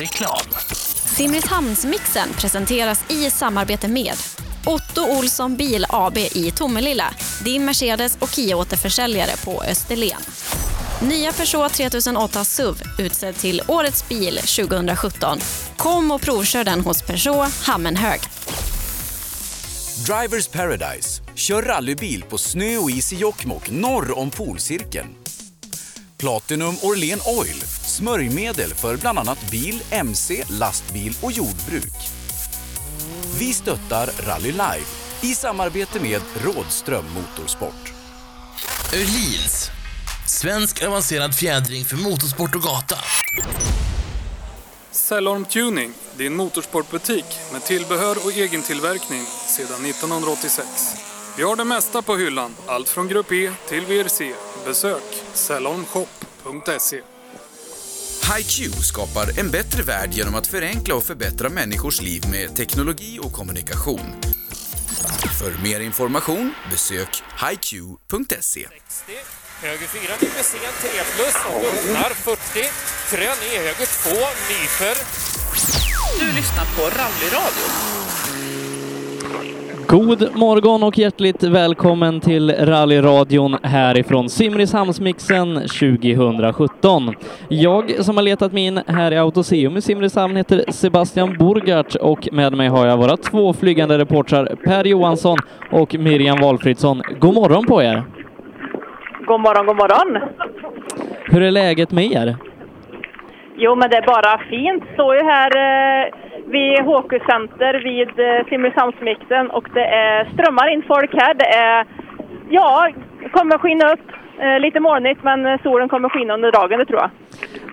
Reklam. Simrishamnsmixen presenteras i samarbete med Otto Olsson Bil AB i Tomelilla, din Mercedes och Kia-återförsäljare på Österlen. Nya Peugeot 3008 SUV utsedd till Årets bil 2017. Kom och provkör den hos Peugeot Hammenhög. Drivers Paradise. Kör rallybil på snö och is i Jokkmokk norr om polcirkeln. Platinum Orlen Oil. Smörjmedel för bland annat bil, mc, lastbil och jordbruk. Vi stöttar Rally Life i samarbete med Rådström Motorsport. Öhlins. Svensk avancerad fjädring för motorsport och gata. Cellorm Tuning, din motorsportbutik med tillbehör och egen tillverkning sedan 1986. Vi har det mesta på hyllan, allt från Grupp E till VRC. Besök cellormshop.se. HiQ skapar en bättre värld genom att förenkla och förbättra människors liv med teknologi och kommunikation. För mer information besök hiq.se. Höger 4 nyper sen, 3 plus och öppnar 40. Krön i höger 2, nyper. Du lyssnar på Rallyradio. God morgon och hjärtligt välkommen till rallyradion härifrån Simrishamnsmixen 2017. Jag som har letat mig in här i Autoseum i Simrishamn heter Sebastian Borgart och med mig har jag våra två flygande reportrar Per Johansson och Miriam Walfridsson. God morgon på er! God morgon, god morgon! Hur är läget med er? Jo, men det är bara fint. Står ju här eh, vid HQ Center vid eh, Simrishamnsmixen och det är, strömmar in folk här. Det är, ja, kommer skina upp. Eh, lite molnigt, men eh, solen kommer skina under dagen, det tror jag.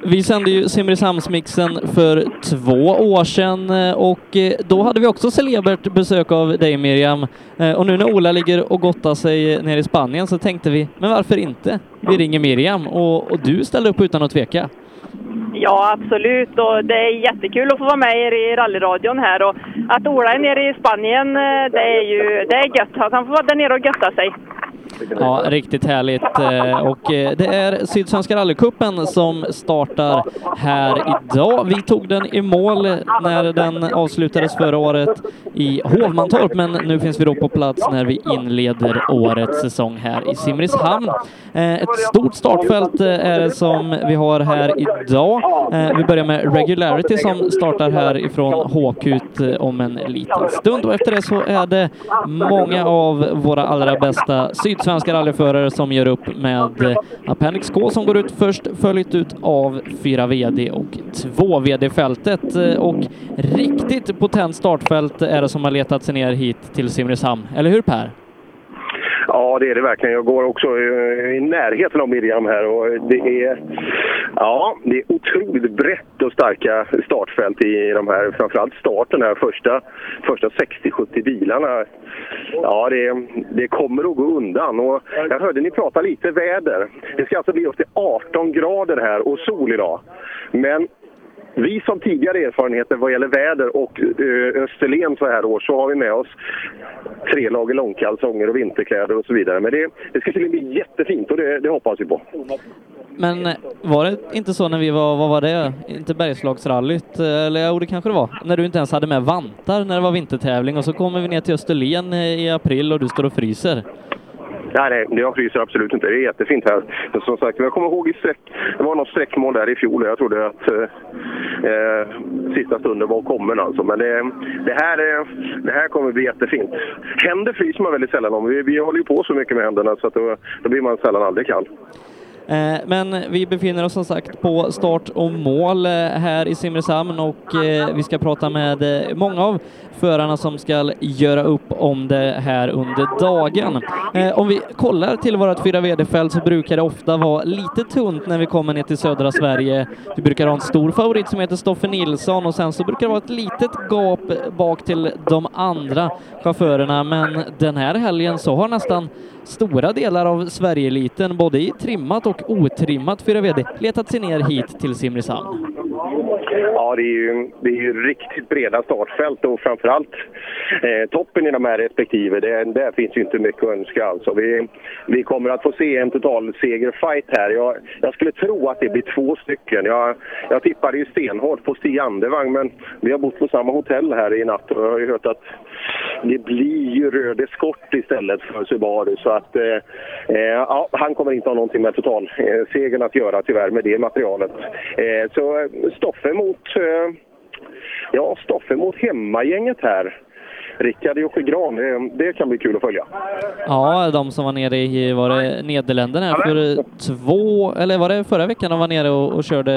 Vi sände ju Simrishamnsmixen för två år sedan eh, och eh, då hade vi också celebert besök av dig Miriam. Och nu när Ola ligger och gottar sig nere i Spanien så tänkte vi, men varför inte? Vi ringer Miriam och, och du ställer upp utan att tveka. Ja, absolut. Och det är jättekul att få vara med er i rallyradion här. Och att Ola är nere i Spanien, eh, det är ju det är gött. Att han får vara där nere och götta sig. Ja, riktigt härligt. Eh, Och eh, det är Sydsvenska rallycupen som startar här idag. Vi tog den i mål när den avslutades förra året i Hovmantorp, men nu finns vi då på plats när vi inleder årets säsong här i Simrishamn. Eh, Ett stort startfält är det som vi har här idag. Vi börjar med Regularity som startar här ifrån HQ om en liten stund och efter det så är det många av våra allra bästa sydsvenska svenska rallyförare som gör upp med Appendix K som går ut först, följt ut av fyra VD och två VD-fältet. Och riktigt potent startfält är det som har letat sig ner hit till Simrishamn. Eller hur Per? Ja, det är det verkligen. Jag går också eh, i närheten av Miriam här och det är, ja, det är otroligt brett och starka startfält i de här, framförallt starten här, första, första 60-70 bilarna. Ja, det, det kommer att gå undan och jag hörde ni prata lite väder. Det ska alltså bli upp till 18 grader här och sol idag. Men vi som tidigare erfarenheter vad gäller väder och eh, Österlen så här år så har vi med oss tre lager långkalsonger och vinterkläder och så vidare. Men det, det ska tydligen bli jättefint och det, det hoppas vi på. Men eh, var det inte så när vi var, vad var det, inte Bergslagsrallyt, eh, eller jo det kanske det var, när du inte ens hade med vantar när det var vintertävling och så kommer vi ner till Österlen i april och du står och fryser. Nej, nej, jag fryser absolut inte. Det är jättefint här. Men som sagt, jag kommer ihåg i sträck, det var något sträckmål där i fjol och jag trodde att eh, eh sista stunden var kommen alltså. Men det, det, här, eh, det här kommer bli jättefint. Händer fryser man väldigt sällan om. Vi, vi håller ju på så mycket med händerna så att då, då blir man sällan aldrig kall. Eh, men vi befinner oss som sagt på start och mål eh, här i Simrishamn och eh, vi ska prata med många av förarna som ska göra upp om det här under dagen. Om vi kollar till vårt fyra VD-fält så brukar det ofta vara lite tunt när vi kommer ner till södra Sverige. Vi brukar ha en stor favorit som heter Stoffe Nilsson och sen så brukar det vara ett litet gap bak till de andra chaufförerna men den här helgen så har nästan stora delar av Sverigeeliten, både i trimmat och otrimmat 4 VD, letat sig ner hit till Simrishamn. Ja, det är ju, det är ju riktigt breda startfält och framförallt eh, toppen i de här respektive. Det, där finns ju inte mycket att önska. Alltså. Vi, vi kommer att få se en total segerfight här. Jag, jag skulle tro att det blir två stycken. Jag, jag tippade ju stenhårt på Stig Andevang, men vi har bott på samma hotell här i natt och jag har ju hört att det blir ju röd eskort istället för Subaru. Så att, eh, eh ja, han kommer inte ha någonting med totalsegern eh, att göra tyvärr med det materialet. Eh, så eh, Stoffe mot, eh, ja, Stoffe mot hemmagänget här. Rickard Jocke Gran, det, det kan bli kul att följa. Ja, de som var nere i var det Nederländerna för två, eller var det förra veckan de var nere och, och körde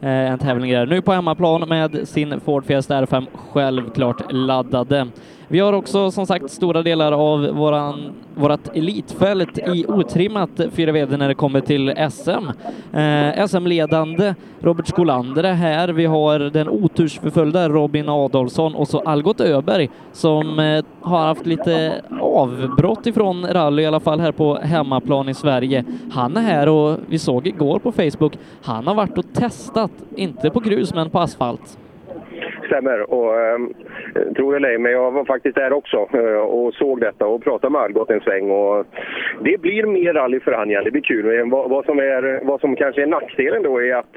eh, en tävling där. Nu på hemmaplan med sin Ford Fiesta R5 självklart laddade. Vi har också som sagt stora delar av våran, vårat elitfält i otrimmat 4vd när det kommer till SM. Eh, SM-ledande Robert Skolander är här. Vi har den otursförföljda Robin Adolfsson och så Algot Öberg som eh, har haft lite avbrott ifrån rally i alla fall här på hemmaplan i Sverige. Han är här och vi såg igår på Facebook, han har varit och testat, inte på grus men på asfalt. Stämmer. Och, eh, tror eller men jag var faktiskt där också eh, och såg detta och pratade med Algot en sväng. Och det blir mer rally för han igen. Det blir kul. Vad, vad, som är, vad som kanske är nackdelen då är att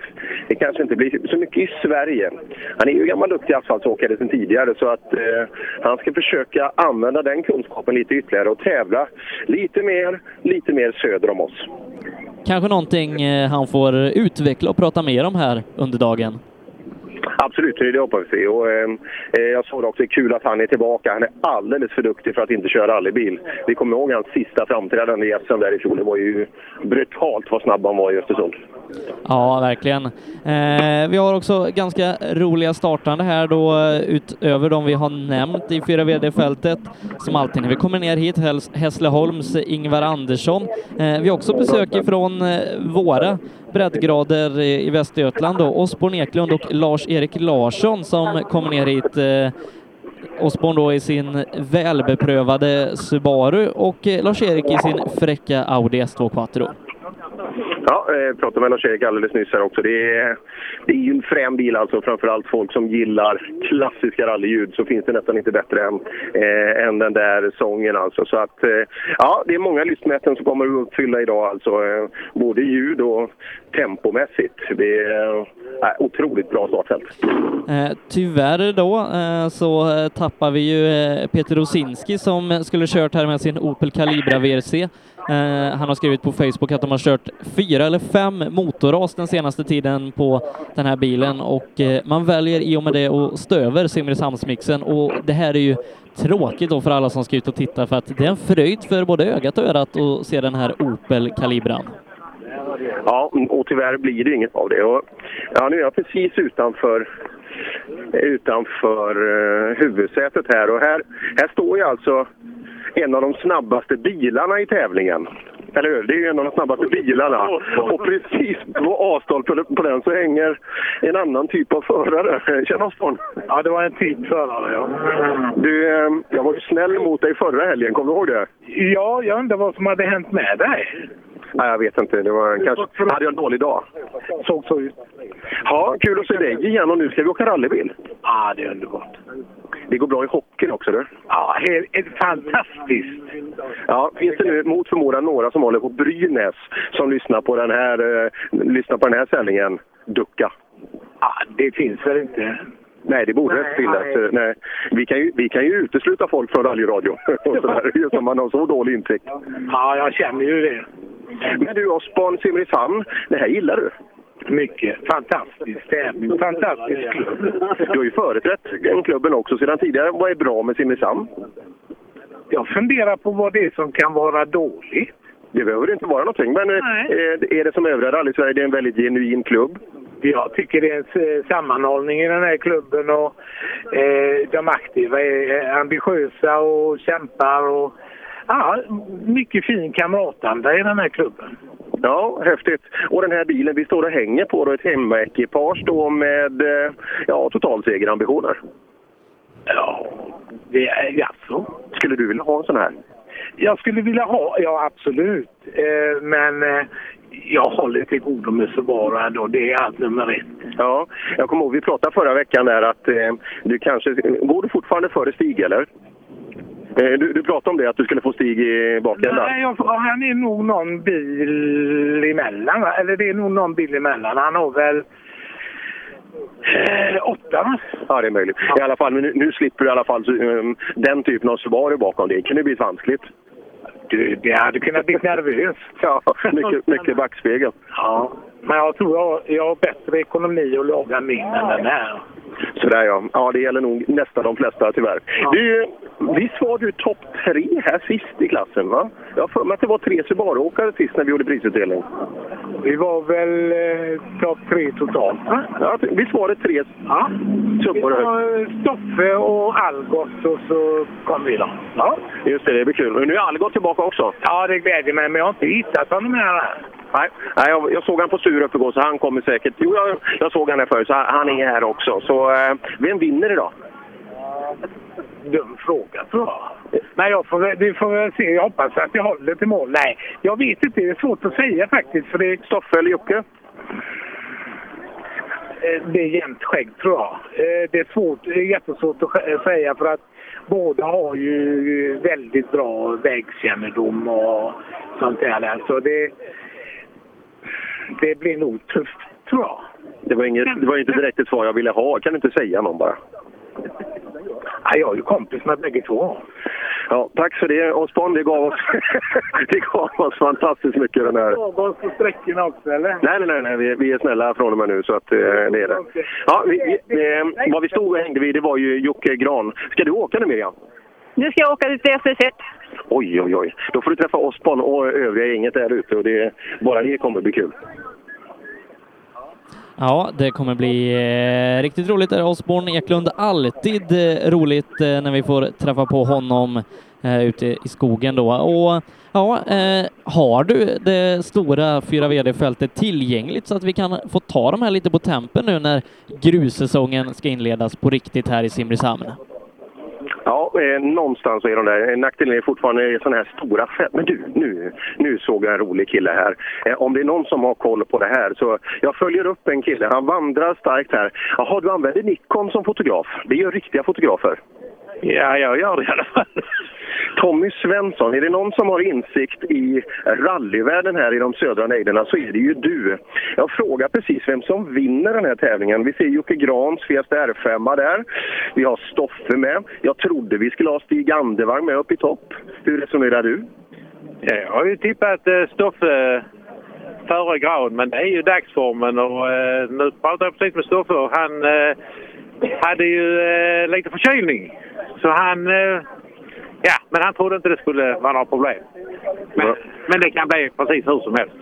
det kanske inte blir så mycket i Sverige. Han är ju gammal duktig asfaltsåkare sedan tidigare så att eh, han ska försöka använda den kunskapen lite ytterligare och tävla lite mer, lite mer söder om oss. Kanske någonting eh, han får utveckla och prata mer om här under dagen. Absolut, det hoppas vi. Och, ehm, eh, jag såg också, det är kul att han är tillbaka. Han är alldeles för duktig för att inte köra rallybil. Vi kommer ihåg hans sista framträdande i SM där i fjol. Det var ju brutalt vad snabb han var i Östersund. Ja, verkligen. Eh, vi har också ganska roliga startande här då eh, utöver de vi har nämnt i 4 VD-fältet. Som alltid när vi kommer ner hit, Hässleholms Ingvar Andersson. Eh, vi har också besök ifrån eh, våra breddgrader i Västergötland då, Osborn Eklund och Lars-Erik Larsson som kommer ner hit eh, Osborn då i sin välbeprövade Subaru och eh, Lars-Erik i sin fräcka Audi S2 Quattro. Ja, jag pratade med Lars-Erik alldeles nyss här också. Det är, det är ju en frän bil alltså. Framförallt folk som gillar klassiska rallyljud så finns det nästan inte bättre än, eh, än den där sången alltså. Så att, eh, ja, det är många lystmäten som kommer att uppfylla idag alltså. Eh, både ljud och tempomässigt. Det är eh, otroligt bra startfält. Eh, tyvärr då eh, så eh, tappar vi ju eh, Peter Rosinski som skulle kört här med sin Opel Calibra VRC. Eh, han har skrivit på Facebook att de har kört fyra eller fem motorras den senaste tiden på den här bilen och eh, man väljer i och med det att stå över Simrishamnsmixen och det här är ju tråkigt då för alla som ska ut och titta för att det är en fröjd för både ögat och örat att se den här Opel-kalibran. Ja, och tyvärr blir det inget av det. Och, ja, nu är jag precis utanför utanför uh, huvudsätet här och här, här står jag alltså en av de snabbaste bilarna i tävlingen. Eller hur? Det är ju en av de snabbaste bilarna. Och precis på avstånd på den så hänger en annan typ av förare. Känn avstånd. Ja, det var en typ förare, ja. Du, eh, jag var ju snäll mot dig förra helgen. Kommer du ihåg det? Ja, jag undrar vad som hade hänt med dig. Nej, jag vet inte. Det var kanske... Hade jag en dålig dag? Såg så ut. Ja, kul att se dig igen och nu ska vi åka rallybil. Ja, det är underbart. Det går bra i hockeyn också du. Ja, helt, fantastiskt. Ja, finns det nu mot förmodan några som håller på Brynäs som lyssnar på den här, eh, lyssnar på den här sändningen? Ducka. Ja, det finns väl inte. Nej, det borde inte finnas. Nej. Vi, kan ju, vi kan ju utesluta folk från rallyradio just om man har så dålig intäkt. Ja, jag känner ju det. Men du, Osborn Simrishamn, det här gillar du? Mycket. Fantastisk tävling. Fantastisk klubb. Du har ju företrätt den klubben också sedan tidigare. Vad är bra med Simrishamn? Jag funderar på vad det är som kan vara dåligt. Det behöver inte vara någonting, men eh, är det som övriga rally-Sverige, det är en väldigt genuin klubb? Jag tycker det är en sammanhållning i den här klubben och eh, de aktiva är ambitiösa och kämpar och ja, mycket fin kamratanda i den här klubben. Ja, häftigt. Och den här bilen vi står och hänger på, då, ett hemmaekipage då med eh, ja, totalsegerambitioner. Ja, det är alltså. Skulle du vilja ha en sån här? Jag skulle vilja ha, ja absolut. Eh, men eh, jag håller till godo med Subaru ändå. Det är allt nummer ett. Ja, jag kommer ihåg vi pratade förra veckan där att eh, du kanske... Går du fortfarande före Stig eller? Eh, du, du pratade om det, att du skulle få Stig i bakändan. Nej, jag, han är nog någon bil emellan. Eller det är nog någon bil emellan. Han har väl eh, åtta? Ja, det är möjligt. I alla fall, men nu, nu slipper du i alla fall um, den typen av Subaru bakom. Det kunde bli vanskligt. Du, det hade kunnat bli nervös. Ja, mycket, mycket backspegel. Ja, men jag tror jag, jag har bättre ekonomi att laga min än den här. Sådär ja. Ja, det gäller nog nästan de flesta tyvärr. Du, visst var du topp tre här sist i klassen va? Jag har för mig att det var tre Subaru-åkare sist när vi gjorde prisutdelning. Vi var väl eh, topp tre totalt? Ja, visst var det tre Ja. Det Subaru? var Stoffe och Algot och så kom vi då. Ja. Just det, det blir kul. Och nu är Algot tillbaka också. ja, det glädjer mig, men jag har inte hittat honom här. Nej, nej jag, jag såg han på Sturup igår så han kommer säkert. Jo, jag, jag såg han här förut så han, är här också. Så eh, vem vinner idag? Dum fråga tror jag. Men jag får, vi får väl se. Jag hoppas att jag håller till mål. Nej, jag vet inte. Det är svårt att säga faktiskt. För det, Stoffe eller Jocke? eh, det är jämnt skägg tror jag. Eh, Det är, svårt, det är jättesvårt att sä- säga för att båda har ju väldigt bra vägkännedom och sånt där. Så det, det blir nog tufft tror jag. Det var, inget, det var inte direkt ett svar jag ville ha. Kan du inte säga någon bara? Ja, jag är ju kompis med bägge två. Ja, tack för det Osborn. Det gav oss, det gav oss fantastiskt mycket den här... Avgas på sträckorna också eller? Nej, nej, nej, nej. Vi, vi är snälla från och med nu så att eh, det är det. Ja, vi, vi, eh, vad vi stod och hängde vid det var ju Jocke Gran. Ska du åka nu Miriam? Nu ska jag åka ut till SS1. Oj, oj, oj. Då får du träffa Osborn och övriga gänget där ute och det, bara det kommer bli kul. Ja, det kommer bli eh, riktigt roligt. Är Osborn Eklund alltid eh, roligt eh, när vi får träffa på honom eh, ute i skogen då. Och ja, eh, har du det stora 4 VD-fältet tillgängligt så att vi kan få ta de här lite på tempen nu när grussäsongen ska inledas på riktigt här i Simrishamn? Ja, eh, någonstans är de där. Eh, nackdelen är fortfarande sådana här stora fält. Men du, nu, nu såg jag en rolig kille här. Eh, om det är någon som har koll på det här så jag följer upp en kille. Han vandrar starkt här. Jaha, du använder Nikon som fotograf. Det gör riktiga fotografer. Ja, jag gör det i alla fall. Tommy Svensson, är det någon som har insikt i rallyvärlden här i de södra nejderna så är det ju du. Jag frågar precis vem som vinner den här tävlingen. Vi ser Jocke Grans Fiesta R5 där. Vi har Stoffe med. Jag trodde vi skulle ha Stig Andevang med upp i topp. Hur resonerar du? Ja, jag har ju tippat eh, Stoffe före Gran, men det är ju dagsformen och eh, nu pratade jag precis med Stoffe och han eh, hade ju eh, lite förkylning. Så han... Eh, ja, men han trodde inte det skulle vara några problem. Men, men det kan bli precis hur som helst.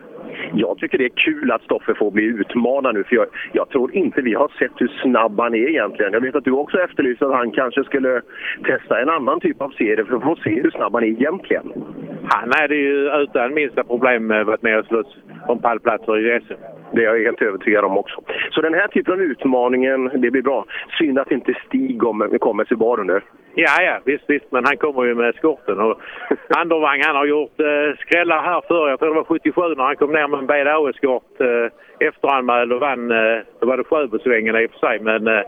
Jag tycker det är kul att Stoffe får bli utmanad nu för jag, jag tror inte vi har sett hur snabb han är egentligen. Jag vet att du också efterlyste att han kanske skulle testa en annan typ av serie för att få se hur snabb han är egentligen. Han hade ju utan minsta problem eh, varit med och slåss om pallplatser i SM. Det är jag helt övertygad om också. Så den här typen av utmaningen, det blir bra. Synd att inte Stig kommer, kommer till baren nu. Ja, ja, visst, visst. Men han kommer ju med skorten. Och Andervang, han har gjort eh, skrällar här förr. Jag tror det var 77 när han kom ner med en BDO-skort eh, efteranmäld och vann. Eh, då var det Sjöbosvängen i och för sig. Men eh,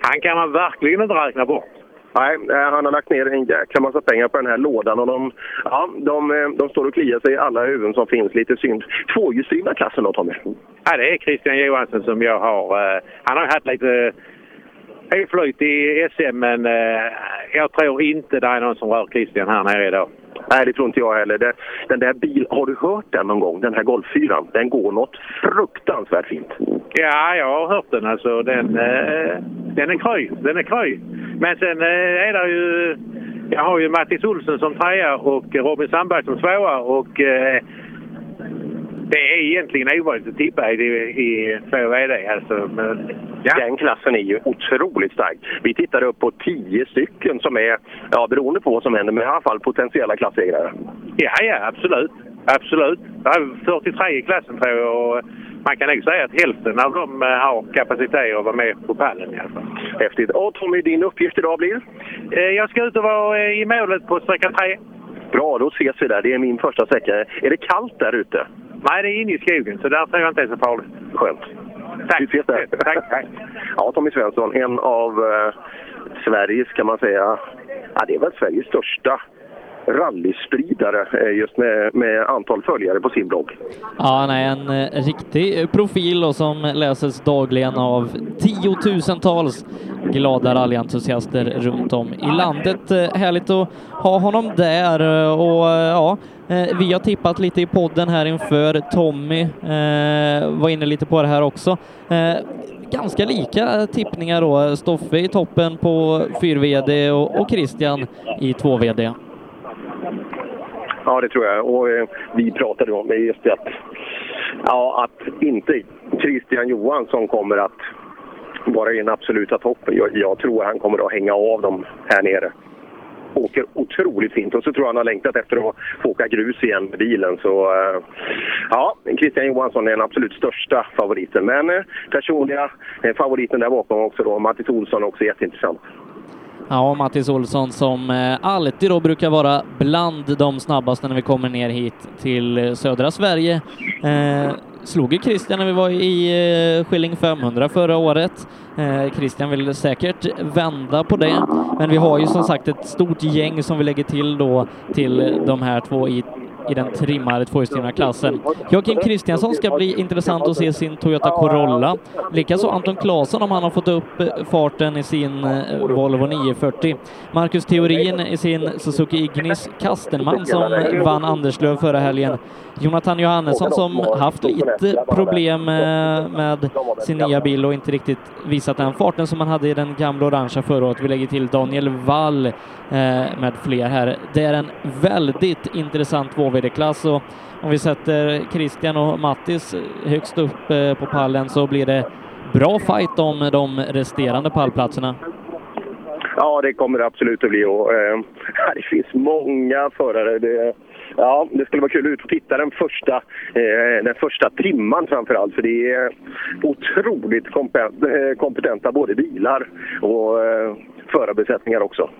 han kan man verkligen inte räkna bort. Nej, eh, han har lagt ner en jäkla massa pengar på den här lådan och de, ja, de, eh, de står och kliar sig i alla huvuden som finns. Lite synd. Tvåhjulsdrivna klassen då, Tommy? Ja, det är Christian Johansson som jag har. Eh, han har haft lite oflyt i SM, men eh, jag tror inte det är någon som rör Christian här nere idag. Nej, det tror inte jag heller. Det, den där bil, har du hört den någon gång? Den här Golf 4? Den går något fruktansvärt fint. Ja, jag har hört den. Alltså, den, eh, den är kry. Den är kry. Men sen eh, är det ju... Jag har ju Mattis Olsson som trea och Robin Sandberg som tvåa. Och, eh, det är egentligen ovanligt att tippa i, i två VD. Alltså, men, Den klassen är ju otroligt stark. Vi tittar upp på tio stycken som är, ja beroende på vad som händer, men i alla fall potentiella klassegrare. Ja, ja, absolut. Absolut. Det är 43 i klassen tror jag. Och man kan nog säga att hälften av dem eh, har kapacitet att vara med på pallen i alla fall. Häftigt. Och Tommy, din uppgift idag blir? Eh, Jag ska ut och vara eh, i målet på sträcka 3. Bra, då ses vi där. Det är min första sträcka. Är det kallt där ute? Nej, det är inne i skogen, så där tror jag inte det är så farligt. Skönt. Tack. Vi ses där. Tack, tack. Ja, Tommy Svensson, en av eh, Sveriges, kan man säga, ja, det är väl Sveriges största rallyspridare eh, just med, med antal följare på sin blogg. Ja, han är en eh, riktig profil och som läses dagligen av tiotusentals glada rallyentusiaster runt om i landet. Eh, Härligt att ha honom där eh, och eh, ja, eh, Eh, vi har tippat lite i podden här inför. Tommy eh, var inne lite på det här också. Eh, ganska lika tippningar då. Stoffe i toppen på 4-VD och, och Christian i 2-VD. Ja, det tror jag. Och eh, vi pratade om det just att, ja, att inte Christian Johansson kommer att vara i den absoluta toppen. Jag, jag tror han kommer att hänga av dem här nere. Åker otroligt fint och så tror jag han har längtat efter att få åka grus igen med bilen. Så eh, ja, Christian Johansson är den absolut största favoriten. Men eh, personliga eh, favoriten där bakom också då, Mattis Olsson också jätteintressant. Ja, Mattis Olsson som alltid då brukar vara bland de snabbaste när vi kommer ner hit till södra Sverige. Slog ju Christian när vi var i eh, Skilling 500 förra året. Eh, Christian vill säkert vända på det, men vi har ju som sagt ett stort gäng som vi lägger till då till de här två i i den trimmade tvåhjulsdrivna klassen. Joakim Kristiansson ska bli intressant att se sin Toyota Corolla. Likaså Anton Claesson om han har fått upp eh, farten i sin Volvo 940. Marcus Theorin i sin Suzuki Ignis. Kastenman som vann Anderslöv förra helgen. Jonathan Johannesson som haft lite problem eh, med sin nya bil och inte riktigt visat den farten som han hade i den gamla orangea förra året. Vi lägger till Daniel Wall eh, med fler här. Det är en väldigt intressant 2VD-klass och om vi sätter Christian och Mattis högst upp eh, på pallen så blir det bra fight om de resterande pallplatserna. Ja, det kommer det absolut att bli. Och, eh, det finns många förare. Det, ja, det skulle vara kul att ut och titta den första, eh, den första trimman framför allt. För det är otroligt eh, kompetenta, både bilar och eh, förarbesättningar också.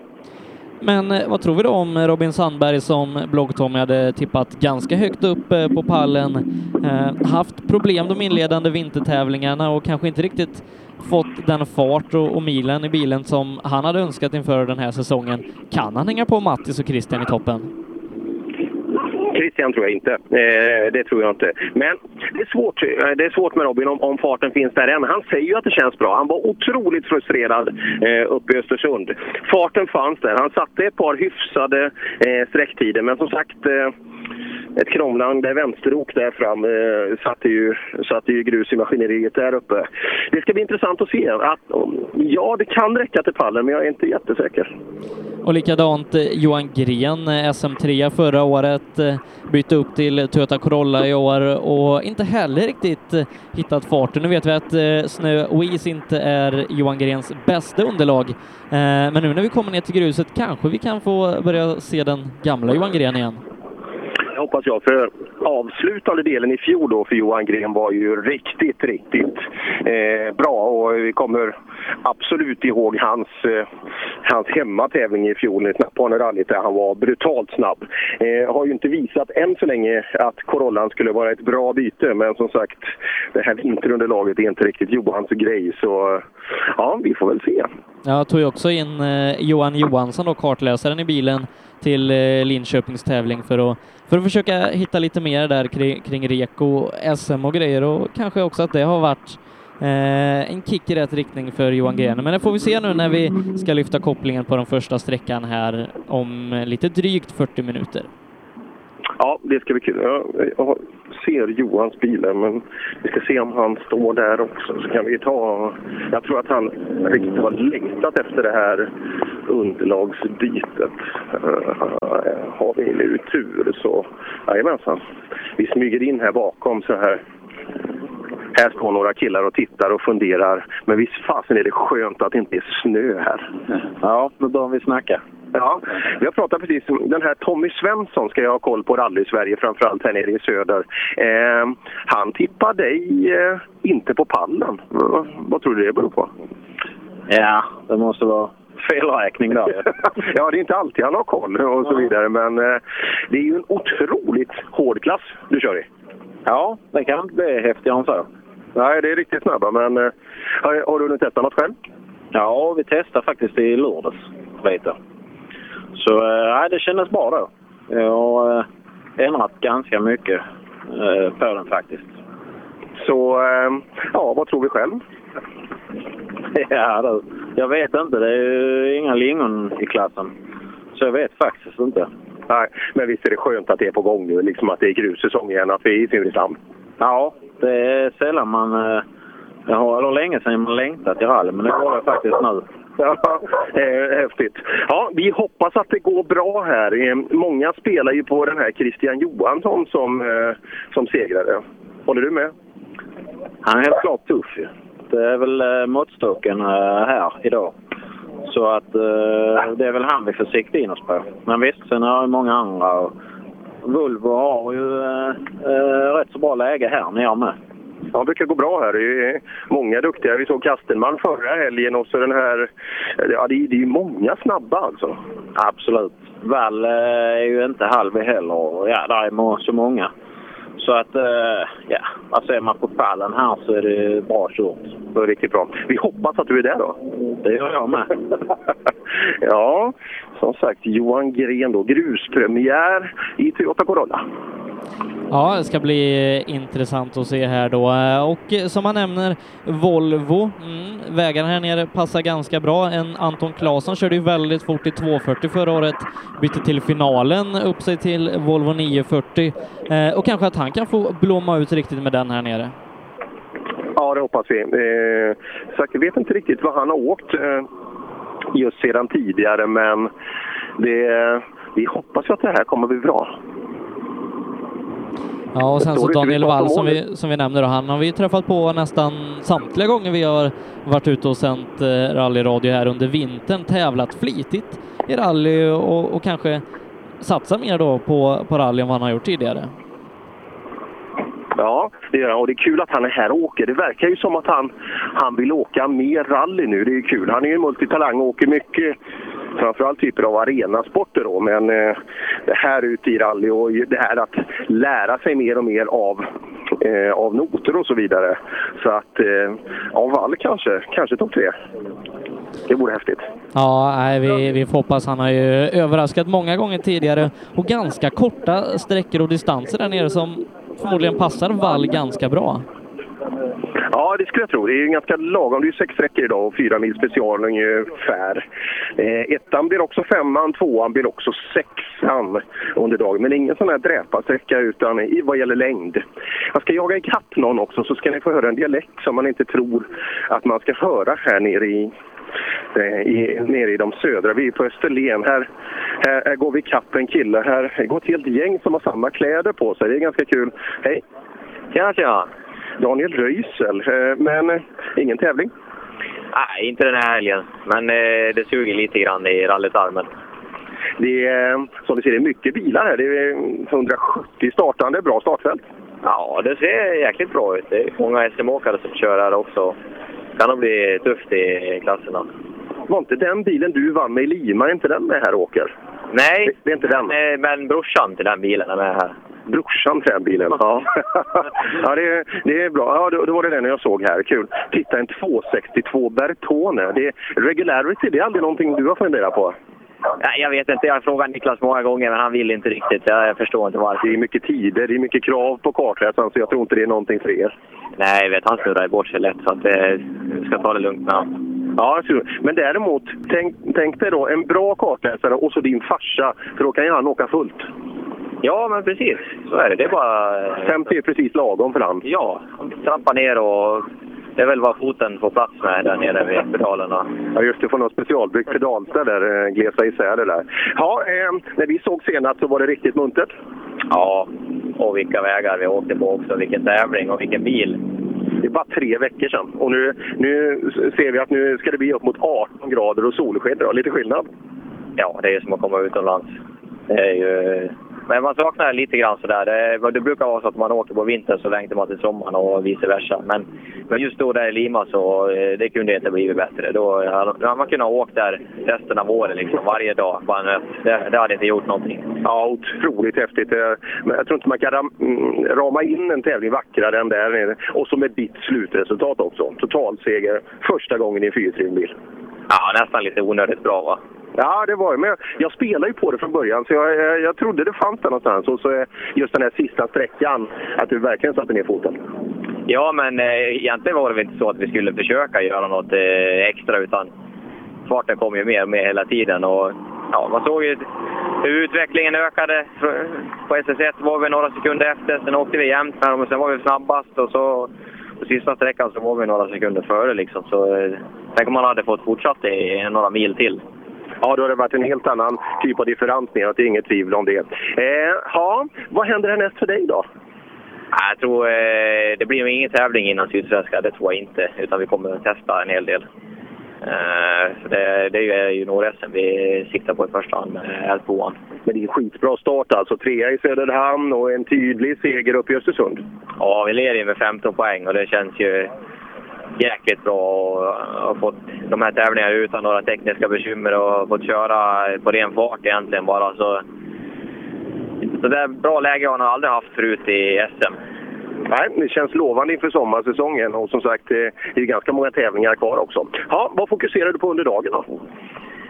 Men eh, vad tror vi då om Robin Sandberg som Blogg-Tommy hade tippat ganska högt upp eh, på pallen? Eh, haft problem de inledande vintertävlingarna och kanske inte riktigt fått den fart och, och milen i bilen som han hade önskat inför den här säsongen. Kan han hänga på Mattis och Christian i toppen? Christian tror jag inte. Eh, det tror jag inte. Men det är svårt, eh, det är svårt med Robin om, om farten finns där än. Han säger ju att det känns bra. Han var otroligt frustrerad eh, uppe i Östersund. Farten fanns där. Han satte ett par hyfsade eh, sträcktider, men som sagt eh, ett krånglande vänsterok där fram eh, satte, ju, satte ju grus i maskineriet där uppe. Det ska bli intressant att se. Att, ja, det kan räcka till pallen, men jag är inte jättesäker. Och likadant eh, Johan Gren, eh, SM3 förra året, eh, bytte upp till Toyota Corolla i år och inte heller riktigt hittat farten. Nu vet vi att snö och is inte är Johan Grens bästa underlag, men nu när vi kommer ner till gruset kanske vi kan få börja se den gamla Johan Gren igen. Det hoppas jag. För avslutande delen i fjol då för Johan Gren var ju riktigt, riktigt eh, bra. Och vi kommer absolut ihåg hans, eh, hans hemmatävling i fjol i Snapphane-rallyt där han var brutalt snabb. Eh, har ju inte visat än så länge att Corollan skulle vara ett bra byte. Men som sagt, det här vinterunderlaget är inte riktigt Johans grej. Så eh, ja, vi får väl se. Jag tog ju också in eh, Johan Johansson, då, kartläsaren i bilen, till eh, Linköpings tävling för att, för att försöka hitta lite mer där kring, kring Reko, SM och grejer och kanske också att det har varit eh, en kick i rätt riktning för Johan Gren. Men det får vi se nu när vi ska lyfta kopplingen på den första sträckan här om lite drygt 40 minuter. Ja, det ska bli kul. Jag, jag ser Johans bil men vi ska se om han står där också. Så kan vi ta... Jag tror att han riktigt har längtat efter det här underlagsbytet. Uh, har vi nu tur så... Jajamensan. Vi smyger in här bakom så här. Här står några killar och tittar och funderar. Men visst fasen är det skönt att det inte är snö här. Ja, då bör vi snacka. Ja, vi har pratat precis om den här Tommy Svensson ska jag ha koll på rally-Sverige, framförallt här nere i söder. Eh, han tippar dig eh, inte på pallen. V vad tror du det beror på? Ja, det måste vara felräkning där. ja, det är inte alltid han har koll och så vidare, men eh, det är ju en otroligt hård klass du kör i. Ja, det kan inte bli häftigare än så. Nej, det är riktigt snabba, men eh, har, du hunnit testa något själv? Ja, vi testade faktiskt i lördags lite. Så eh, det kändes bra då. Jag har eh, ändrat ganska mycket eh, på den faktiskt. Så, eh, ja, vad tror vi själv? Ja, du. Jag vet inte. Det är ju inga lingon i klassen. Så jag vet faktiskt inte. Nej, men visst är det skönt att det är på gång nu, liksom att det är grussäsong igen, att vi är i Simrishamn. Ja, det är sällan man... eh, Jag har, eller länge sedan man längtat till rally, men det går det faktiskt nu. Ja, häftigt. Ja, vi hoppas att det går bra här. Eh, Många spelar ju på den här Christian Johansson som, eh, som segrare. Håller du med? Han är helt klart tuff ju. Det är väl måttstocken här idag. Så att det är väl han vi får sikta in oss på. Men visst, sen har ju många andra. Och Volvo har ju eh, eh, rätt så bra läge här nere med. Ja, det brukar gå bra här. Det är många duktiga. Vi såg Kastelman förra helgen och så den här... Ja, det är, det är många snabba alltså. Absolut. Wall eh, är ju inte halv heller. Och Ja, där är så många. Så att, eh, ja, alltså är man på pallen här så är det bra kört. Det är riktigt bra. Vi hoppas att du är där då. Det gör jag med. ja, som sagt, Johan Gren då. Gruspremiär i Toyota Corolla. Ja, det ska bli eh, intressant att se här då. Eh, Och som man nämner, Volvo, mm, vägarna här nere passar ganska bra. En Anton Claesson körde ju väldigt fort i 240 förra året, bytte till finalen upp sig till Volvo 940 eh, och kanske att han kan få blomma ut riktigt med den här nere. Ja, det hoppas vi. Eh, så jag vet inte riktigt vad han har åkt eh, just sedan tidigare, men det, vi hoppas ju att det här kommer bli bra. Ja, och sen så Daniel Wall som vi, som vi nämner, han har vi träffat på nästan samtliga gånger vi har varit ute och sänt eh, rallyradio här under vintern, tävlat flitigt i rally och, och kanske satsa mer då på, på rally än vad han har gjort tidigare. Ja, det gör han. Och det är kul att han är här och åker. Det verkar ju som att han, han vill åka mer rally nu. Det är ju kul. Han är ju en multitalang och åker mycket, framförallt typer av arenasporter då. Men eh, det här ute i rally och det här att lära sig mer och mer av, eh, av noter och så vidare. Så att, eh, ja, Wall kanske, kanske topp tre. Det vore häftigt. Ja, nej, vi, vi får hoppas. Han har ju överraskat många gånger tidigare och ganska korta sträckor och distanser där nere som förmodligen passar Wall ganska bra. Ja, det skulle jag tro. Det är ju ganska lagom. Det är ju sex sträckor idag och fyra mil special ungefär. Eh, ettan blir också femman, tvåan blir också sexan under dagen. Men ingen sån här dräparsträcka utan i vad gäller längd. Jag ska jaga ikapp någon också så ska ni få höra en dialekt som man inte tror att man ska höra här nere i i, nere i de södra. Vi är på Österlen. Här, här, här går vi ikapp en kille. Här det går ett helt gäng som har samma kläder på sig. Det är ganska kul. Hej! Tjena, tjena! Daniel Röisel. Eh, Men eh, ingen tävling? Nej, inte den här helgen. Men eh, det suger lite grann i rallytarmen. Det är, som du ser, det är mycket bilar här. Det är 170 startande. Bra startfält. Ja, det ser jäkligt bra ut. Det är många SM-åkare som kör här också. Kan nog bli tufft i klasserna. Var inte den bilen du vann med i Lima, är inte den med här åker? Nej, det, det är inte den. men, men brorsan till den bilen är med här. Brorsan till den bilen, ja. ja det, är, det är bra. Ja, då, då var det den jag såg här. Kul. Titta, en 262 Bertone. Det är, regularity, det är aldrig någonting du har funderat på? Nej, jag vet inte. Jag har frågat Niklas många gånger, men han vill inte riktigt. Jag, jag förstår inte varför. Det är mycket tider, det är mycket krav på kartläsaren, så jag tror inte det är någonting för er. Nej, jag vet. Han snurrar bort sig lätt, så att, eh, vi ska ta det lugnt med honom. Ja, men däremot, tänk, tänk dig då en bra kartläsare och så din farsa, för då kan ju han åka fullt. Ja, men precis. Så är det. Det är bara... 50 är precis lagom för han. Ja, trampa ner och det är väl vad foten får plats med där nere vid pedalerna. Ja, just det. Får något specialbyggt pedalställ där, eh, glesa isär det där. Ja, eh, när vi såg senast så var det riktigt muntert. Ja, och vilka vägar vi åkte på också. Vilken tävling och vilken bil. Det är bara tre veckor sedan. Och nu, nu ser vi att nu ska det bli upp mot 18 grader och solsken. då. Lite skillnad. Ja, det är som att komma utomlands. Det är ju Men man saknar det lite grann sådär. Det, det brukar vara så att man åker på vintern så längtar man till sommaren och vice versa. Men, men just då där i Lima så eh, det kunde inte blivit bättre. Då hade man kunnat åka där resten av året liksom, varje dag. Nöt. Det, det hade inte gjort någonting. Ja, otroligt häftigt. Eh, Men jag tror inte man kan ram, mm, rama in en tävling vackrare än där nere. Och så med ditt slutresultat också. Totalseger första gången i en fyrhjulsdriven bil. Ja, nästan lite onödigt bra va? Ja, det var det. Men jag, jag spelade ju på det från början, så jag, jag, jag trodde det fanns där någonstans. Och så är just den här sista sträckan, att du verkligen satte ner foten. Ja, men eh, egentligen var det väl inte så att vi skulle försöka göra något eh, extra utan farten kom ju mer och mer hela tiden. Och, ja, man såg ju hur utvecklingen ökade. På SS1 var vi några sekunder efter, sen åkte vi jämnt med dem och sen var vi snabbast och så på sista sträckan så var vi några sekunder före. Liksom. Så, eh, tänk om man hade fått fortsatt i några mil till. Ja, då har det varit en helt annan typ av differens neråt, det är inget tvivel om det. Eh, ja, vad händer härnäst för dig då? Jag tror eh, det blir ingen tävling innan Sydsvenska, det tror jag inte. Utan vi kommer att testa en hel del. Eh, det, det är ju junior-SM vi siktar på i första hand med L2. Men det är en skitbra start alltså. Trea i Söderhamn och en tydlig seger upp i Östersund. Ja, vi leder ju med 15 poäng och det känns ju jäkligt bra och har fått de här tävlingarna utan några tekniska bekymmer och fått köra på ren fart egentligen bara. Så, så det är bra läge har jag nog aldrig haft förut i SM. Nej, det känns lovande inför sommarsäsongen och som sagt, eh, det är ganska många tävlingar kvar också. Ja, vad fokuserar du på under dagen då?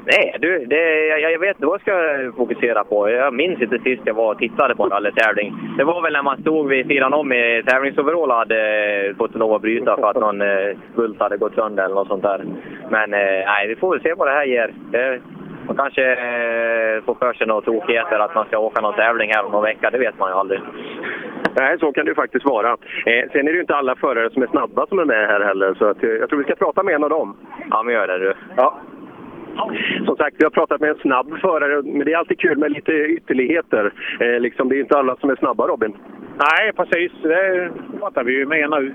Nej, du, det, jag, jag vet inte vad jag ska fokusera på. Jag minns inte sist jag var och tittade på en rallytävling. Det var väl när man stod vid sidan om i tävlingsoverall och hade fått lov att bryta för att någon eh, bult hade gått sönder eller något sånt där. Men eh, nej, vi får väl se vad det här ger. Det, man kanske eh, får för sig några tokigheter att man ska åka någon tävling här om någon vecka. Det vet man ju aldrig. Nej, så kan det ju faktiskt vara. Eh, sen är det ju inte alla förare som är snabba som är med här heller, så att, eh, jag tror vi ska prata med en av dem. Ja, men gör det du. Ja. Som sagt, vi har pratat med en snabb förare, men det är alltid kul med lite ytterligheter. Eh, liksom, det är inte alla som är snabba, Robin. Nej, precis. Det pratar vi ju med nu.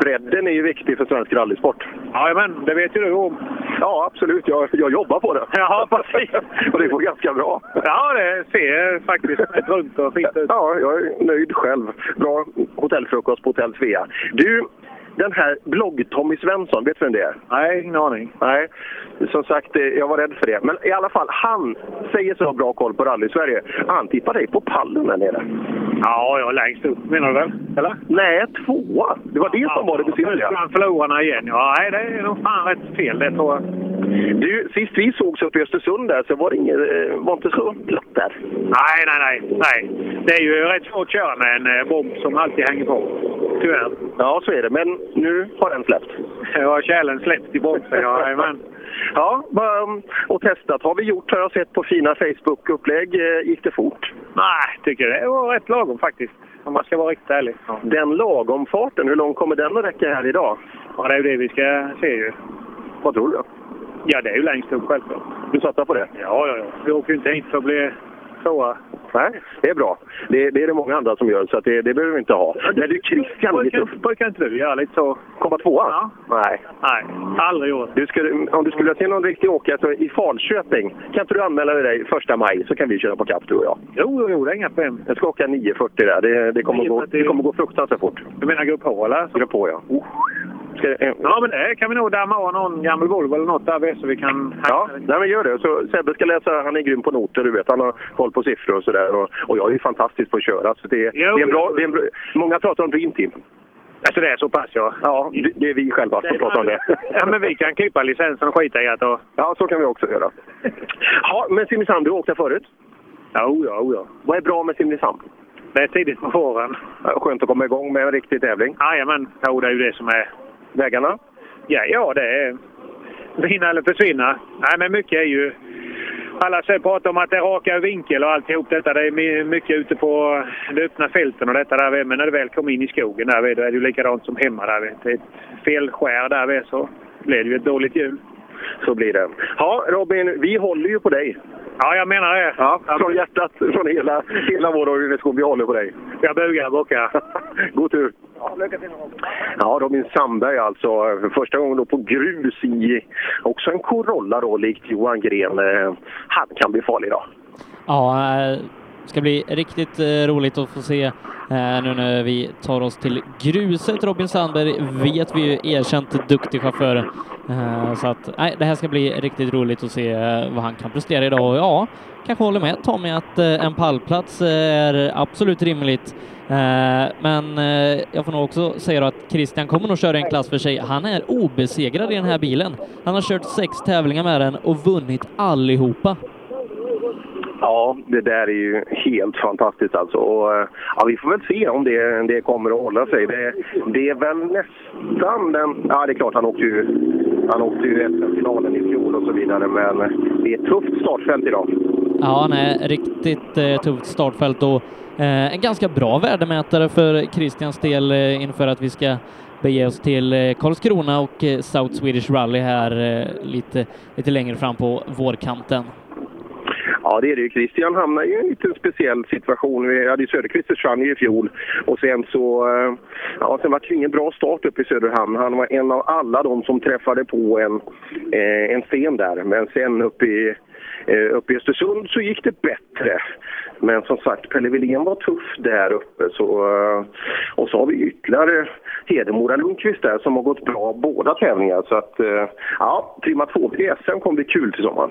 Bredden är ju viktig för svensk rallysport. Jajamän, det vet ju du om. Ja, absolut. Jag, jag jobbar på det. Ja, precis. och det går ganska bra. Ja, det ser faktiskt rätt runt och fint ut. Ja, jag är nöjd själv. Bra hotellfrukost på Hotell Svea. Du, den här blogg-Tommy Svensson, vet du vem det är? Nej, ingen aning. Nej, som sagt, eh, jag var rädd för det. Men i alla fall, han säger så bra koll på rally-Sverige. Han tippar dig på pallen där nere. Ja, jag är längst upp menar du väl? Eller? Nej, tvåa. Det var det som var det Nu besynnerliga. ska han förlorarna igen. Ja, nej, det är nog fan rätt fel det tror jag. Du, sist vi sågs uppe i Östersund där så var det inget, eh, var inte så glatt där. Nej, nej, nej, nej. Det är ju rätt svårt att köra med en eh, bomb som alltid hänger på. Tyvärr. Ja, så är det. Men nu har den släppt. Ja, kärlen släppt i bromsen. Ja, jajamän. Ja, vad- och testat har vi gjort har jag sett på fina Facebook-upplägg. Eh, Gick det fort? Nej, tycker det var rätt lagom faktiskt. Om man ska vara riktigt ärlig. Ja, Den lagomfarten, hur långt kommer den att räcka här idag? ja det är ju det vi ska se ju. Vad tror du? Ja, det är ju längst upp självklart. Du satsar på det? Ja, ja, ja. Vi åker ju inte hit för att bli tvåa. Nej, det är bra. Det, det är det många andra som gör, så att det, det behöver vi inte ha. Men du, Christian, Brukar, inte du göra lite så? komma tvåa? Ja. Nej. Nej, aldrig gjort. Du skulle, om du skulle se någon riktig åkare så i Falköping, kan inte du anmäla dig första maj så kan vi köra på kapp du och jag. Jo, jo, det är inga problem. Jag ska åka 9.40 där. Det, det, kommer, gå, 9.40. det kommer gå fruktansvärt fort. Du menar grupp H eller? Grupp på ja. Eh, Ja, men det kan vi nog damma av någon gammal Volvo eller något där vi, så vi kan... Ja, nej, men gör det. Så Sebbe ska läsa, han är grym på noter, du vet. Han har koll på siffror och sådär. Och, och jag är ju fantastisk på att köra. Så det, Jo, det är en bra, det är en bra, många pratar om Dream Team. Alltså det är så pass ja. Ja, det, det är vi själva som pratar om det. Ja, men vi kan klippa licensen och skita i att... Och... Ja, så kan vi också göra. Ja, men Simrishamn, du har åkt där förut? Jo, ja, ja. Vad är bra med Simrishamn? Det är tidigt på våren. Skönt att komma igång med en riktig tävling. Jajamän. Jo, det är ju det som är... Vägarna? Ja, ja, det är vinna eller försvinna. Nej, men mycket är ju... Alla säger pratar om att det är raka vinkel och alltihop detta. Det är mycket ute på de öppna fälten och detta där. Men när du väl kommer in i skogen där vid, då är det ju likadant som hemma där. Det är ett felskär där vid så blir det ju ett dåligt hjul. Så blir det. Ja, Robin, vi håller ju på dig. Ja, jag menar det. Ja, från hjärtat, från hela, hela vår organisation. Vi håller på dig. Jag bugar bockar. God tur! Ja, lycka till. Ja, Robin Sandberg alltså. För första gången då på grus i också en Corolla då, likt Johan Gren. Eh, Han kan bli farlig då. Ja, det ska bli riktigt eh, roligt att få se eh, nu när vi tar oss till gruset. Robin Sandberg vet vi ju erkänt duktig chaufför. Eh, så att nej, det här ska bli riktigt roligt att se vad han kan prestera idag. Och ja, kanske håller med Tommy att en pallplats är absolut rimligt. Men jag får nog också säga att Christian kommer nog köra en klass för sig. Han är obesegrad i den här bilen. Han har kört sex tävlingar med den och vunnit allihopa. Ja, det där är ju helt fantastiskt alltså. Och, eh, ja, vi får väl se om det, det kommer att hålla sig. Det, det är väl nästan den... Ja, det är klart, han åkte ju, han åkte ju SM-finalen i fjol och så vidare. Men det är ett tufft startfält idag. Ja, nej, riktigt eh, tufft startfält och eh, en ganska bra värdemätare för Christians del eh, inför att vi ska bege oss till eh, Karlskrona och eh, South Swedish Rally här eh, lite, lite längre fram på vårkanten. Ja, det är det ju. Christian hamnar ju i en lite speciell situation. Vi hade ju Söderqvist försvann ju i fjol och sen så... Eh, ja, sen var det ju ingen bra start uppe i Söderhamn. Han var en av alla de som träffade på en, eh, en sten där. Men sen uppe i, eh, uppe i Östersund så gick det bättre. Men som sagt, Pelle Wilén var tuff där uppe. Så, och så har vi ytterligare Hedemora Lundqvist där som har gått bra båda tävlingar. Så att, ja, trimma två i SM kommer bli kul till sommaren.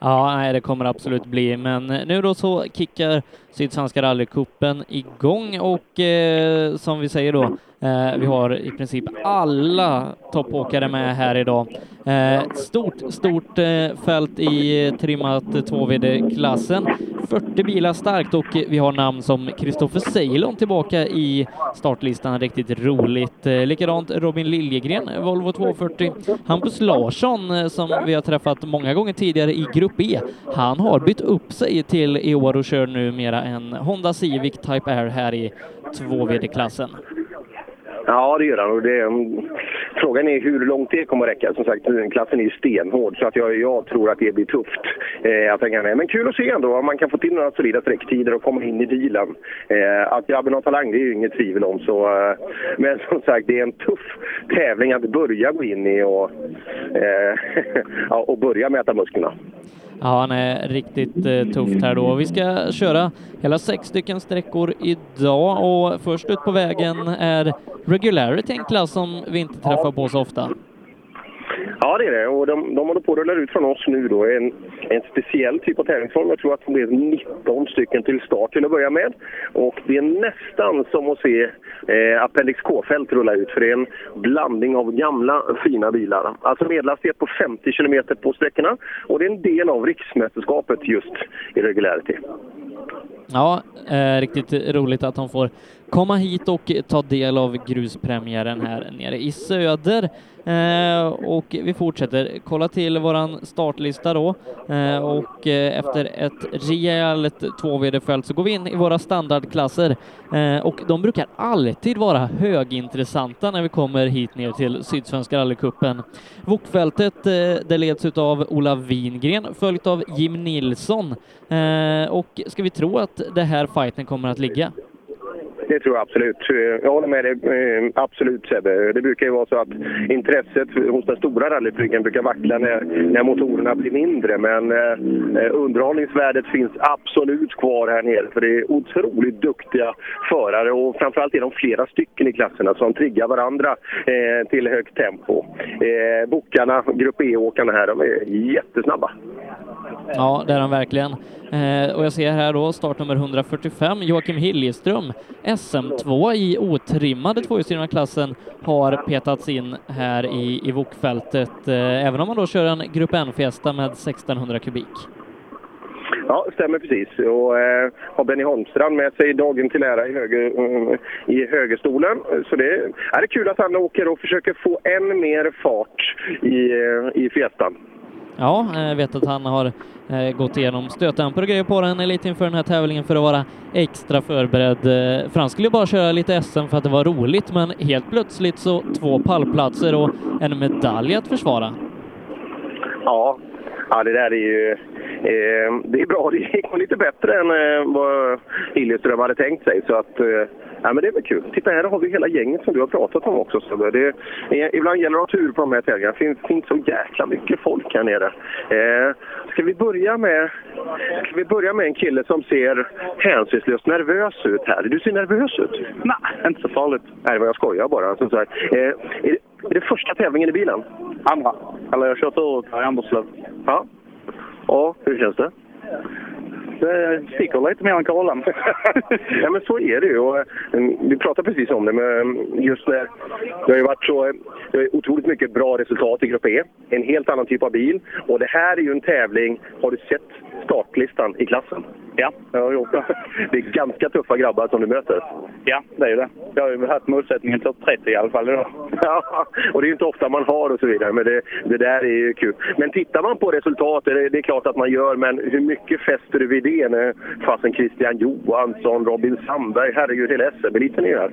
Ja, nej, det kommer absolut bli, men nu då så kickar Sydsvenska rallycupen igång och eh, som vi säger då, Eh, vi har i princip alla toppåkare med här idag. Eh, stort, stort eh, fält i trimmat 2VD-klassen. 40 bilar starkt och vi har namn som Kristoffer Ceylon tillbaka i startlistan. Riktigt roligt. Likadant Robin Liljegren, Volvo 240. Hampus Larsson som vi har träffat många gånger tidigare i Grupp E. Han har bytt upp sig till i år och kör numera en Honda Civic Type R här i 2VD-klassen. Ja, det gör han. Och det, frågan är hur långt det kommer att räcka. Som sagt, klassen är ju stenhård så att jag, jag tror att det blir tufft eh, att hänga med. Men kul att se ändå om man kan få till några solida sträcktider och komma in i bilen. Eh, att grabben har talang, det är ju inget tvivel om. Så, eh, men som sagt, det är en tuff tävling att börja gå in i och, eh, och börja mäta musklerna. Ja, han är riktigt eh, tufft här då. Vi ska köra hela sex stycken sträckor idag och först ut på vägen är Regularity, en klass som vi inte träffar på så ofta. Ja, det är det. Och de, de håller på att rulla ut från oss nu då en, en speciell typ av tävlingsform. Jag tror att det blir 19 stycken till start till att börja med. Och det är nästan som att se eh, Appendix K-fält rulla ut. För det är en blandning av gamla fina bilar. Alltså medelhastighet på 50 km på sträckorna. Och det är en del av riksmästerskapet just i regularity. Ja, eh, riktigt roligt att de får komma hit och ta del av gruspremiären här nere i söder. Eh, och vi fortsätter kolla till våran startlista då eh, och eh, efter ett rejält 2VD-fält så går vi in i våra standardklasser eh, och de brukar alltid vara högintressanta när vi kommer hit ner till Sydsvenska rallycupen. Vokfältet eh, det leds av Ola Wingren följt av Jim Nilsson eh, och ska vi tro att det här fighten kommer att ligga? Det tror jag absolut. Jag håller med dig eh, absolut Sebbe. Det brukar ju vara så att intresset hos den stora rallyflygen brukar vackla när, när motorerna blir mindre. Men eh, eh, underhållningsvärdet finns absolut kvar här nere. För det är otroligt duktiga förare och framförallt är de flera stycken i klasserna som triggar varandra eh, till högt tempo. Eh, Bokarna, Grupp E-åkarna här, de är jättesnabba. Ja, det är han verkligen. Eh, och jag ser här då startnummer 145, Joakim Hiljeström, SM2 i otrimmade tvåhjulsdrivna klassen, har petats in här i, i Vokfältet, eh, även om man då kör en Grupp N-Fiesta med 1600 kubik. Ja, stämmer precis. Och eh, har Benny Holmstrand med sig dagen till ära i, höger, eh, i högerstolen. Så det är, är det kul att han åker och försöker få än mer fart i, eh, i Fiestan. Ja, jag vet att han har eh, gått igenom stötdämpare och grejer på den lite inför den här tävlingen för att vara extra förberedd. Eh, för han skulle bara köra lite SM för att det var roligt, men helt plötsligt så två pallplatser och en medalj att försvara. Ja, ja det där är ju... Eh, det är bra. Det gick lite bättre än eh, vad Hiljeström hade tänkt sig. Så att, eh, ja, men det är väl kul. Titta, här har vi hela gänget som du har pratat om också. Så det, eh, ibland gäller det att ha tur på de här tävlingarna. Det finns, finns så jäkla mycket folk här nere. Eh, ska, vi börja med, ska vi börja med en kille som ser hänsynslöst nervös ut här? Du ser nervös ut. Nej, inte så farligt. Nej, jag skojar bara. Som sagt. Eh, är, är det första tävlingen i bilen? Andra. Eller jag kör förut här i Anderslöv. Ja. Ja, hur känns det? Det sticker lite mer än kolan. ja, men så är det ju. Och, eh, vi pratade precis om det, men just när det har ju varit så det är otroligt mycket bra resultat i Grupp E. En helt annan typ av bil. Och det här är ju en tävling. Har du sett startlistan i klassen? Ja, jag har gjort det. Det är ganska tuffa grabbar som du möter. Ja, det är ju det. Jag har ju haft målsättningen topp 30 i alla fall idag. Ja, och det är ju inte ofta man har och så vidare, men det, det där är ju kul. Men tittar man på resultatet, det, det är klart att man gör, men hur mycket fäster du vid det när fasen Christian Johansson, Robin Sandberg, herregud, hela SM-eliten är här?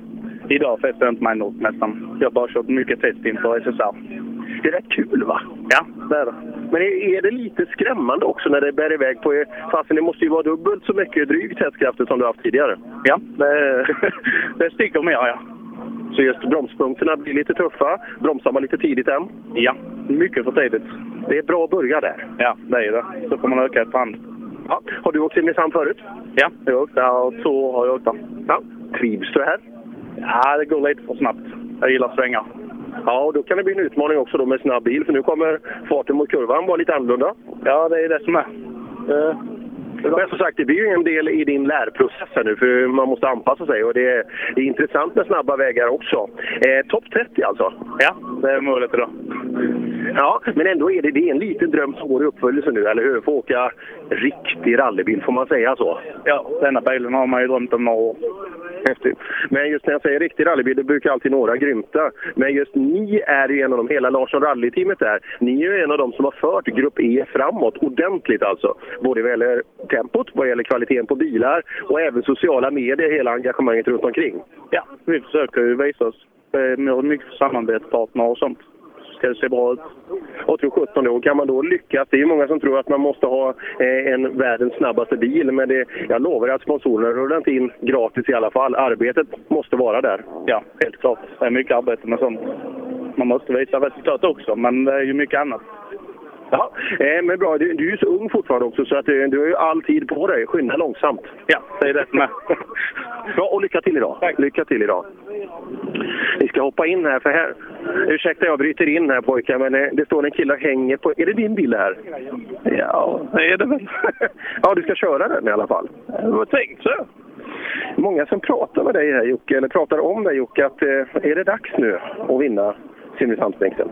Idag fäster jag inte mig något nästan. Jag har bara kört mycket test inför SSR. Det är rätt kul va? Ja, det är det. Men är, är det lite skrämmande också när det bär iväg på... Fasen, det måste ju vara dubbelt så mycket dryg testkrafter som du haft tidigare. Ja, det, det sticker mer ja. Så just bromspunkterna blir lite tuffa. Bromsar man lite tidigt än? Ja, mycket för tidigt. Det är bra att börja där. Ja, det är det. Så får man öka efterhand. Ja. Har du åkt Simrishamn förut? Ja, jag har åkt där två år har jag åkt där. Ja. Trivs du här? Ja, det går lite för snabbt. Jag gillar svängar. Ja, och då kan det bli en utmaning också då med snabb bil, för nu kommer farten mot kurvan vara lite annorlunda. Ja, det är det som är. Eh, men som sagt, det blir ju en del i din lärprocess här nu, för man måste anpassa sig. Och det är, det är intressant med snabba vägar också. Eh, Topp 30 alltså? Ja, det är målet idag. Ja, men ändå är det, det är en liten dröm som går i uppfyllelse nu, eller hur? Få åka riktig rallybil, får man säga så? Ja, denna bilen har man ju drömt om några år. Häftigt. Men just när jag säger riktig rallybil, det brukar alltid några grymta. Men just ni är ju en av dem, hela Larsson Rally-teamet där, ni är ju en av dem som har fört Grupp E framåt ordentligt alltså. Både vad gäller tempot, vad gäller kvaliteten på bilar och även sociala medier, hela engagemanget runt omkring. Ja, vi försöker ju visa oss. Eh, vi har mycket samarbetspartner och sånt. Ska det se bra ut. Och tror 17 då, kan man då lyckas? Det är ju många som tror att man måste ha eh, en världens snabbaste bil, men det, jag lovar att sponsorerna rullar inte in gratis i alla fall. Arbetet måste vara där. Ja, helt klart. Det är mycket arbete med sånt. Man måste visa resultat också, men det är ju mycket annat. Ja, eh, men bra. Du, du är ju så ung fortfarande också, så att du, du har ju all tid på dig. Skynda långsamt. Ja, det är det är. Bra, och lycka till idag. Tack. Lycka till idag. Vi ska hoppa in här, för här... Ursäkta, jag bryter in här pojkar, men eh, det står en kille och hänger på... Är det din bil här? Ja, det är det väl. ja, du ska köra den i alla fall. Det var tänkt så. Många som pratar med dig här Jocke, eller pratar om dig Jocke, att eh, är det dags nu att vinna Simrishamnsbänken?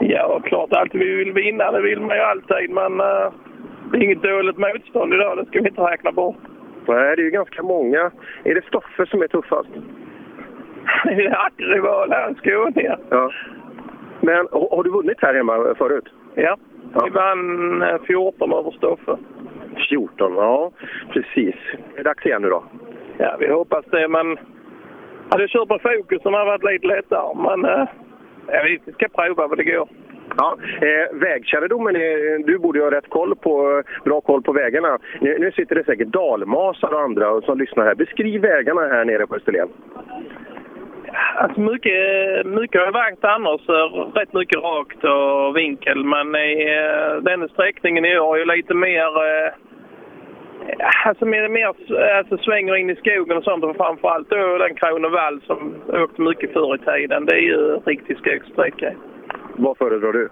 Ja, klart alltid vi vill vinna. Det vill man ju alltid, men uh, det är inget dåligt motstånd idag. Det ska vi inte räkna bort. Nej, det är ju ganska många. Är det Stoffe som är tuffast? Det är här i Skåne. Ja. Men har, har du vunnit här hemma förut? Ja, vi vann eh, 14 över Stoffe. 14, ja precis. Är det dags igen nu då? Ja, vi hoppas det, men hade jag kört på fokus som hade varit lite lättare. Men uh, ja, vi ska prova vad det går. Ja, eh, vägkännedomen, är, du borde ju ha rätt koll på, bra koll på vägarna. Nu, nu sitter det säkert dalmasar och andra som lyssnar här. Beskriv vägarna här nere på Österlen. Alltså mycket, mycket har varit annars. Rätt mycket rakt och vinkel. Men i eh, den sträckningen i år är ju lite mer... Eh, alltså mer, mer alltså svänger in i skogen och sånt. Och framförallt då den Kronevall som åkte mycket förr i tiden. Det är ju riktig skogssträcka. Vad föredrar du?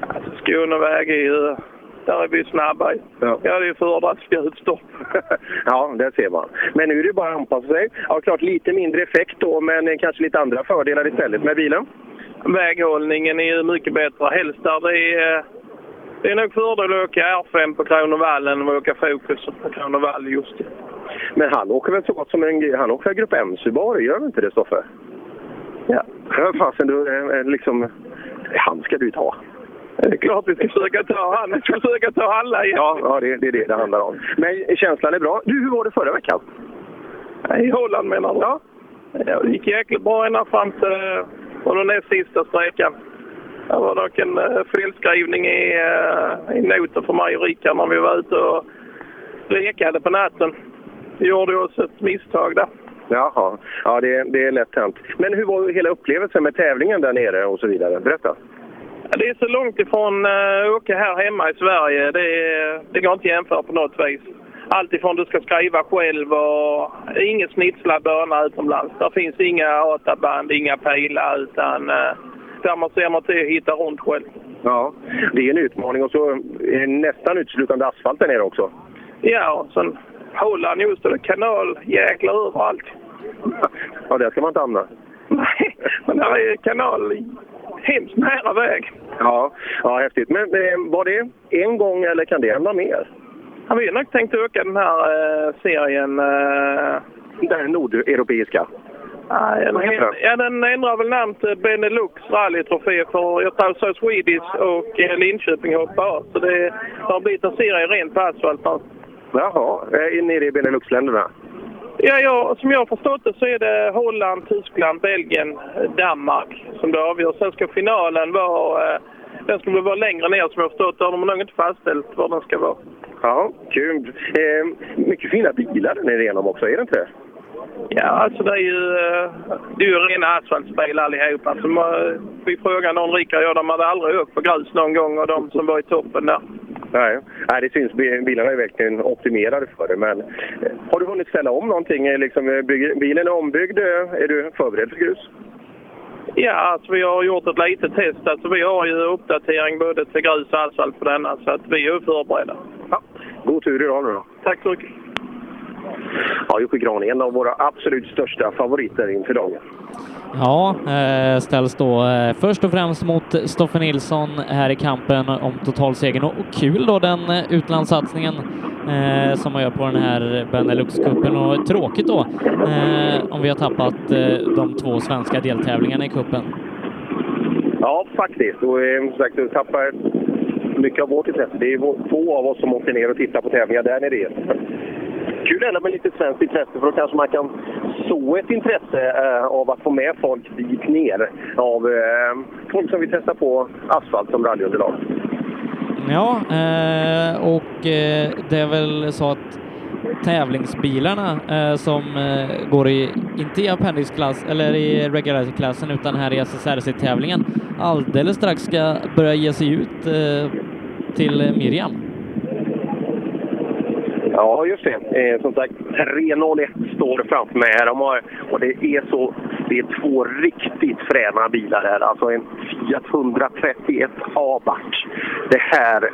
Alltså Skåneväg är ju... Där är vi snabba. Ja. Jag hade ju föredragit spjutstopp. ja, det ser man. Men nu är det bara att anpassa sig. Ja, klart lite mindre effekt då, men kanske lite andra fördelar istället med bilen. Väghållningen är ju mycket bättre. Helst där det är... Det är nog fördel att åka R5 på Kronovall än att åka Fokus på Kronovall just det. Men han åker väl så gott som en... Han åker Grupp M Subaru, gör han inte det Stoffe? Ja. Fasen, du, eh, liksom... Han ska du ta. Det är klart vi ska försöka ta han. Vi ska försöka ta alla igen. Ja, ja det, det är det det handlar om. Men känslan är bra. Du, hur var det förra veckan? I Holland menar du? Ja. ja det gick jäkligt bra ända fram till och den näst sista sträckan. Det var dock en uh, felskrivning i, uh, i noten för mig och Rickard när vi var ute och lekade på natten. Det gjorde oss ett misstag där. Jaha, ja det, det är lätt hänt. Men hur var hela upplevelsen med tävlingen där nere och så vidare? Berätta. Det är så långt ifrån uh, åka här hemma i Sverige. Det, det går inte att jämföra på något vis. Allt ifrån du ska skriva själv och inget snitslad bana utomlands. Det finns inga databand, inga pilar utan uh, där man ser man till att hitta runt själv. Ja, det är en utmaning och så är det nästan uteslutande asfalt där nere också. Ja, och sen Holland just det, kanal, jäklar överallt. Ja, där ska man inte hamna. Nej, men där är kanal hemskt nära väg. Ja, ja häftigt. Men eh, var det en gång eller kan det hända mer? Ja, vi har nog tänkt öka den här eh, serien. eh, Den nordeuropeiska? Heter den? Ja, den ändrar väl namn till Benelux rallytrofé för jag tror så Swedish och eh, Linköping hoppar av. Så det, det har blivit en serie rent på asfalt. Jaha, eh, nere i Beneluxländerna? Ja, ja, som jag har förstått det så är det Holland, Tyskland, Belgien, Danmark som det avgör. Sen ska finalen vara... Eh, den ska väl vara längre ner som jag har förstått det. De har nog inte fastställt var den ska vara. Ja, kul. Eh, mycket fina bilar den är igenom också, är det inte det? Ja, alltså det är ju, eh, det är ju rena asfaltspel allihop. Alltså, man- vi frågade någon Rickard och de hade aldrig åkt på grus någon gång och de som var i toppen där. Nej, Nej det syns. bi- Bilarna är verkligen optimerade för det. Men eh, har du hunnit ställa om någonting? Eh, Liksom, eh, bilen är ombyggd. eh, Är du förberedd för grus? Ja, alltså vi har gjort ett litet test. Alltså vi har ju uppdatering både till grus och asfalt på denna så att vi är förberedda. God tur idag nu då. Tack så mycket. Ja, Jocke Gran, en av våra absolut största favoriter inför dagen. Ja, eh, ställs då eh, först och främst mot Stoffe Nilsson här i kampen om totalsegern. Och, kul då den eh, utlandssatsningen som man gör på den här Benelux-cupen. Och tråkigt då om vi har tappat de två svenska deltävlingarna i cupen. Ja, faktiskt. Och som sagt, du tappar mycket av vårt intresse. Det är få av oss som åker ner och tittar på tävlingar där nere. Kul ändå med lite svenskt intresse, för då kanske man kan så ett intresse eh, av att få med folk dit ner. Av eh, folk som vill testa på asfalt som rallyunderlag. Ja, eh, och eh, det är väl så att tävlingsbilarna eh, som eh, går i, inte i appendixklass eller i regularity-klassen utan här i SSRC-tävlingen alldeles strax ska börja ge sig ut eh, till Miriam. Ja, just det. Eh, som sagt, 301 står framför mig här. De har, och det är, så, det är två riktigt fräna bilar här. Alltså en Fiat 131 Abarth. Det här,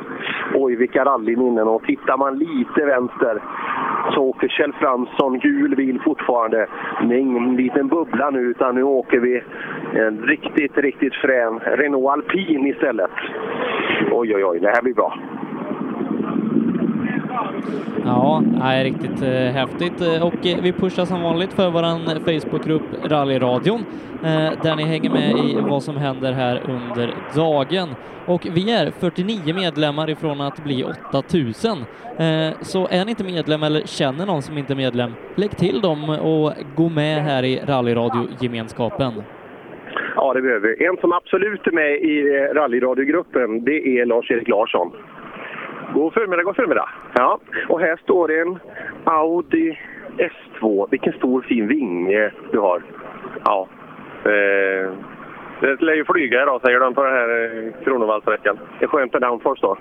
oj vilka rallyminnen. Och tittar man lite vänster så åker Kjell Fransson gul bil fortfarande. Det är ingen liten bubbla nu utan nu åker vi en riktigt, riktigt frän Renault Alpine istället. Oj, oj, oj, det här blir bra. Ja, är riktigt eh, häftigt. Eh, och eh, vi pushar som vanligt för våran Facebookgrupp Rallyradion eh, där ni hänger med i vad som händer här under dagen. Och vi är 49 medlemmar ifrån att bli 8000. Eh, så är ni inte medlem eller känner någon som inte är medlem, lägg till dem och gå med här i Rallyradiogemenskapen. Ja, det behöver vi. En som absolut är med i eh, rallyradiogruppen, det är Lars-Erik Larsson. God förmiddag, god förmiddag. Ja, och här står en Audi S2. Vilken stor fin vinge du har. Ja. Eh, det lär ju flyga idag säger de på den här eh, Kronovallsträckan. Det är skönt med downforce då.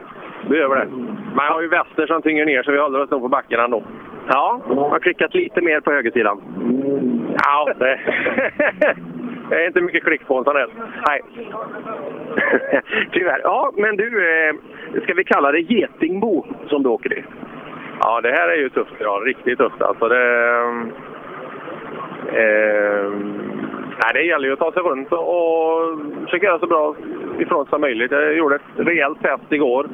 Gör det. Man har ju väster som tynger ner så vi håller oss nog på backen ändå. Ja, har klickat lite mer på högersidan. Ja, det, det är inte mycket klick på en sån här. Nej. Tyvärr. Ja, men du, eh, ska vi kalla det Getingbo som du åker i? Ja, det här är ju tufft. Ja, riktigt tufft alltså. Det, eh, eh, nej, det gäller ju att ta sig runt och, och försöka göra så bra ifrån sig som möjligt. Jag gjorde ett rejält test igår.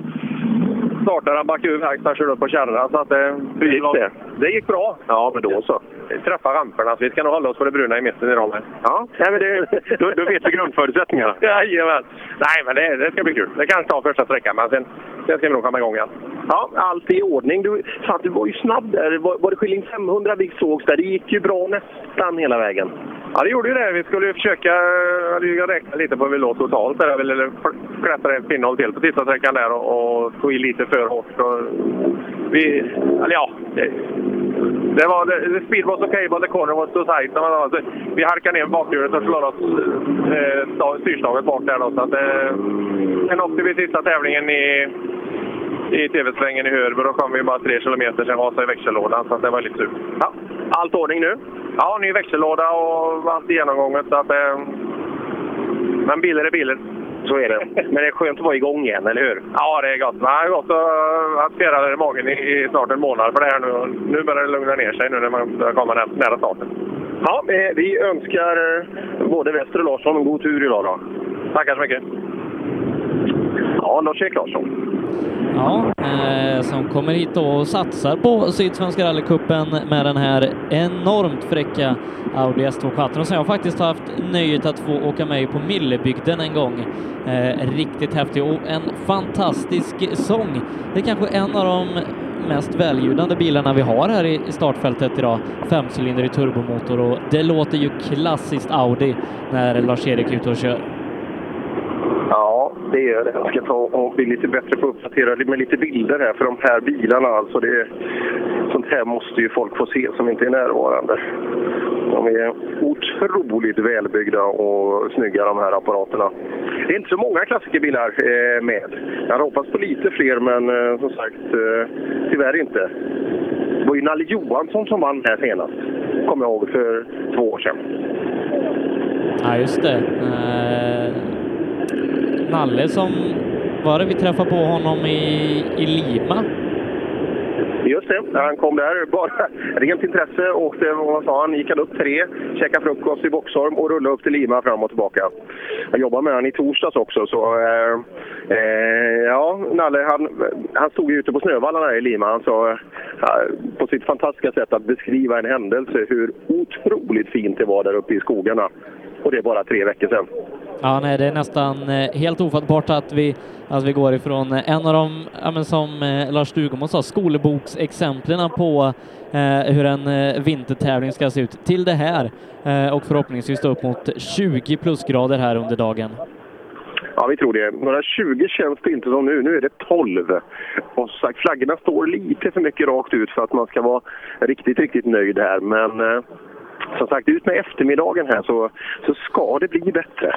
Startade han backade ur verkstaden körde upp på kärrorna. Så att det, Hur gick det? Det gick bra. Ja, men då så. Träffa ramperna, så vi ska nog hålla oss på det bruna i mitten idag med. Ja, nej, men det, då, då vet vi grundförutsättningarna. Jajamän! Nej, men det, det ska bli kul. Det kan ta första sträckan, men sen, sen ska vi nog komma igång igen. Ja, allt i ordning. Du, fan, du var ju snabb där. Var, var det skilling 500 vi sågs där? Det gick ju bra nästan hela vägen. Ja, det gjorde ju det. Vi skulle ju försöka eh, räkna lite på hur vi låg totalt. Där. Jag klättra en pinnhål till på sista sträckan där och, och få i lite för hårt. Och vi, eller ja, det, det var, det, speed was okay but the corner was too tight. Alltså, vi halkade ner bakhjulet och slår oss eh, styrslaget bak där. Då, så att, eh, sen åkte vi sista tävlingen i, i TV-svängen i Hörby. Då kom vi bara tre kilometer, sen rasade växellådan. Så att det var lite surt. Ja. Allt ordning nu? Ja, ny växellåda och allt genomgånget. Så att, eh, men bilar är bilar. Så är det. Men det är skönt att vara igång igen, eller hur? Ja, det är gott. Det har gått att spela i magen i, i snart en månad för det här nu. Nu börjar det lugna ner sig nu när man börjar komma nära, starten. Ja, vi önskar eh, både Wester och Larsson en god tur idag då. Tackar så mycket. Ja, Lars-Erik Larsson. Ja, eh, som kommer hit och satsar på Sydsvenska rallycupen med den här enormt fräcka Audi S2 Quattro som jag faktiskt har haft nöjet att få åka med i på Millebygden en gång. Eh, riktigt häftig och en fantastisk sång. Det är kanske en av de mest väljudande bilarna vi har här i startfältet idag. Femcylindrig turbomotor och det låter ju klassiskt Audi när Lars-Erik är ute och kör. Det gör det. Jag ska ta och bli lite bättre på att uppdatera med lite bilder här för de här bilarna. Alltså det, sånt här måste ju folk få se som inte är närvarande. De är otroligt välbyggda och snygga de här apparaterna. Det är inte så många klassikerbilar eh, med. Jag hade hoppats på lite fler men eh, som sagt eh, tyvärr inte. Det var ju Nalle Johansson som vann här senast, kommer jag ihåg, för två år sedan. Ja, just det. Uh... Nalle som, var det vi träffade på honom i, i Lima? Just det, han kom där bara rent intresse. Åkte, vad sa han, gick han upp tre, käkade frukost i Boxholm och rullade upp till Lima fram och tillbaka. Jag jobbade med honom i torsdags också, så eh, eh, ja, Nalle han, han stod ju ute på snövallarna i Lima. Han sa eh, på sitt fantastiska sätt att beskriva en händelse hur otroligt fint det var där uppe i skogarna. Och det är bara tre veckor sedan. Ja, nej, det är nästan eh, helt ofattbart att vi, att vi går ifrån eh, en av de, ja, som eh, Lars Stugemo sa, skolboksexemplen på eh, hur en vintertävling ska se ut till det här eh, och förhoppningsvis då upp mot 20 plusgrader här under dagen. Ja, vi tror det. Några 20 känns det inte som nu. Nu är det 12. Och sagt, flaggorna står lite för mycket rakt ut för att man ska vara riktigt, riktigt nöjd här. Men eh, som sagt, ut med eftermiddagen här så, så ska det bli bättre.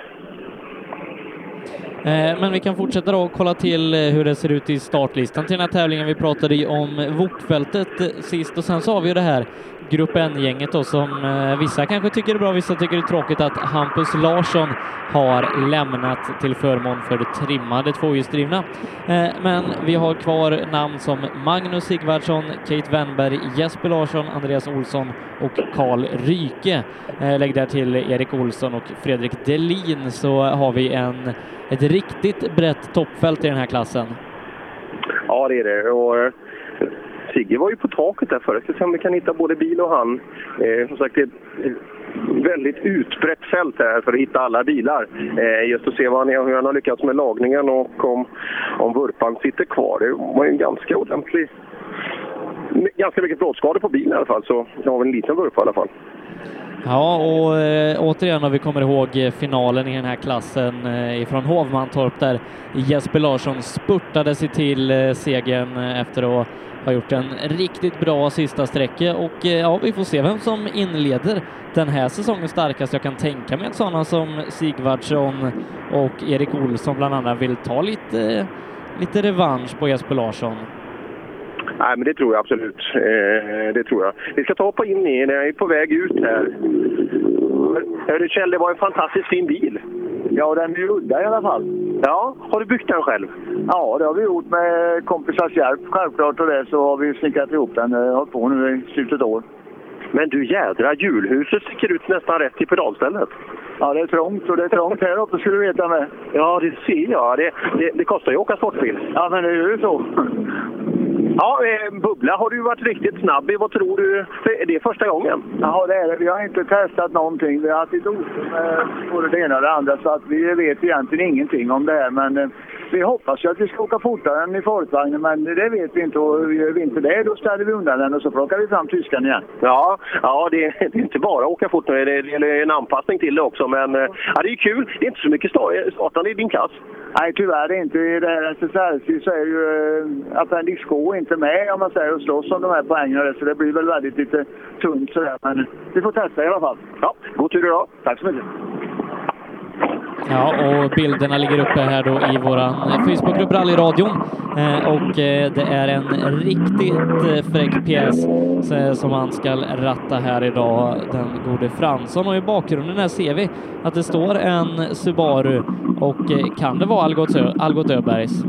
Eh, men vi kan fortsätta då och kolla till eh, hur det ser ut i startlistan till den här tävlingen. Vi pratade ju om Vokfältet eh, sist och sen så har vi ju det här Grupp N-gänget då som eh, vissa kanske tycker är bra, vissa tycker det är tråkigt att Hampus Larsson har lämnat till förmån för det trimmade tvåhjulsdrivna. Eh, men vi har kvar namn som Magnus Sigvardsson, Kate Wennberg, Jesper Larsson, Andreas Olsson och Karl Ryke. Eh, lägg där till Erik Olsson och Fredrik Delin så har vi en, ett riktigt brett toppfält i den här klassen. Ja, det är det. Och, Sigge var ju på taket där förut. Jag ska se om vi kan hitta både bil och han. Eh, som sagt, det är ett väldigt utbrett fält här för att hitta alla bilar. Eh, just att se vad han, är- hur han har lyckats med lagningen och om, om vurpan sitter kvar. Det var ju en ganska ordentlig... Ganska mycket plåtskador på bilen i alla fall, så jag har väl en liten vurpa i alla fall. Ja, och eh, återigen om vi kommer ihåg eh, finalen i den här klassen eh, ifrån Hovmantorp där Jesper Larsson spurtade sig till eh, segern eh, efter att har gjort en riktigt bra sista sträcka och eh, ja, vi får se vem som inleder den här säsongen starkast. Jag kan tänka mig att sådana som Sigvardsson och Erik Olsson bland annat vill ta lite, eh, lite revansch på Jesper Larsson. Nej, men det tror jag absolut. Eh, det tror jag. Vi ska ta och hoppa in i, jag är på väg ut här. Hörru Kjell, det var en fantastiskt fin bil. Ja, den är udda i alla fall. Ja, har du byggt den själv? Ja, det har vi gjort med kompisars hjälp självklart och det så har vi snickrat ihop den. Jag har hållit på nu i slutet av år. Men du jädra, hjulhuset sticker ut nästan rätt i pedalstället. Ja, det är trångt och det är trångt här uppe skulle du veta med. Ja, det ser jag. Det, det, det kostar ju att åka sportbil. Ja, men det är ju så. Ja, eh, Bubbla har du varit riktigt snabb i. Vad tror du? För Det är första gången. Ja, det är det. Vi har inte testat någonting. Vi har haft lite otur med både det ena och det andra så att vi vet egentligen ingenting om det här. Men eh, vi hoppas ju att vi ska åka fortare än i folkvagnen men det vet vi inte. Och gör vi inte det då ställer vi undan den och så plockar vi fram tyskan igen. Ja, ja det, det är inte bara att åka fort. Det det gäller en anpassning till det också. Men eh, ja, det är kul. Det är inte så mycket sta- startande i din klass. Nej, tyvärr inte. I det här SSRC så är ju eh, Appendix K inte med om man säger och slåss om de här poängen. Så det blir väl väldigt lite tunt sådär. Men vi får testa i alla fall. Ja, god tur idag. Tack så mycket. Ja, och bilderna ligger uppe här då i våran eh, Facebookgrupp Rallyradion. Eh, och eh, det är en riktigt eh, fräck pjäs eh, som han ska ratta här idag, den gode Fransson. Och i bakgrunden här ser vi att det står en Subaru och eh, kan det vara Algot, Ö- Algot Öbergs?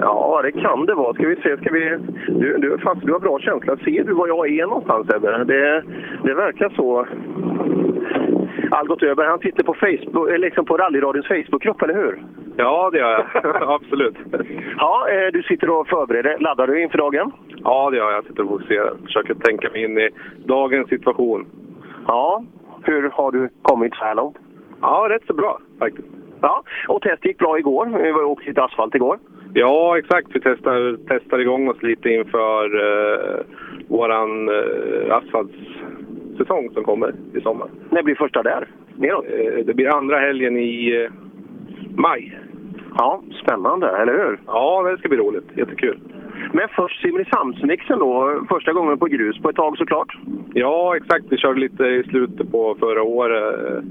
Ja, det kan det vara. Ska vi se, ska vi... Du, du, fast du har bra känsla. Ser du var jag är någonstans Ebbe? Det, det verkar så. Algot Öberg, han sitter på, Facebook, eh, liksom på rallyradions Facebookgrupp, eller hur? Ja, det gör jag. Absolut. Ja, eh, du sitter och förbereder. Laddar du inför dagen? Ja, det gör jag. Jag sitter och fokuserar. Försöker tänka mig in i dagens situation. Ja. Hur har du kommit så här långt? Ja, rätt så bra faktiskt. Ja, och testet gick bra igår. Vi var åkte lite asfalt igår. Ja, exakt. Vi testar, testar igång oss lite inför eh, våran eh, asfaltssäsong som kommer i sommar. När blir första där? Neråt? Eh, det blir andra helgen i eh, maj. Ja, spännande, eller hur? Ja, det ska bli roligt. Jättekul. Men först Simrishamnsmixen då, första gången på grus på ett tag såklart. Ja, exakt. Vi körde lite i slutet på förra året.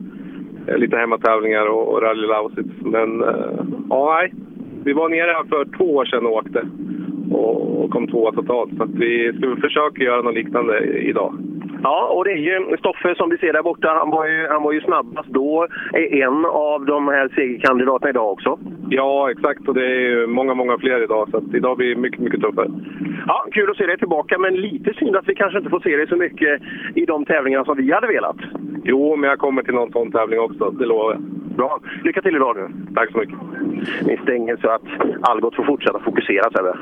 Eh, lite hemmatävlingar och, och Rally Lausitz. Men ja, nej. Vi var nere här för två år sedan och åkte. Och, kom tvåa totalt. Så vi ska försöka göra något liknande idag. Ja, och det är ju Stoffe som vi ser där borta. Han var ju, han var ju snabbast då. Är en av de här segerkandidaterna idag också. Ja, exakt. Och det är ju många, många fler idag. Så att idag blir det mycket, mycket tuffare. Ja, kul att se dig tillbaka, men lite synd att vi kanske inte får se dig så mycket i de tävlingarna som vi hade velat. Jo, men jag kommer till någon sån tävling också. Det lovar jag. Bra. Lycka till idag nu. Tack så mycket. Vi stänger så att Algot får fortsätta fokusera, Sebbe.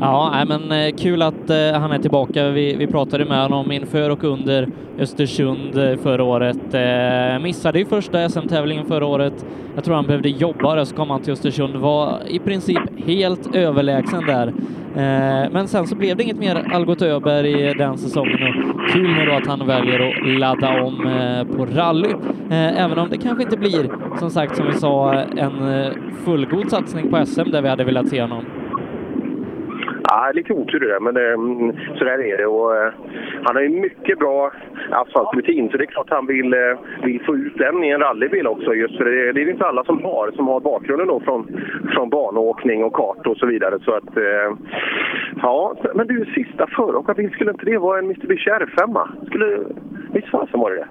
Ja, men eh, kul att eh, han är tillbaka. Vi, vi pratade med honom inför och under Östersund eh, förra året. Eh, missade ju första SM-tävlingen förra året. Jag tror han behövde jobba där, så kom han till Östersund. Var i princip helt överlägsen där. Eh, men sen så blev det inget mer Algot Öberg den säsongen och kul nu då att han väljer att ladda om eh, på rally. Även om det kanske inte blir, som sagt, som vi sa, en eh, fullgod satsning på SM där vi hade velat se honom. Ja, lite otur det där, men eh, så där är det. Och, eh, han har ju mycket bra asfaltrutin, så det är klart han vill, vill få ut den i en rallybil också. Just för det, det är inte alla som har, som har bakgrunden då från, från banåkning och kart och så vidare. Så att, ja, men du, sista föråkarbil, skulle inte det vara en Mitsubishi R5? Skulle, visst fasen var det det?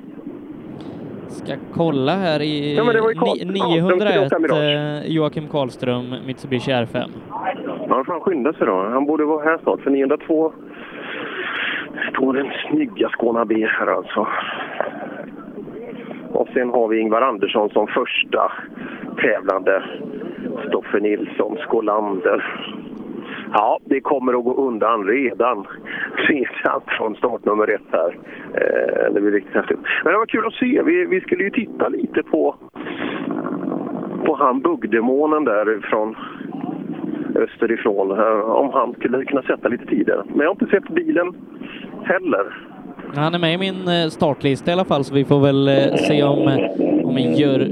Ska kolla här i Ja, men det var ju Karl- ni- Karlström skulle 901 åka Mirage. eh, Joakim Karlström, Mitsubishi R5. Ja, han får han skynda sig då. Han borde vara här snart, för 902 står den snygga Skåna B här alltså. Och sen har vi Ingvar Andersson som första tävlande. Stoffe Nilsson, Skålander. Ja, det kommer att gå undan redan. Redan från startnummer ett här. Eh, det blir riktigt häftigt. Men det var kul att se. Vi, vi skulle ju titta lite på, på han Bugdemånen där från österifrån. eh, Om han skulle kunna sätta lite tider. Men jag har inte sett bilen heller. Han är med i min eh, startlista i alla fall, så vi får väl eh, se om, om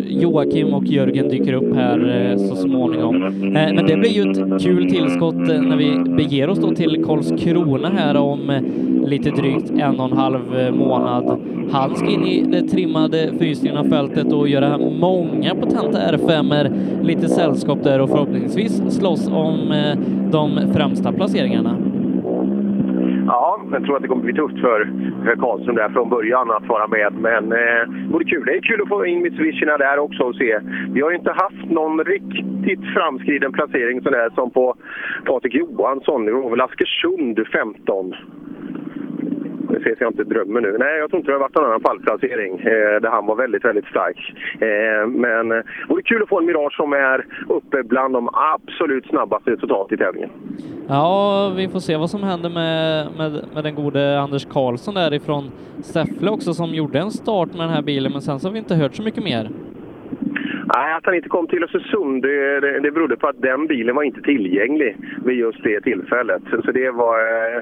Joakim och Jörgen dyker upp här eh, så småningom. Men det blir ju ett kul tillskott när vi beger oss då till Karlskrona här om lite drygt en och en halv månad. Han ska in i det trimmade fyrstyrna fältet och göra många potenta R5 lite sällskap där och förhoppningsvis slåss om de främsta placeringarna. Ja, jag tror att det kommer bli tufft för för Karlström där från början att vara med. Men eh, det vore kul. Det är kul att få in Mitsubishina där också och se. Vi har ju inte haft någon riktigt framskriden placering sådär som på Patrik Johansson. Det var väl Askersund 15. Det ser jag inte drömmer nu. Nej, jag tror inte det har varit någon annan pallplacering eh, där han var väldigt, väldigt stark. Eh, men eh, det vore kul att få en Mirage som är uppe bland de absolut snabbaste totalt i tävlingen. Ja, vi får se vad som händer med, med, med den gode Anders Karlsson därifrån Säffle också som gjorde en start med den här bilen men sen så har vi inte hört så mycket mer. Nej, att han inte kom till Östersund det, det, det berodde på att den bilen var inte tillgänglig vid just det tillfället. Så, så det var... Eh,